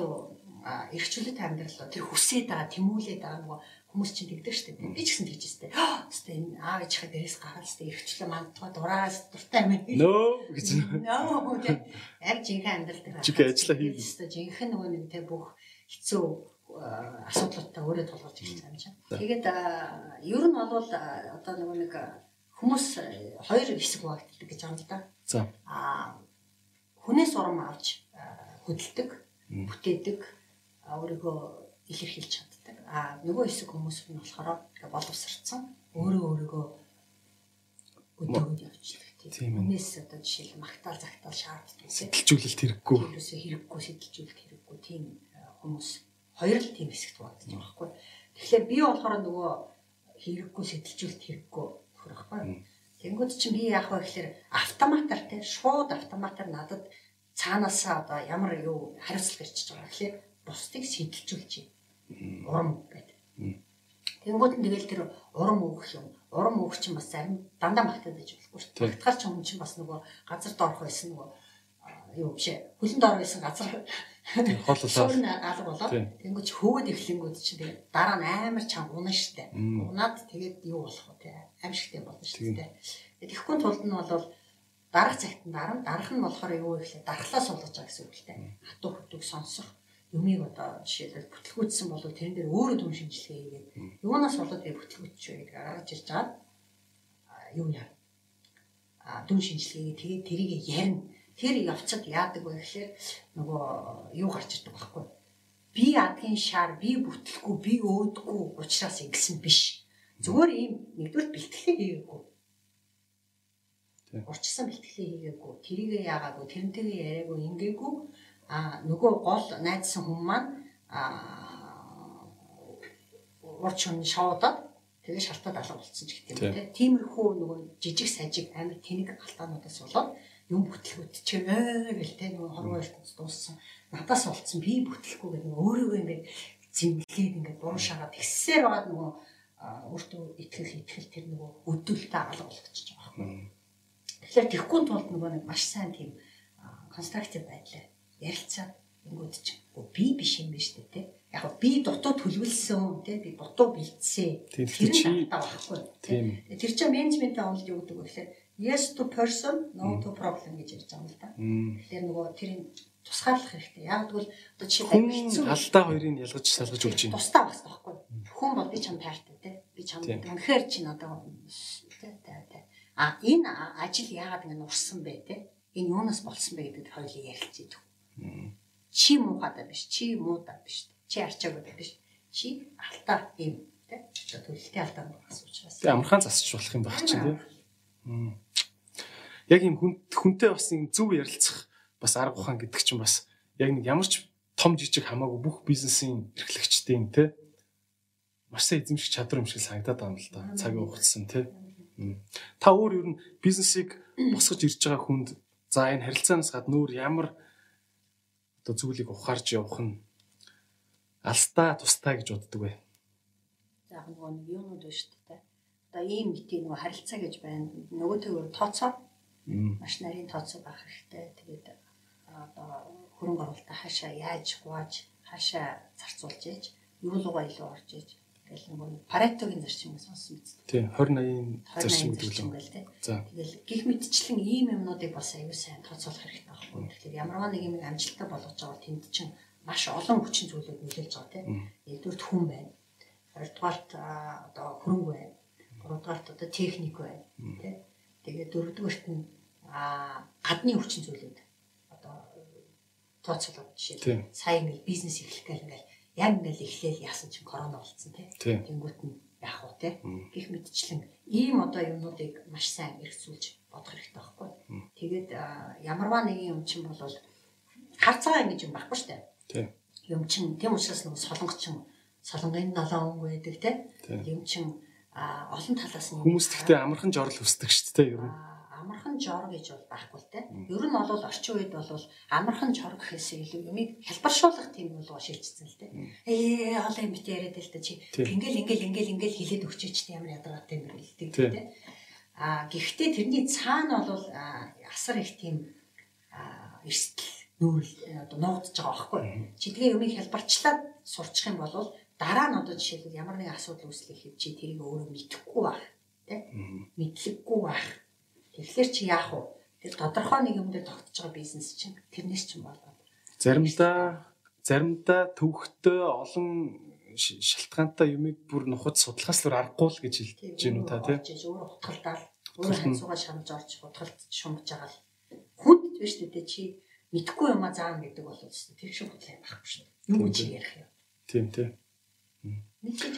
эрхчлөлт амьдрал тэр хүсээд байгаа тэмүүлээд байгаа нөгөө хүмүүс чинь тэгдэг шүү дээ. Би ч гэсэн тэгж өстэй. Өстэй энэ аав ээжийнхээ дээрээс гараад өстэй. Эрхчлээ мандтуга дураас дуртай юм нөө гэж. Нөө яг жинхэнэ амьдрал дээр чиг ажилла хийх өстэй жинхэнэ нөгөө нэг тий бүх хэцүү асуудлуудтай өөрөө тулгарч байгаа юм чинь. Тэгээд ер нь бол одоо нөгөө нэг хүмүүс хоёр хэсэг багтдаг гэж байна л да. За. Аа хүнээс урам авч хөдөлдөг, бүтээдэг, өөрийгөө илэрхийлж чаддаг. Аа нөгөө хэсэг хүмүүс нь болохоор боловсрцсан өөрөө өөрийгөө өдөрөнд явчихдаг тийм. Хүнээс одоо жишээл магтаал загтаал шаарддаг. Сэтэлжүүлэлт хэрэггүй. Тэрөөсөө хэрэггүй сэтэлжүүлэлт хэрэггүй тийм хүмүүс хоёр л тийм хэсэгт багтаж байгаа байхгүй. Тэгэхээр би болохоор нөгөө хэрэггүй сэтэлжүүлэлт хэрэггүй байхгүй. Тэнгүүд чинь би яах вэ гэхээр автоматар те шууд автоматар надад цаанаасаа одоо ямар юу хариуцлага ирчихэж байгаа гэхээр бусдыг сэтэлжүүлж юм. Урам гэдэг. Тэнгүүд нь тэгэл тэр урам өгөх юм. Урам өгөх чинь бас зарим дандаа магтаад байж болохгүй дээ. Магтахаар ч юм чинь бас нөгөө газар доорх байсан нөгөө юу биш ээ. Хөлн доор байсан газар хооллоо. Суурь алга болоод тэнгуүч хөөд эхлэнгүүд чинь тэгээ дараа нь амар чам унаа штэ. Унаад тэгээд юу болох вэ те? Аимшигтэй болно штэ. Тэгэхгүй тулд нь бол дарах цагт нь дараа дарах нь болохоор юу вэ гэхлээр дархлаа суулгаж байгаа гэсэн үг л те. Хатуу хөтөг сонсох юмыг одоо жишээлбэл бүтлгүүцсэн бол тэрэн дээр өөрөө дүн шинжилгээ хийгээд юунаас болоод би бүтлгүүч вэ гэдэг гаргаж ирж байгаа. Юу яа. А дүн шинжилгээ тэгээд тэрийг ярина тэр явцад яадаг вэ гэхээр нөгөө юу гарч ирдэг байхгүй. Би адгийн шар, би бүтлэхгүй, би өөдгүй учраас ингэсэн биш. Зүгээр ийм нэгдүгээр бэлтгэлээ хийгээгүй. Урчсан бэлтгэлээ хийгээгүй. Тэрийгээ яагаагүй, тэрнтэйгээ яриаггүй, ингээгүй. А нөгөө гол найдсан хүмүүс маань а урч хүн шоодод тэгээ шалтаад алга болцсон ч гэдэг юм тийм. Тиймэрхүү нөгөө жижиг сажиг амар тэнэг алтаануудаас болоод юм бүтлгүүд чи ээ гэл тэ нөгөө хорвоо ертөнц дууссан. Надаас болцсон би бүтлэхгүй гэдэг нөгөө өөрийгөө ингээд зэмлээд ингээд буруу шагаад тэгсээр байгаа нөгөө өөртөө итгэх итгэл тэр нөгөө өдөлтөй алга болгочихж байгаа юм. Тэгэхээр тэгхгүй тулд нөгөө нэг маш сайн тийм конструктив байдлаар ярилцаад ингүүд чи би биш юм биш үү те яг би дутуу төлөвлөсөн те би дутуу бэлдсэн тэр чи байхгүй тийм тэр чинь менежментийн онолд юу гэдэг вэ гэхээр yes to person no to problem гэж ярьж байгаа юм л да. Тэгэхээр нөгөө тэрийг тусгаарлах хэрэгтэй. Яг тэгвэл одоо жишээ нь алдаа хоёрыг ялгаж салгаж өгч байна. Тусдаа бас таахгүй. Хүн бол би чам таартай те. Би чам үнэхээр чи надад те те. А энэ ажил яагаад ингэ нурсан бэ те? Энэ юунаас болсон бэ гэдэг хоёулыг ярилцъя. Чи муухайдаа биш, чи муудаа биш. Чи арчаагүй биш. Чи алдаа юм те. Төлөлтийн алдаа бас учраас. Тэгээ амархан засч болох юм байх чинь те яг юм хүн хүнтэй бас юм зөв ярилцах бас арга ухаан гэдэг чинь бас яг нэг ямар ч том жижиг хамаагүй бүх бизнесийн эрхлэгчтэй юм те маш сайн эзэмших чадвар юм шиг санагдаад байна л да цагийн хугацсан те та өөр ер нь бизнесийг босгож ирж байгаа хүнд за энэ харилцаанаас гадна өөр ямар одоо зүйлийг ухаарж явах нь алстаа тустай гэж боддог бай. За яг нөгөө нэг юунууд байна шүү дээ. Одоо ийм мэтийн нөгөө харилцаа гэж байна. Нөгөө төгөр тооцоо. Маш нарийн тооцоо байх хэрэгтэй. Тэгээд одоо хөрөнгө оруулалтаа хаашаа яаж хувааж хаашаа зарцуулж яаж юу руугаа илүү орж иж тэгэл нөгөө паретогийн зарчим гэж сонсон биз. Тийм 20 80 зарчим гэдэг юм байна тийм. За. Тэгэл гих мэдчлэн ийм юмнуудыг бас аюу сайн тооцоолох хэрэгтэй байхгүй. Тэгэхээр ямарваа нэг юм амжилттай болгож байгаа тэнд чинь маш олон хүчин зүйлүүд нөлөөлж байгаа тийм. Нэгдүгээр хүн байна. Хоёрдугаарт одоо хөрөнгө байна. Гуравдугаарт одоо техник байна тийм. Тэгээд дөрөвдүгээрт нь гадны хүчин зүйлүүд тооцоолоод жишээ. Сая ингээл бизнес эхлэх гэл ингээл яг ингээл эхлээл яасан чинь корона болцсон тий. Тэнгүүт нь яах вэ тий. Гэх мэтчлэн ийм одоо юмнуудыг маш сайн эргцүүлж бодох хэрэгтэй байхгүй. Тэгээд ямарваа нэгэн юм чинь бол харцаа ингэж юм байхгүй штэ. Тий. Юм чинь тийм учраас нэг солонгочин солонгын налон байдаг тий. Юм чинь олон талаас нь хүмүүс тэгтээ амархан жорл өсдөг шүү дээ ер нь амархан жор гэж бол байхгүй л те. Ер нь бол орчин үед бол амархан жор гэхээс илүү юмыг хэлбэршүүлэх тийм болоо шийдчихсэн л те. Ээ хоол юм бит яриад л та чи ингээл ингээл ингээл ингээл хилээд өгчөөч те ямар ядаргатай юм хэлдэг те. А гэхдээ тэрний цаана бол асар их тийм эрсдэл нүүрэл одоо нуугдж байгаа байхгүй. Чи тэгээ юмыг хэлбэрчлээд сурчих юм бол дараа нь одоо жишээлбэл ямар нэгэн асуудал үүслэх чи тэрийг өөрөө мэдэхгүй байх тий мэдлэггүй байх Тэгэхээр чи яах вэ? Тэр тодорхой нэг юм дээр тогтож байгаа бизнес чинь тэрнээс чинь болоод. Заримдаа заримдаа төвхтөө олон шалтгаантай юмыг бүр нухад судлахаас л аргагүй л гэж хэлж гин үү та тийм. Өөр утгалдаа өөр ханцуугаа шамж орж утгалд шумж байгаа л хүнд биш үү чи мэдхгүй юм а заана гэдэг бол тэр шиг хөдлөө байхгүй шүү. Юу гэж ярих юм. Тийм тийм. Мэдчихэж.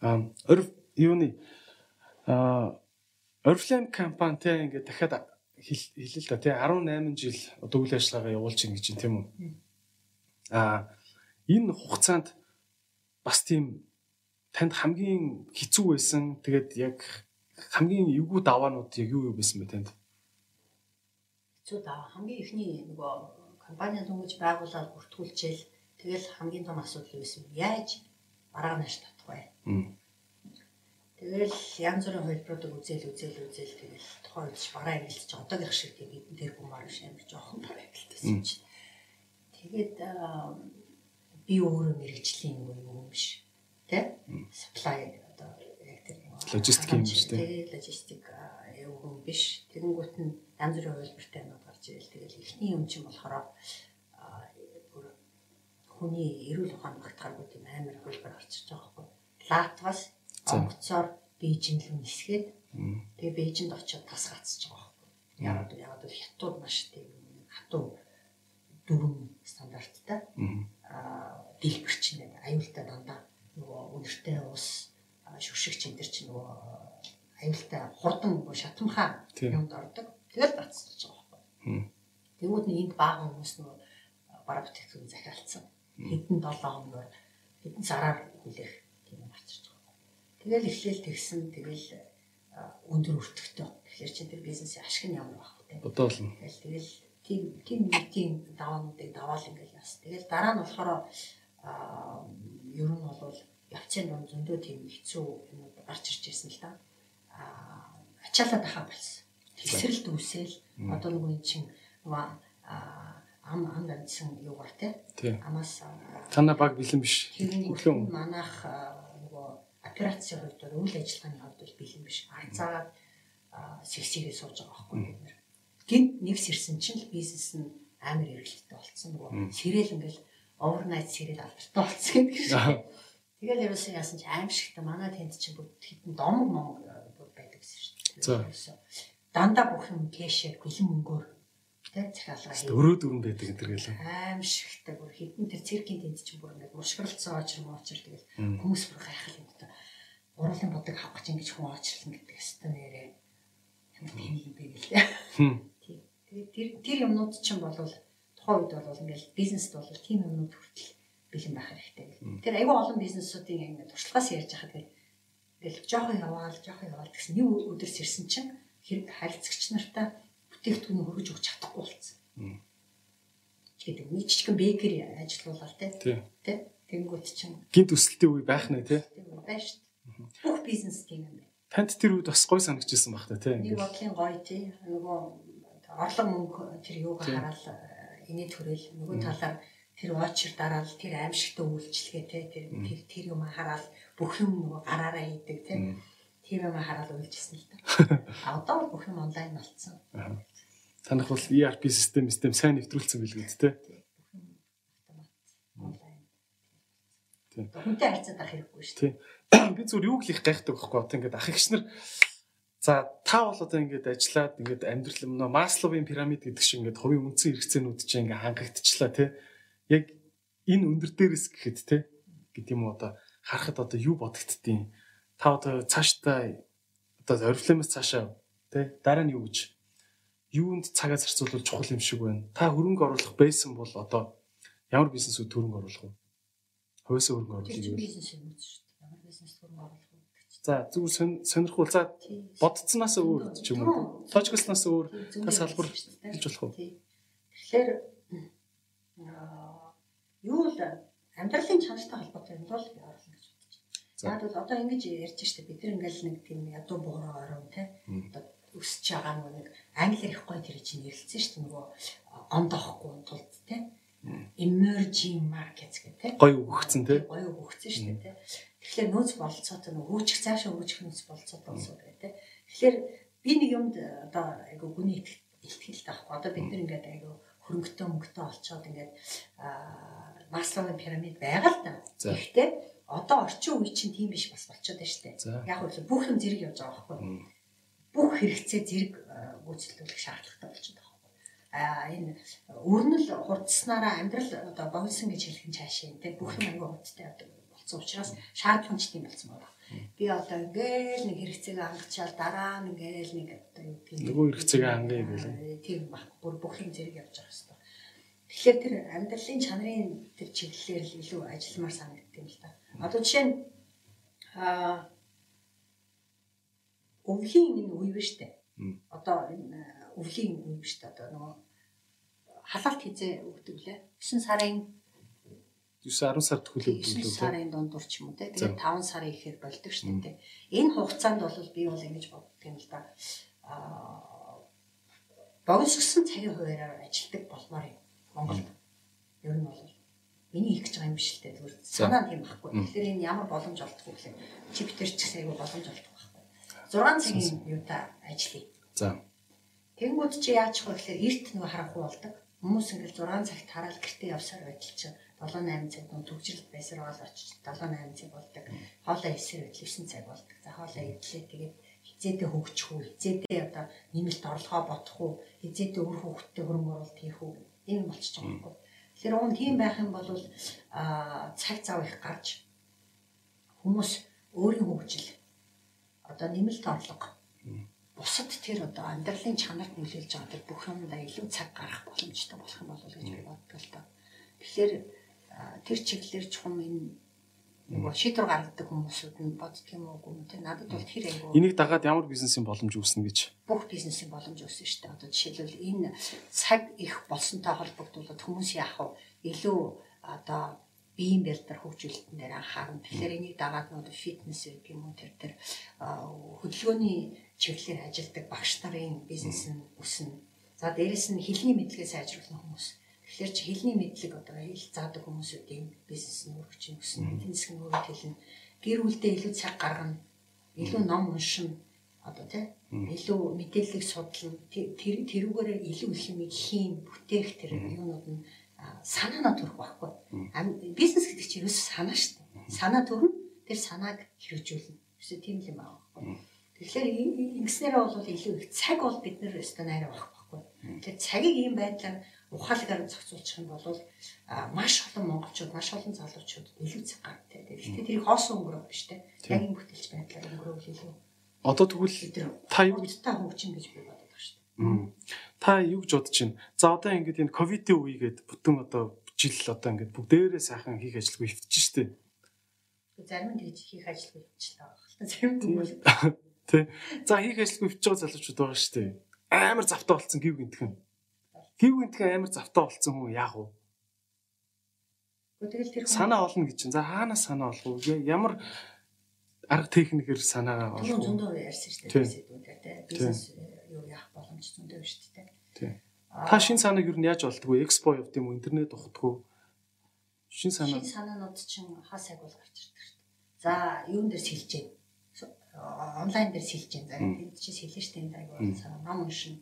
Аа, өр юуны аа Oriflame компанитай ингээд дахиад хэлээ л да тий 18 жил одоо үйл ажиллагаагаа явуулж ин гэж юм тийм үү. Аа энэ хугацаанд бас тийм танд хамгийн хэцүү байсан тэгээд яг хамгийн эвгүй даваанууд яг юу юу байсан бэ танд? Хэцүү даваа хамгийн ихний нөгөө компани дөнгөж байгуулаад бүртгүүлчихэл тэгэл хамгийн том асуудал юу байсан? Яаж бараа нааш татах вэ? Тэгэл янз бүрийн хөлбөрүүдийг үзэл үзэл үзэл тэгэл тухайн үед бараа эргэлж одоогийнх шиг тийм эдэн дээр бумаар биш амар жоохон бараа эргэлтэйсэн чинь. Тэгээд би өөрөө мэрэгжлийн юм биш. Тэ? Supply одоо яг тэр логистик юм биш тэ. Тэгээд логистик юм биш. Тэгэнгүүт нь янз бүрийн хөлбөртэй юм гарч ирэл тэгэл ихний юм чинь болохоор хүний эрүүл ухаанд багтахааргүй тийм амар хөлбөр гарчиж байгаа байхгүй. Латвас онгоцоор Бээжинд л нисгээд тэгээ Бээжинд очиод тас гацж байгаа байхгүй. Яагаад яагаад бол хятад маш тийм хатуу дөрвөн стандарттай. Аа дэлбэрч нэг аюултай дандаа нөгөө үнэртэй ус шүршигч энэ төр чинь нөгөө аюултай хурдан нөгөө шатамхаа юмд ордог. тэгэл бацчих байгаа байхгүй. Тэгвэл нэг энд баахан хүмүүс нөгөө бараа бүтээгдэхүүн захиалцсан. Хэдэн 7 хоногор хэдэн сараар хүлээх тийм марчирч Тэгэл эхлээл тэгсэн тэгэл өндөр өртөгтэй. Тэгэхээр чи тэр бизнесийн ашиг нь ямар байх вэ? Бодоолно. Тэгэл тэгэл тийм тийм нийтийн даваануудыг даваал ингээл яс. Тэгэл дараа нь болохоор ер нь бол явцын дунд зөндөө тийм хэцүү юмуд гарч ирж ирсэн л да. Аа ачаалаад ахаа болсон. Тэсрэлт үсэл одоо нөгөө эн чин нөгөө ам ам дандсан юу гар те. Амаас танаа баг бэлэн биш. Өглөө манайх операцийн хувьд үйл ажиллагааны хувьд бол бэлэн биш. Арцаагаад сэгсээрээ сууж байгаа байхгүй бид нэр. Гинт нэгс ирсэн чинь л бизнес нь амар эргэлттэй болцсон нөгөө сэрэл ингээл overnight сэрэл алдартай болцсон гэдэг шиг. Тэгэл ерөөсөө яасан чи аимшигтай манай тэнд чинь бүр хитэн домог бүр байдаг гэсэн шүү дээ. Дандаа бүх юм кэшээр бэлэн мөнгөөр тэ захиалга хийх. Өрөө дөрөн байдаг энэ төр гэлээ. Аимшигтай бүр хитэн тэр циркийн тэнд чинь бүр ингээд мушгиралцсан очир моочир тэгэл хүмүүс бүр гайхал юм даа уруулын бодог авах гэж ингэж хүн оочлон гэдэг өстой нэрээ ямар тийм юм бэ гэлээ. Тэгээд тэр тэр юмнууд чинь бол тухайн үед бол ингээл бизнест бол тийм юмнууд хүртэл бэлэн байх хэрэгтэй гэл. Тэр айгүй олон бизнесуудын ингээд туршлагаас ярьж байхад гэл ингээл жоохон яваал жоохон яваал гэсэн нэг өдөрс ирсэн чинь хэрэг харилцагч нартай бүтээгдэхүүн хөргөж өгч чадахгүй болсон. гэдэг нэг жижигэн бэкери ажиллуулаад тий. Тий. Тэнгүүт чинь гинт өсөлтийн үе байх нэ тий. Байна шүү. Бүх бизнес тийм юм байна. Танд тэр үед бас гой санагдчихсан баг та тий. Нэг бодлын гоё тий. Нөгөө орлого мөнгө тэр юуг хараал инээ төрөл нөгөө талаар тэр вочер дараал тэр аимшигтай үйлчлэгээ те тэр тэр тэр юм хараал бүх юм нөгөө гараараа хийдэг те тэр юм хараал үйлчилсэн л та. А одоо бүх юм онлайн болцсон. Танах бол ERP систем систем сайн нэвтрүүлсэн билгүүд те. Хүнтэй харьцаад ах хэрэггүй шүү. Тий. Би зүгээр юу хэлэх гайхдаг байхгүй одоо ингээд ах ихснэр за та бол одоо ингээд ажиллаад ингээд амьдрал нөө Масловын пирамид гэдэг шиг ингээд хувийн үндсэн хэрэгцээнүүд чинь ингээд хангагдчихлаа тий. Яг энэ өндөр дээрээс гэхэд тий гэдэг юм уу одоо харахад одоо юу бодогдтiin. Та одоо цаашдаа одоо орифлемоос цаашаа тий дараа нь юу гэж юунд цагаа зарцуулбал чухал юм шиг байна. Та хөрөнгө оруулах байсан бол одоо ямар бизнесүүд хөрөнгө оруулах вэ? Хувьсаа хөрөнгө оруулах юм. Юм шүү дээ. Бизнес хөрөнгө оруулах вэ? За зүгээр сонирхол за бодцсноос өөр ч юм уу. Точглоснаас өөр та салбар хийж болох уу? Тэгэхээр юу л амьдралын чанартай холбоотой юм бол би оруулах гэж бодож байна. Яг бол одоо ингэж ярьж штэ бид нар ингээл нэг тийм ядуу буураа орон те. Одоо өсөж байгаа нэг англиэр их гоё тэр чинь шүү дээ нөгөө ондоохгүй тулд те. Emerging markets гэдэг те. Гоё өгөгцөн те. Гоё өгөгцөн шүү дээ те тэгэхээр нөөц бололцоотой нөгөө хөгжих цаашаа хөгжих нөөц бололцоотой болсон гэх те. Тэгэхээр би нэг юмд одоо айгу гүний ихтгэл таахгүй одоо бид нар ингээд айгу хөрөнгөтэй мөнгөтэй олцоод ингээд масловын пирамид байгаа л да. Гэхдээ одоо орчин үе чинь тийм биш бас болчиход байна шүү дээ. Яг үл бүх юм зэрэг явж байгаа байхгүй. Бүх хэрэгцээ зэрэг гүйцэтгүүлэх шаардлагатай болчиход байгаа байхгүй. Аа энэ өрнөл хурдснараа амьдрал одоо богиносон гэж хэлэх нь цаашаа тийм бүх юм аягүй хурдтай явдаг болсон учраас шаардлага тийм болсон байна. Би одоо ингээл нэг хэрэгцээгээ хангачаал дараа нь ингээл нэг одоо юу тийм нөгөө хэрэгцээгээ хангая гэлээ. Тийм баг бүр бүх юм зэрэг явж байгаа хэвээр. Тэгэхээр тэр амьдралын чанарын тэр чиглэлээр л илүү ажилламаар санагддаг юм л та. Одоо жишээ нь аа өвлийн энэ үе биш үү? Одоо энэ өвлийн үе биш үү? Одоо нөгөө халаалт хизээ өгдөг лээ. 9 сарын 9 10 сард хүлээг өгдөг лээ. 9 сарын дундуур ч юм уу те. Тэгээд 5 сарын ихээр болдог шүү дээ. Энэ хугацаанд бол би бол ингэж боддог юм л да. Аа богиносгсон цагийн хуваараар ажилдаг болмоор юм Монголд. Ер нь бол миний хийх гэж байгаа юм биш л дээ. Зүгээр санаа тийм байхгүй. Тэгэхээр энэ ямар боломж олдох вэ гэхлээр чи битэр ч гэсэн айгүй боломж олдох 6 цагийн юутай ажиллая. За. Тэнгүүд чи яаж вэ гэхээр эрт нөгөө харахгүй болдог. Хүмүүс ингээл 6 цагт хараад гэртээ явсаар байтал чи 7 8 цаг нөө төгжрэлт байсаар бол очиж 7 8 цаг болдог. Хоолоо эсэр байтал 9 цаг болдог. За хоолоо идлээ тэгээд хизээдээ хөгжих үү, хизээдээ одоо нэмэлт орлогоо бодох уу, хизээдээ өр хөвгтөд хөрөнгө оруулалт хийх үү энэ болчих жоох юм. Тэгэхээр уун тийм байх юм бол а цаг зав их гарч хүмүүс өөрийн хөгжил одоо нэмэлт орлого бусад тэр одоо амьдралын чанарт нөлөөлж байгаа тэр бүх юмдаа илүү цаг гарах боломжтой болох юм болов гэж би боддог л доо. Тэгэхээр тэр чиглэлээр чухам энэ нөгөө шийдвэр гаргадаг хүмүүсүүд нь боддөг юм уу тэ надад бол тэр айгуу энийг дагаад ямар бизнесийн боломж үүснэ гэж бүх бизнесийн боломж үүснэ шүү дээ. Одоо жишээлбэл энэ цаг их болсонтой холбогдуулаад хүмүүс яах вэ? Илүү одоо биеийн бэлтэр хөгжүүлэлтэн дээр анхаарна. Тэгэхээр энийг дагаад нөө фитнес гэх юм уу тэр тэр хөдөлгөөний чиглэлээр ажилладаг багш нарын бизнес нь өснө. За дээрэс нь хэлний мэдлэгээ сайжруулах хүмүүс. Тэгэхээр чи хэлний мэдлэг одоо хэл заадаг хүмүүсүүдийн бизнес нь өргөж өснө. Эдийн засгийн өөрөөр хэлнэ. Гэр бүлдээ илүү цаг гаргана. Илүү ном уншина одоо тий илүү мэдээллийг судлана тэр тэрүүгээрээ илүү их юм хийн бүтээх тэр юунууд нь санаанаа төрөх байхгүй. Бизнес гэдэг чинь ерөөс санаа шүү дээ. Санаа төрнө тэр санааг хэрэгжүүлнэ. Эсвэл тийм л юм аа. Тэгэхээр ингэснээрээ бол илүү их цаг бол бид нэр өстө найраа байхгүй. Тэгэхээр цагийг ийм байдлаар ухаалгаар зохицуулчих юм бол маш олон монголчууд, маш олон залуучууд илүү цаг гартай. Гэхдээ тэрийг хоосон өнгөрөө биш те. Яг юм бүтэлч байдлаар өнгөрөөл илүү. Одоо тэгвэл та юу та хөгжин гэж би боддог шүү дээ. Та юу гэж бодож байна? За одоо ингээд энэ ковидын үегээд бүтэн одоо жил одоо ингээд бүгдээрээ сайхан хийх ажилгүй хөвтөж штэ. Зарим нь тэгж хийх ажилгүй хөвчлээ байгаа. Зарим нь Тий. За хийх ажилгүй байгаа залуучууд байгаа штэ. амар завтаа болцсон гів гинтхэн. Гів гинтхэн амар завтаа болцсон хүн яах вэ? Тэгэл тэр санаа олно гэж чинь. За хаанаас санаа олох вэ? Ямар арга техникээр санаагаа олох вэ? Зөндөө ярьсан шүү дээ сэдвүүдээр тий. Бизнес юу яах боломж зөндөө шүү дээ. Тий. Та шин санааг юу яаж олдгоо? Экспо явд юм уу? Интернет ухтгоо? Шин санаа. Шин санаанууд чинь хаа сайг бол гарч ирдэг шүү дээ. За юун дээр сэлж дээ онлайн дээр сэлж байна. Тэнд чи сэлэн штэ энэ аягүй санаа ном уншин.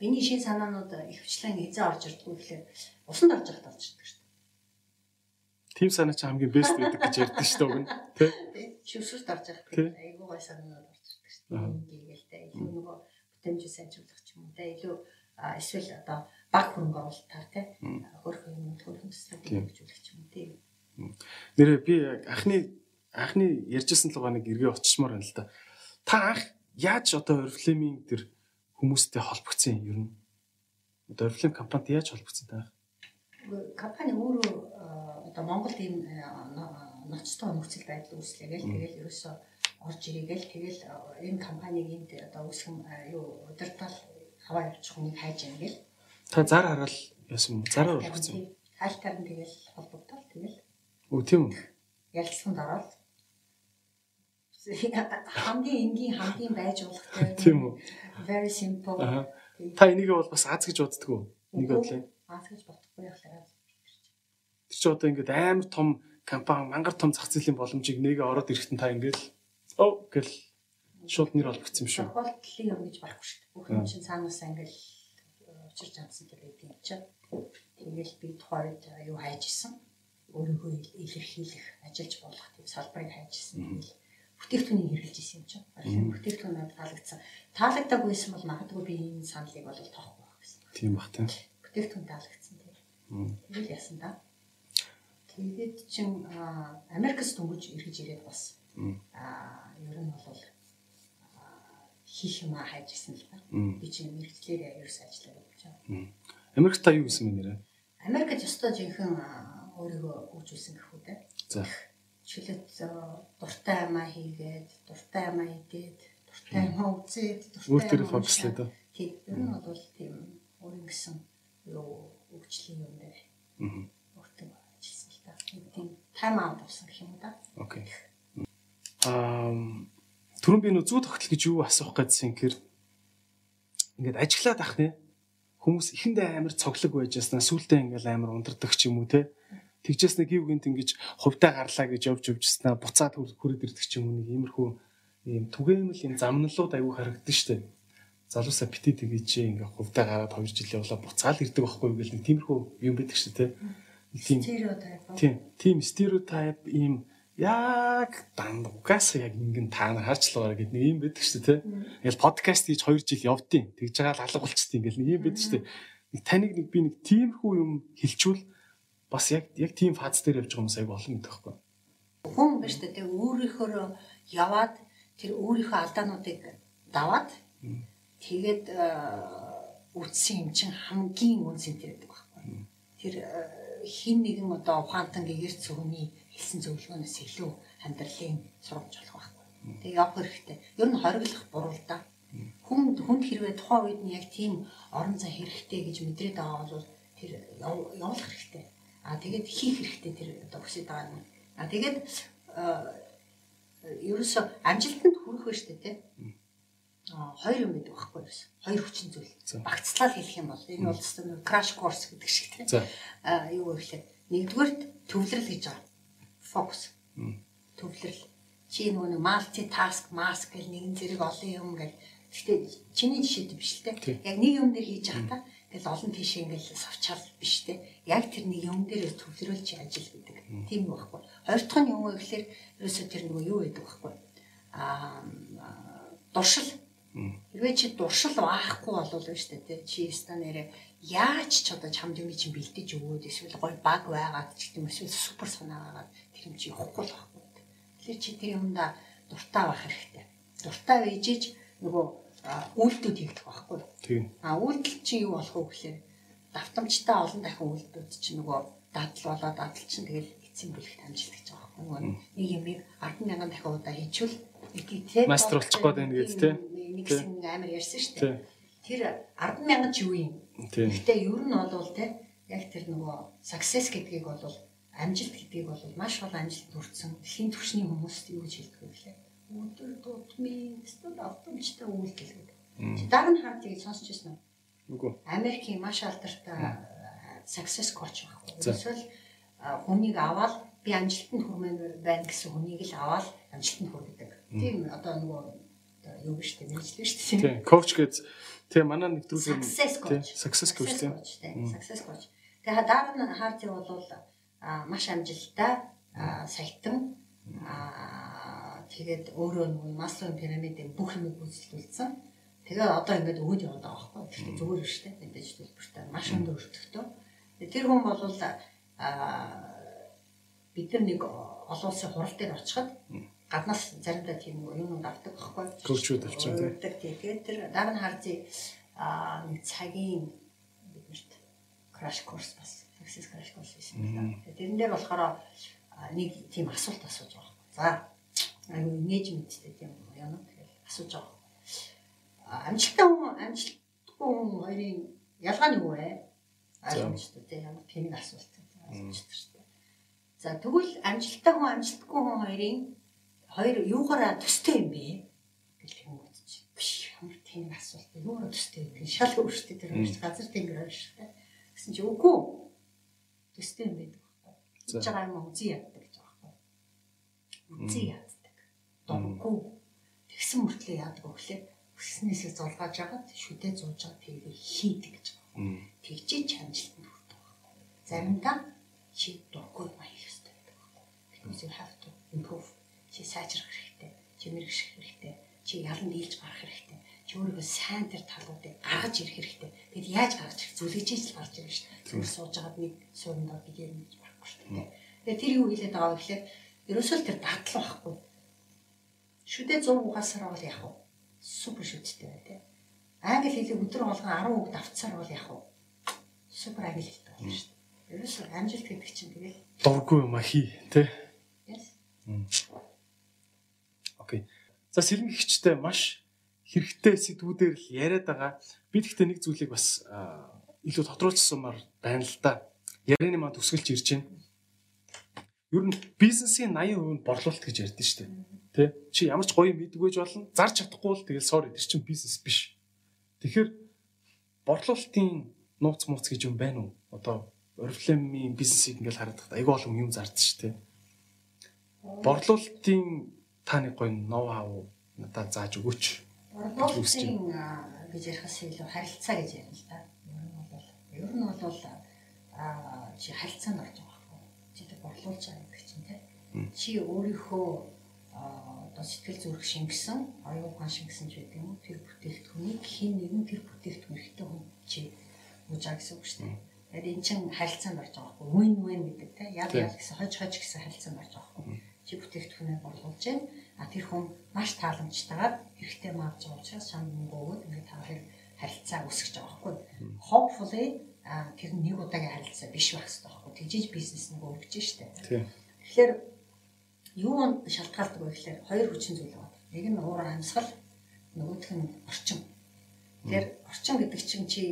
Миний шин санаанууд ихвчлэн эзэн орж ирдгүү гэхлээр усанд орж явахд орж ирдэг штэ. Тим санаа чи хамгийн бест гэдэг гэж ярьдэн уг нь. Тэ? Шүсрэлт орж явах гэх аягүй гой санаанууд орж ирдэг штэ. Ингээл тэ илүү нөгөө бүтэмжээ сайжруулах ч юм уу тэ илүү эсвэл одоо баг хөрөнгө оруулалтаар тэ хөрх юм хөрх төслийг хөгжүүлэх ч юм тэ. Нэрээ би анхны анхны ярьжсэн л байгаа нэг эргээ очисмоор байна л да. Та анх яаж одоо Oriflame-ийн тэр хүмүүстэй холбогдсон юм ер нь? Oriflame компанид яаж холбогдсон та? Компани өөрөө одоо Монголд ийм ноцтой нөхцөл байдал үүслээ гэл тэгэл ерөөсөө орж ирээгээл тэгэл энэ компаниг энд одоо үүсгэн юу удирдал хаваа явуучих хүнийг хайж яа гэл. Та зар хараал яасан зараар холбогдсон. Хайлтаар нь тэгэл холбогдол тэгэл. Үгүй тийм үү? Ярилцсанд ороод хамгийн энгийн хамгийн байж болох тийм үү? very simple. Та энийг бол бас аз гэж боддөг үү нэг бодлоо. Аз гэж бодохгүй яхаа тэр чи одоо ингээд амар том компани мангар том зах зээлийн боломжийг нэгэ ороод ирэхдээ та ингээд оо гэл шууд нэр олбогдсон юм шүү. Тохиолдлын юм гэж байхгүй шүү. Бүх юм чинь цаанаас ингээд учирч чадсан гэдэг юм чинь тэгэл би тухайд юу хайж исэн өөрийгөө илэрхийлэх ажиллаж болох тийм салбарыг хайж исэн тэгэл бүтээгдэхүүнийг хэрэгжилж исэн юм чинь. Бүтээгдэхүүн надад таалагдсан. Таалагдаагүй байсан бол магадгүй би энэ саналыг бол тоохгүй байх гэсэн. Тийм бах тийм. Бүтээгдэхүүн таалагдсан тийм. Тэгэл яасан да. Тэгээд чин Америкс дөнгөж эргэж ирээд бас аа ер нь бол хийх юм хайж исэн л ба. Би чинь мэрэгчлэр ерөөс ажиллаад явж байгаа. Америкт та юу гэсэн юм нэрэ? Америкт ёстой жинхэнэ өөрийгөө хөгжүүлсэн гэх үү те. За чөлөөт дуртай амаа хийгээд, дуртай амаа идээд, дуртай амаа үзээд, дуртай амаа фокуслээд. Тийм. Ер нь бол тийм өөрийн гэсэн юу өгчлийн юм дээр. Аа. Өөртөө ажилласан л та. Тийм тайм аут авсан гэх юм да. Окей. Аа түрүүн би нөө зүү тогтол гэж юу асуух гэсэн хэрэг ингээд ажиглаад ах нэ хүмүүс ихэндээ амар цоглог байж яснаа сүултээ ингээл амар унтардаг ч юм уу те тэгжээс нэг гів гинт ингэж хувьдаа гарлаа гэж явж явжснаа буцаад хүрээд ирдэг ч юм уу нэг иймэрхүү ийм түгээмэл юм замналууд аягүй харагддаг штеп. Залуусаа бити тэгэж ингээ хувьдаа гараад 2 жил явлаа буцаал ирдэг байхгүй юу гэл нэг тиймэрхүү юм байдаг шүү дээ. Тийм. Тийм, тийм стереотип ийм яг данд угаасаа яг ингэн та нар харчлаагаар гэдэг нэг юм байдаг шүү дээ. Ингээл подкаст хийж 2 жил явдیں۔ Тэгж байгаа л алга болчтой ингээл нэг юм байдаг шүү дээ. Нэг таныг нэг би нэг тиймэрхүү юм хэлчүүл бас яг яг тийм фаз дээр явж байгаа хүмүүс аяг олон гэдэг байхгүй. Хүн биш үү тэгээ өөрийнхөө яваад тэр өөрийнхөө алдаануудыг даваад тэгээд үтсэн юм чинь хамгийн үнцэнтэй байдаг байхгүй. Тэр хин нэгэн одоо ухаантан гэгэрц хүний хэлсэн зөвлөгөөнөөс илүү амьдралын сургамж болох байхгүй. Тэгээ явах хэрэгтэй. Ер нь хориглох буруу л да. Хүн хүнд хэрвээ тухайн үед нь яг тийм орон зай хэрэгтэй гэж мэдрээд байгаа бол тэр явуулах хэрэгтэй. А тэгээд хийх хэрэгтэй тэр одоо хүсэж байгаа юм. А тэгээд ерөөсө амжилтанд хүрэх байж тээ. А хоёр юм байдаг байхгүй юу? Хоёр хүчин зүйл. Багцлал хэлэх юм бол энэ бол зөвхөн краш курс гэдэг шиг тий. А юу гэхлээр нэгдүгээр төвлөрөл гэж байгаа. Фокус. Төвлөрөл. Чи нөгөө малти таск маск гэл нэгэн зэрэг олон юм гэл. Гэхдээ чиний жишээд биш л тий. Яг нэг юм дээр хийж байгаа та Тэгэл олон тийшээ ингээл савчаал биш те. Яг тэр нэг юм дээр төвлөрүүлж ажил гэдэг. Тийм байхгүй. Хоёр дахь нь юм гэхэлэр ерөөсөө тэр нөгөө юу гэдэг байхгүй. Аа дуршил. Хэрвээ чи дуршил баахгүй болвол дээ те. Чи ста нэрэ яаж ч одоо чамд юм чинь бэлдэж өгөөд эсвэл гой баг байгаад ч гэдэм эсвэл супер санаагаад тэр юм чи явахгүй л байхгүй. Тэгэхээр чи тэр юмда дуртай байх хэрэгтэй. Дуртай байжээж нөгөө үйлдэлүүд хийгдэх байхгүй? Тийм. А үйлдэл чинь юу болох вэ гэхээр давтамжтай олон дахин үйлдэлүүд чинь нөгөө дадал болоо дадал чинь тэгэл эцсийн бүлэгт амжилт гэж байгаа байхгүй? Нэг юмыг 100000 дахин удаа хийчихвэл тийм мастер болчих гээд байна гэж тийм. Нэгсэн амар ярьсан шүү дээ. тэр 100000 ч юу юм. Гэхдээ ер нь бол те яг тэр нөгөө success гэдгийг бол амжилт гэдгийг бол маш гол амжилт хүртсэн дэлхийн түвшний хүмүүс юу гэж хэлдэг вэ гэхээр өдөр тутмын эсвэл автомжтой үйлдэл гэдэг. Дараа нь хаад гэж сонсч ирсэн үү? Үгүй. Америкийн маш алдартай success coach байхгүй. Эсвэл хүнийг аваад би амжилтанд хүрмээр байна гэсэн хүнийг л аваад амжилтанд хүргэдэг. Тийм одоо нөгөө юу биш тийм мэдлээ шүү дээ. Тийм, коуч гэж тийм манай нэвтрүүлгээр success coach. Success coach тийм. Success coach. Тэгэхээр дараа нь хаарч бол маш амжилттай саятан тэгээд өөрөө нэг маслын пирамидын бүх юмыг гүйцэтгүүлсэн. Тэгээд одоо ингээд өгөөд яваад байгаа байхгүй. Тэгэхээр зүгээр биш үү? Мэдээж төлбөртэй маш өндөр өртөгтэй. Тэр хүн бол бид нар нэг олон улсын хурал дээр очиход гаднаас заримдаа тийм юм авдаг байхгүй. Коучуд авчих тийм. Тэгээд тэр дараа нь харзий нэг цагийн биднэрт краш курс бас Course байсан юм да. Тэрэн дээр болохоор нэг тийм асуулт асууж байгаа. За аюу engagement-тэй тийм юм тэгэл асууж байгаа. Амжилттай хүн амжилтгүй хүн хоёрын ялгаа нь юу вэ? Ойлгомжтой тийм ямар тийм асуулт асууж дээ. За тэгвэл амжилттай хүн амжилтгүй хүн хоёрын хоёр юугаараа төстэй юм бэ? юм бодчих. Биш ямар тийм асуулт. Юугаар төстэй гэдэг шал өөртөө тэр газар тэнгэр байна дээ. Гэсэн чи үгүй төстэй юм байдаг байгаа юм үзий яддаг гэж байгаа. Үзий яддаг. Дурггүй. Тэгсэн мөртлөө яадаг вэ? Хүснээсээ зулгааж агаад шүдээ зууж байгаа тэрийг хийдэг гэж. Тэгжээ чанжилтанд хүрдэг байхгүй. Заримдаа чи дурггүй хийх хэрэгтэй байдаг байхгүй. Because you have to improve. Чи сайжрах хэрэгтэй. Чи мэрэгших хэрэгтэй. Чи ялан дийлж гарах хэрэгтэй чи өөрийгөө сайн тэр талуудыг гаргаж ирэх хэрэгтэй. Тэгэд яаж гаргаж ирэх зүлгэж ижил гарч ирнэ шүү дээ. Зүгээр сууж байгаад нэг суурндаа бид юм гэж байхгүй шүү дээ. Тэгээ тэр юу хэлээд байгаа вэ гэхээр ерөөсөө тэр дадлал байхгүй. Шүдээ 100 угаасаар бол яах вэ? Супер шүдтэй бай тээ. Англи хэлийг өдөр болгон 10 үг давтсаар бол яах вэ? Супер англи хэлтэй болно шүү дээ. Ерөөсөө амжилт гэдэг чинь тэгэл дургүй юм а хий тээ. Yes. Окей. За сэргийгчтэй маш хэрэгтэй сэдвүүдээр л яриад байгаа. Би тэгтээ нэг зүйлийг бас илүү тодруулсанмаар байна л да. Ярианы маа төсгөлж ирж байна. Ер нь бизнесийн 80% нь борлуулалт гэж ярьдэн шүү дээ. Тэ? Чи ямар ч гоё мэдгүйж болно. Зарж чадахгүй бол тэгэл sorry тэр чинь бизнес биш. Тэгэхээр борлуулалтын нууц мууц гэж юм байна уу? Одоо Oriflame-ийн бизнесийг ингээл хараад тахта айгүй олон юм зардаг шүү дээ. Борлуулалтын та нэг гоё ноу хав надад зааж өгөөч. Борлуулалтын гэж ярихаас илүү харилцаа гэж ярина л да. Ер нь бол ер нь бол а чи харилцаанд орж байгаа байхгүй. Чи борлуулж байгаа гэх чинь те. Чи өөрийнхөө одоо сэтгэл зүрх шингэсэн, оюун ухаан шингэсэн ч гэдэг юм. Тэр бүтээгдэхүүнийг хин нэгэн тэр бүтээгдэхүүн хэрэгтэй хүн чи үжаа гэсэн үг шүү дээ. Тэгэхээр эн чинь харилцаанд орж байгаа байхгүй. Win win гэдэг те. Яг яг гэсэн хож хож гэсэн харилцаанд орж байгаа байхгүй. Чи бүтээгдэхүүнээ борлуулж байна А тэр хүн маш тааламжтайгаар хэрэгтэй марж байгаа учраас шанд мөнгө өгөөд ингээд та хоёр харилцаа үүсгэж байгаа байхгүй. Hopefully тэр нэг удаагийн харилцаа биш байх хэрэгтэй байхгүй. Тэгжиж бизнес нэг өргөж штэ. Тэгэхээр юу шалтгаалдаг вэ гэхээр хоёр хүчин зүйл байна. Нэг нь уур амьсгал, нөгөөх нь орчин. Тэгэхээр орчин гэдэг чинь чи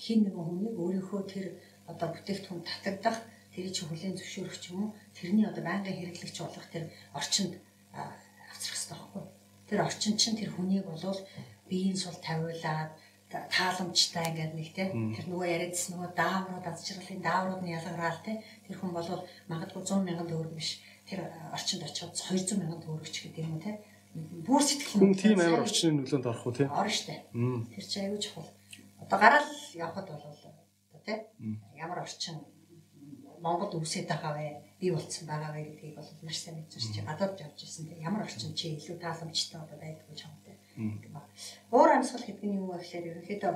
хин нэгэн хүнийг өөрийнхөө тэр одоо бүтээгдэхүүн татагдах тэр чи хүлэн зөвшөөрөх ч юм уу тэрний одоо байнгын хэрэглэгч болох тэр орчинд авчрах хэрэгтэй байхгүй. Тэр орчин чинь тэр хүнийг болвол биеийн сул тавиулаад тааламжтай ингээд нэг те тэр нөгөө яриадс нөгөө дааврууд аз жаргалын дааврууд нь ялгараал те тэр хүн болвол магадгүй 100 мянган төгрөг биш тэр орчинд очиод 200 мянган төгрөг ч гэдэг юм уу те бүр сэтгэл хүн тийм амар орчны нөлөөнд орох уу те орно штэ тэр чинь аюул чухал. Одоо гараал явхад болвол те ямар орчин? Монгол үсээд байгаа вэ? Би болцсон байгаа вэ гэдгийг бол маш сайн мэдж байна. Гадаад явж ирсэн те. Ямар орчин чи илүү тааламжтай одоо байдгүй чамтай. Уур амьсгал гэдэг нь юу вэ гэхээр ерөнхийдөө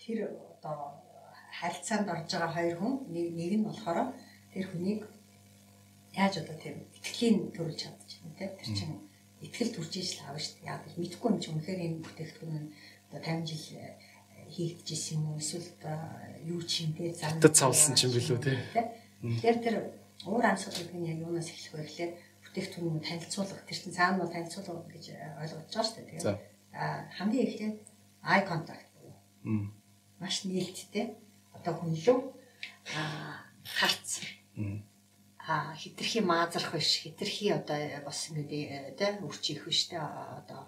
тэр одоо харилцаанд орж байгаа хоёр хүн нэг нь болохоор тэр хүнийг яаж одоо тэр итгэлийн төрүүлж чадчихна те? Тэр чинь итгэл төрж ижил аав шүү дээ. Яг мэдхгүй юм чи үнэхээр энэ бүтээгдэхүүн нь одоо 50 жил хийгдчихсэн юм уу? Эсвэл юу ч юм те? Зам цавлсан ч юм билүү те. Тэгэхээр тэр уур амьсгал гэдэг нь яг юунаас эхлэх вэ гэхээр бүтээгдэхүүн танилцуулга тэр чинь цаана бол танилцуулга гэж ойлгож байгаа шүү дээ. а хамгийн эхлээд eye contact буюу маш нээлттэй. Одоо хүн лөө а харц а хитрхи маазрах биш. Хитрхи одоо бас ингэ тэ үрчих биш тэ одоо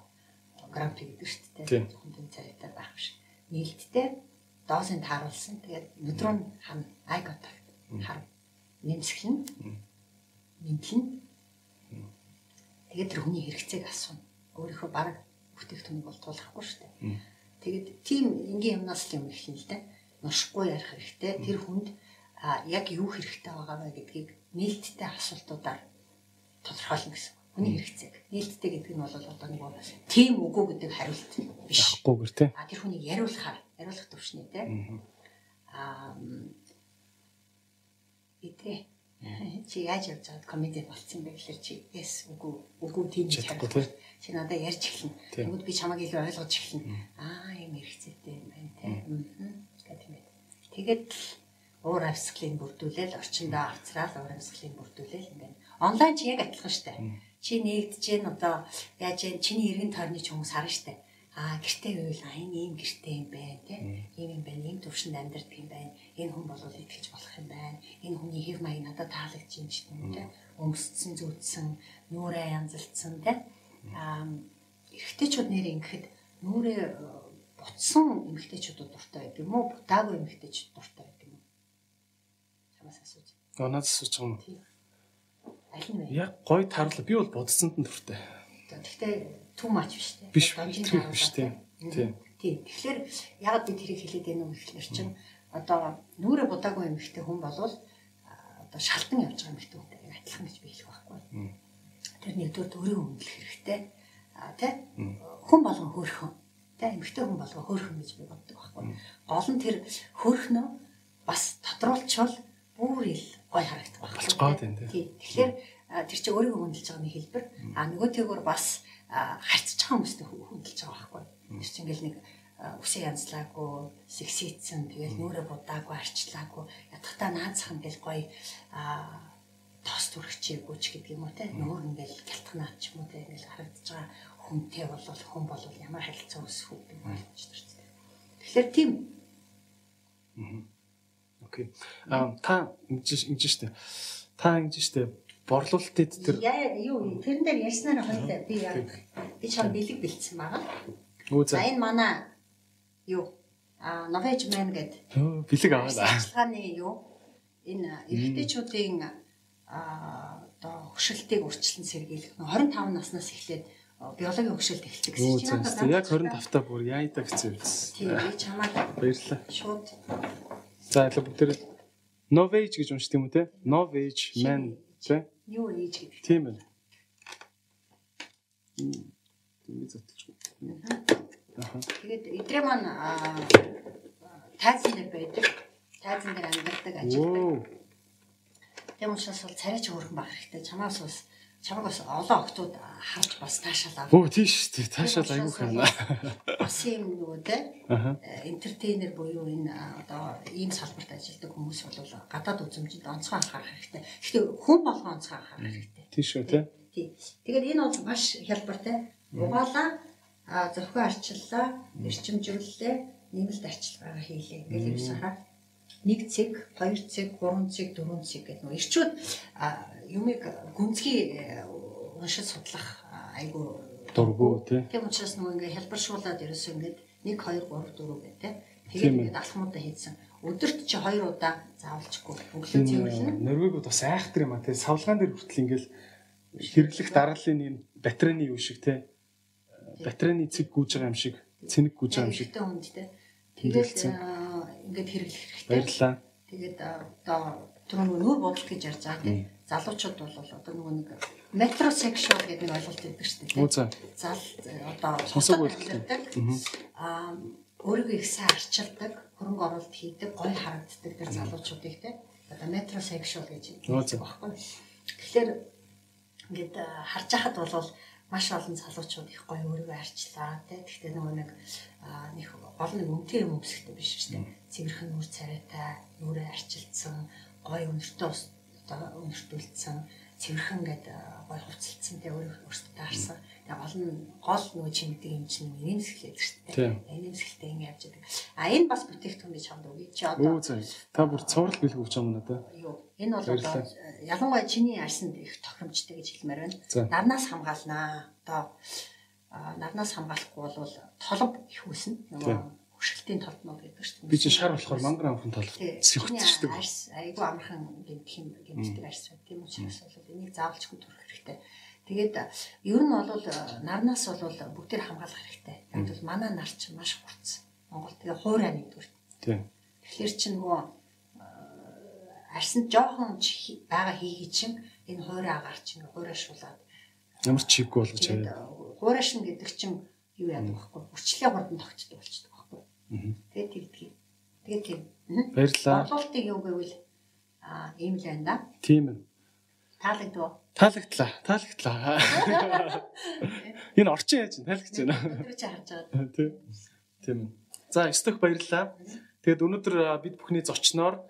грамп гэдэг шүү дээ хүндэн царайтай байх биш. Нээлттэй доосыг тааруулсан тэгээд өдрөө хам eye contact хар нэмсгэлэн нэмтлэн. Тэгээд тэр хүний хэрэгцээг асууна. Өөрийнхөө баг бүтээгдэхүүнийг болтуулахгүй шүү дээ. Тэгээд тийм энгийн юмнаас л юм эхэлнэ л дээ. Нушгүй ярих хэрэгтэй. Тэр хүнд яг юу хэрэгтэй байгаа вэ гэдгийг нээлттэй асуултуудаар тодорхойлно гэсэн. Хүний хэрэгцээг. Нээлттэй гэдэг нь бол одоо нэг тийм үгүй гэдэг хариулт биш. Гүйгээр тий. А тэр хүнийг яриулахаар, яриулах төвшний тий. Аа итрээ чи яаж явж байгаад комеди болцсон бэ гэхэлэр чи эс үгүй үгүй тийм чадахгүй тий. Чи надад ярьж эхэлнэ. Тэгвэл би чамайг илүү ойлгож эхэлнэ. Аа юм хэрэгцээтэй юм байна тий. Аа тийм ээ. Тэгээд уур амьсгалыг бүрдүүлээл орчиндөө авцраал уур амьсгалыг бүрдүүлээл ингээд онлайн чи яг адилхан штэ. Чи нэгдэж гэн одоо яаж гэн чиний эргэн тойрны ч хүмүүс харна штэ. А гэртээ байвал а энэ ийм гэртээ юм байна те ийм юм байна ийм төвшөнд амьдардаг юм байна. Энэ хүн бол итгэж болох юм байна. Энэ хүний хэв маяг надад таалагдж юм шиг юм те өмсцэн зүудсэн нүрээ янзалцсан те а эрэгтэйчүүд нэр ингэхэд нүрээ бутсан эмэгтэйчүүд дуртай байдаг юм уу? Бутаагүй эмэгтэйчүүд дуртай чамаас асууж. Гонаас асууж юм. Аль нь вэ? Яг гоё тааруулаа. Би бол бодцсонд нь дуртай. Гэхдээ too much биш үү? Биш. Биш тийм. Тийм. Тэгэхээр яг би тэрийг хэлээд байна уу гэхэлэр чинь одоо нүрэ будаагүй эмэгтэй хүн болвол одоо шалтан явж байгаа эмэгтэй хүнтэй адилхан гэж би хэлэх байхгүй. Тэр нэгдүгээр өөрийгөө хөндлөх хэрэгтэй. А тий? Хүн болгон хөөрхөн. Тий эмэгтэй хүн болгон хөөрхөн гэж би боддог байхгүй. Гол нь тэр хөөрхнөө бас тодруулчвал бүр ил гой харагдах байх. Болцгоо тийм тийм. Тэгэхээр тэр чинь өөрийгөө хөндлөж байгаа нэг хэлбэр. А нөгөөтэйгөр бас харьцаж байгаа хүмүүстэй хөндлөж байгаа байхгүй. Тэр чинь ингээл нэг үсээ янзлаагүй, сексицэн, тэгэл нүрэ будаагүй, арчлаагүй, ятгахтаа наацах ингээл гоё а тоос түрхчээгүй ч гэдэг юм уу те. Нүүр ингээл гялтхнаад ч юм уу те ингээл харагдаж байгаа хүнтэй бол хүн бол ямар харилцаа өсөх үү гэж байна. Тэгэхээр тийм. Аа Окей. Аа та ингэж ингэж штэ. Та ингэж штэ борлуулалтад тэр яа юу тэрэн дээр ярьснаар хоёлаа би яг би чам бэлэг бэлдсэн байгаа. За энэ манай юу а Novage Man гэдэг. Бэлэг аваа. Ажиллагааны юу энэ эрэгтэйчүүдийн а одоо хөшөлтийг урьдчилан сэргийлэх 25 наснаас эхлээд биологийн хөшөлт эхэлдэг гэсэн чинь яг 25 та бүр яайдаг хэвчээ. Тийм би чамаа баярлалаа. Шууд За илүү бүгдээр Novage гэж уншдаг юм уу те? Novage man те? Юу ээж гэдэг. Тийм байна. Тийм зөвтөлж. Тэгээд эдрээ маань тайзан дээр байдаг. Тайзан дээр амьдардаг ажилтдаг. Тийм учраас бол царайч хөөрхөн байх хэрэгтэй. Чамаас бас чамаг бас олон октод харж бас таашаал авах. Өө тийш тий таашаал айгүй хана. Бас юм нөгөө те энтертейнер буюу энэ одоо ийм салбарт ажилладаг хүмүүс бол гадаад үзмжинд онцгой анхаарах хэрэгтэй. Гэхдээ хүн болгоо онцгой анхаарах хэрэгтэй. Тийш үү те. Тий. Тэгээд энэ бол маш хялбартай. Угаалаа зохион арчиллаа, эрчимжүүллээ, нэмэлт арчилгаагаа хийлээ. Ингээл ерөөсөө нэг цэг, хоёр цэг, гурван цэг, дөрвөн цэг гэдэг нөгөө ирчүүд юмыг гүнзгий э, уншиж судлах айгу дургу тий. Тийм учраас нөгөө ингээ хэлбэршуулаад ерөөсөө ингээд 1 2 3 4 гэх тий. Тэгээд ингээд алхмуудаа хийсэн. Өдөрт чи 2 удаа заавалчгүй өглөө цэвэрлэнэ. Норвегууд бас айхтар юм а тий. Савлгаан дээр хүртэл ингээл хэрэглэх дарааллын юм батарейны юу шиг тий. Батарейны цэг гүйж байгаа юм шиг, цэник гүйж байгаа юм шиг. Тэгээд ингээд хэрэглэх хэрэгтэй. Баярлалаа. Тэгээд одоо түрүү нүүр бодол гэж ярьж байгаа тийм залуучууд бол одоо нөгөө нэг метросексуал гэдэг нэг ойлголт өгдөг шүү дээ. Ээ. Зал одоо сонсог үйлдэлтэй. Аа өөрийгөө их сайн арчилдаг, хөрөнгө оруулалт хийдэг, гоё харагддаг тэр залуучуудыг тийм одоо метросексуал гэж хэлдэг байхгүй. Тэгэхээр ингээд харж хахад бол маш олон залуучууд их гоё өөрийгөө арчлаа тийм. Гэхдээ нөгөө нэг нэг гол нэг үнэтэй юм өмсөхтэй биш шүү дээ. Цэвэрхэн нүр царайтай, нүрээ арчилсан, гоё өнөртөө одоо өнөртүүлсэн цэвэрхэн гэдэг гой хувцалцсан тэ өөрөө өөртөө таарсан. Тэгээ гол нь гол нөгөө чи мэддэг юм чинь нэмсгэлээ хэрэгтэй. Нэмсгэлтэй ингэ явж байгаа. А энэ бас бүтээгдэхүүн гэж хамд үгүй чи одоо Өө зөө. Та бүр цуврал бэлгүү гэж юм надаа. юу энэ бол одоо ялангуяа чиний арсанд их тохиромжтой гэж хэлмээр байна. Нарнаас хамгаалнаа. Одоо нарнаас хамгаалахгүй бол толб их үүснэ. Нөгөө хөшөлтийн толбнууд гэдэг шүү дээ. Би чинь шар болохоор мангар амхан толб сэрхтчихдэг. Айгу амархан гэмтэх юм гэмтдэг арс байна. Тийм учраас бол энийг заавалчгүй төрөх хэрэгтэй. Тэгээд ер нь бол нарнаас бол бүгдээр хамгаалах хэрэгтэй. Яг бол манай нар чинь маш хурц. Монгол тэгээ хуурай нэгдүгээр. Тийм. Тэгэхээр чи нөгөө арсанд жоохон байгаа хийгий чинь энэ хуурай агаар чинь хуурай шуулаад ямар чиггүй болгож аваа. Хуурайшин гэдэг чинь юу яадаг вэ? Үрчлээ хурдан тогтдог болчихдог Тэгээд тэгдэг. Тэгээд тийм. Баярлалаа. Бодлуултыг юу гэвэл аа ийм л байна да. Тийм ээ. Таалагдв. Таалагдлаа. Таалагдлаа. Энэ орчин яаж таалагч байна. Тэр чи харж байгаа. Тийм. Тийм. За, сток баярлалаа. Тэгээд өнөөдөр бид бүхний зочноор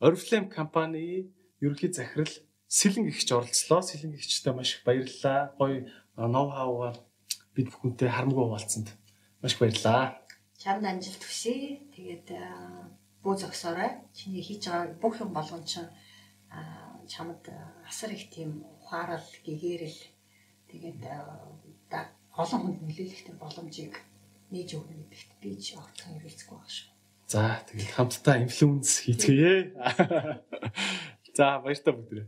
Oriflame компани ерөнхий захирал Сэлэн гихч оролцлоо. Сэлэн гихчтэй маш их баярлалаа. Гоё ноу хауга бид бүхэнтэй харамгүй хуваалцсанд маш их баярлалаа чамд амжилт хүсье. Тэгээд бүү зогсоорой. Чиний хийж байгаа бүх юм болгон чинь чамд асар их тийм ухаарал, гэгэрэл тэгээд олон хүнд нөлөөлөхтэй боломжийг нээж өгнө гэдэгт би ч огтхон эргэлзэхгүй байна шүү. За тэгээд хамтдаа инфлюенс хийцгээе. За баяр та бүгдээ.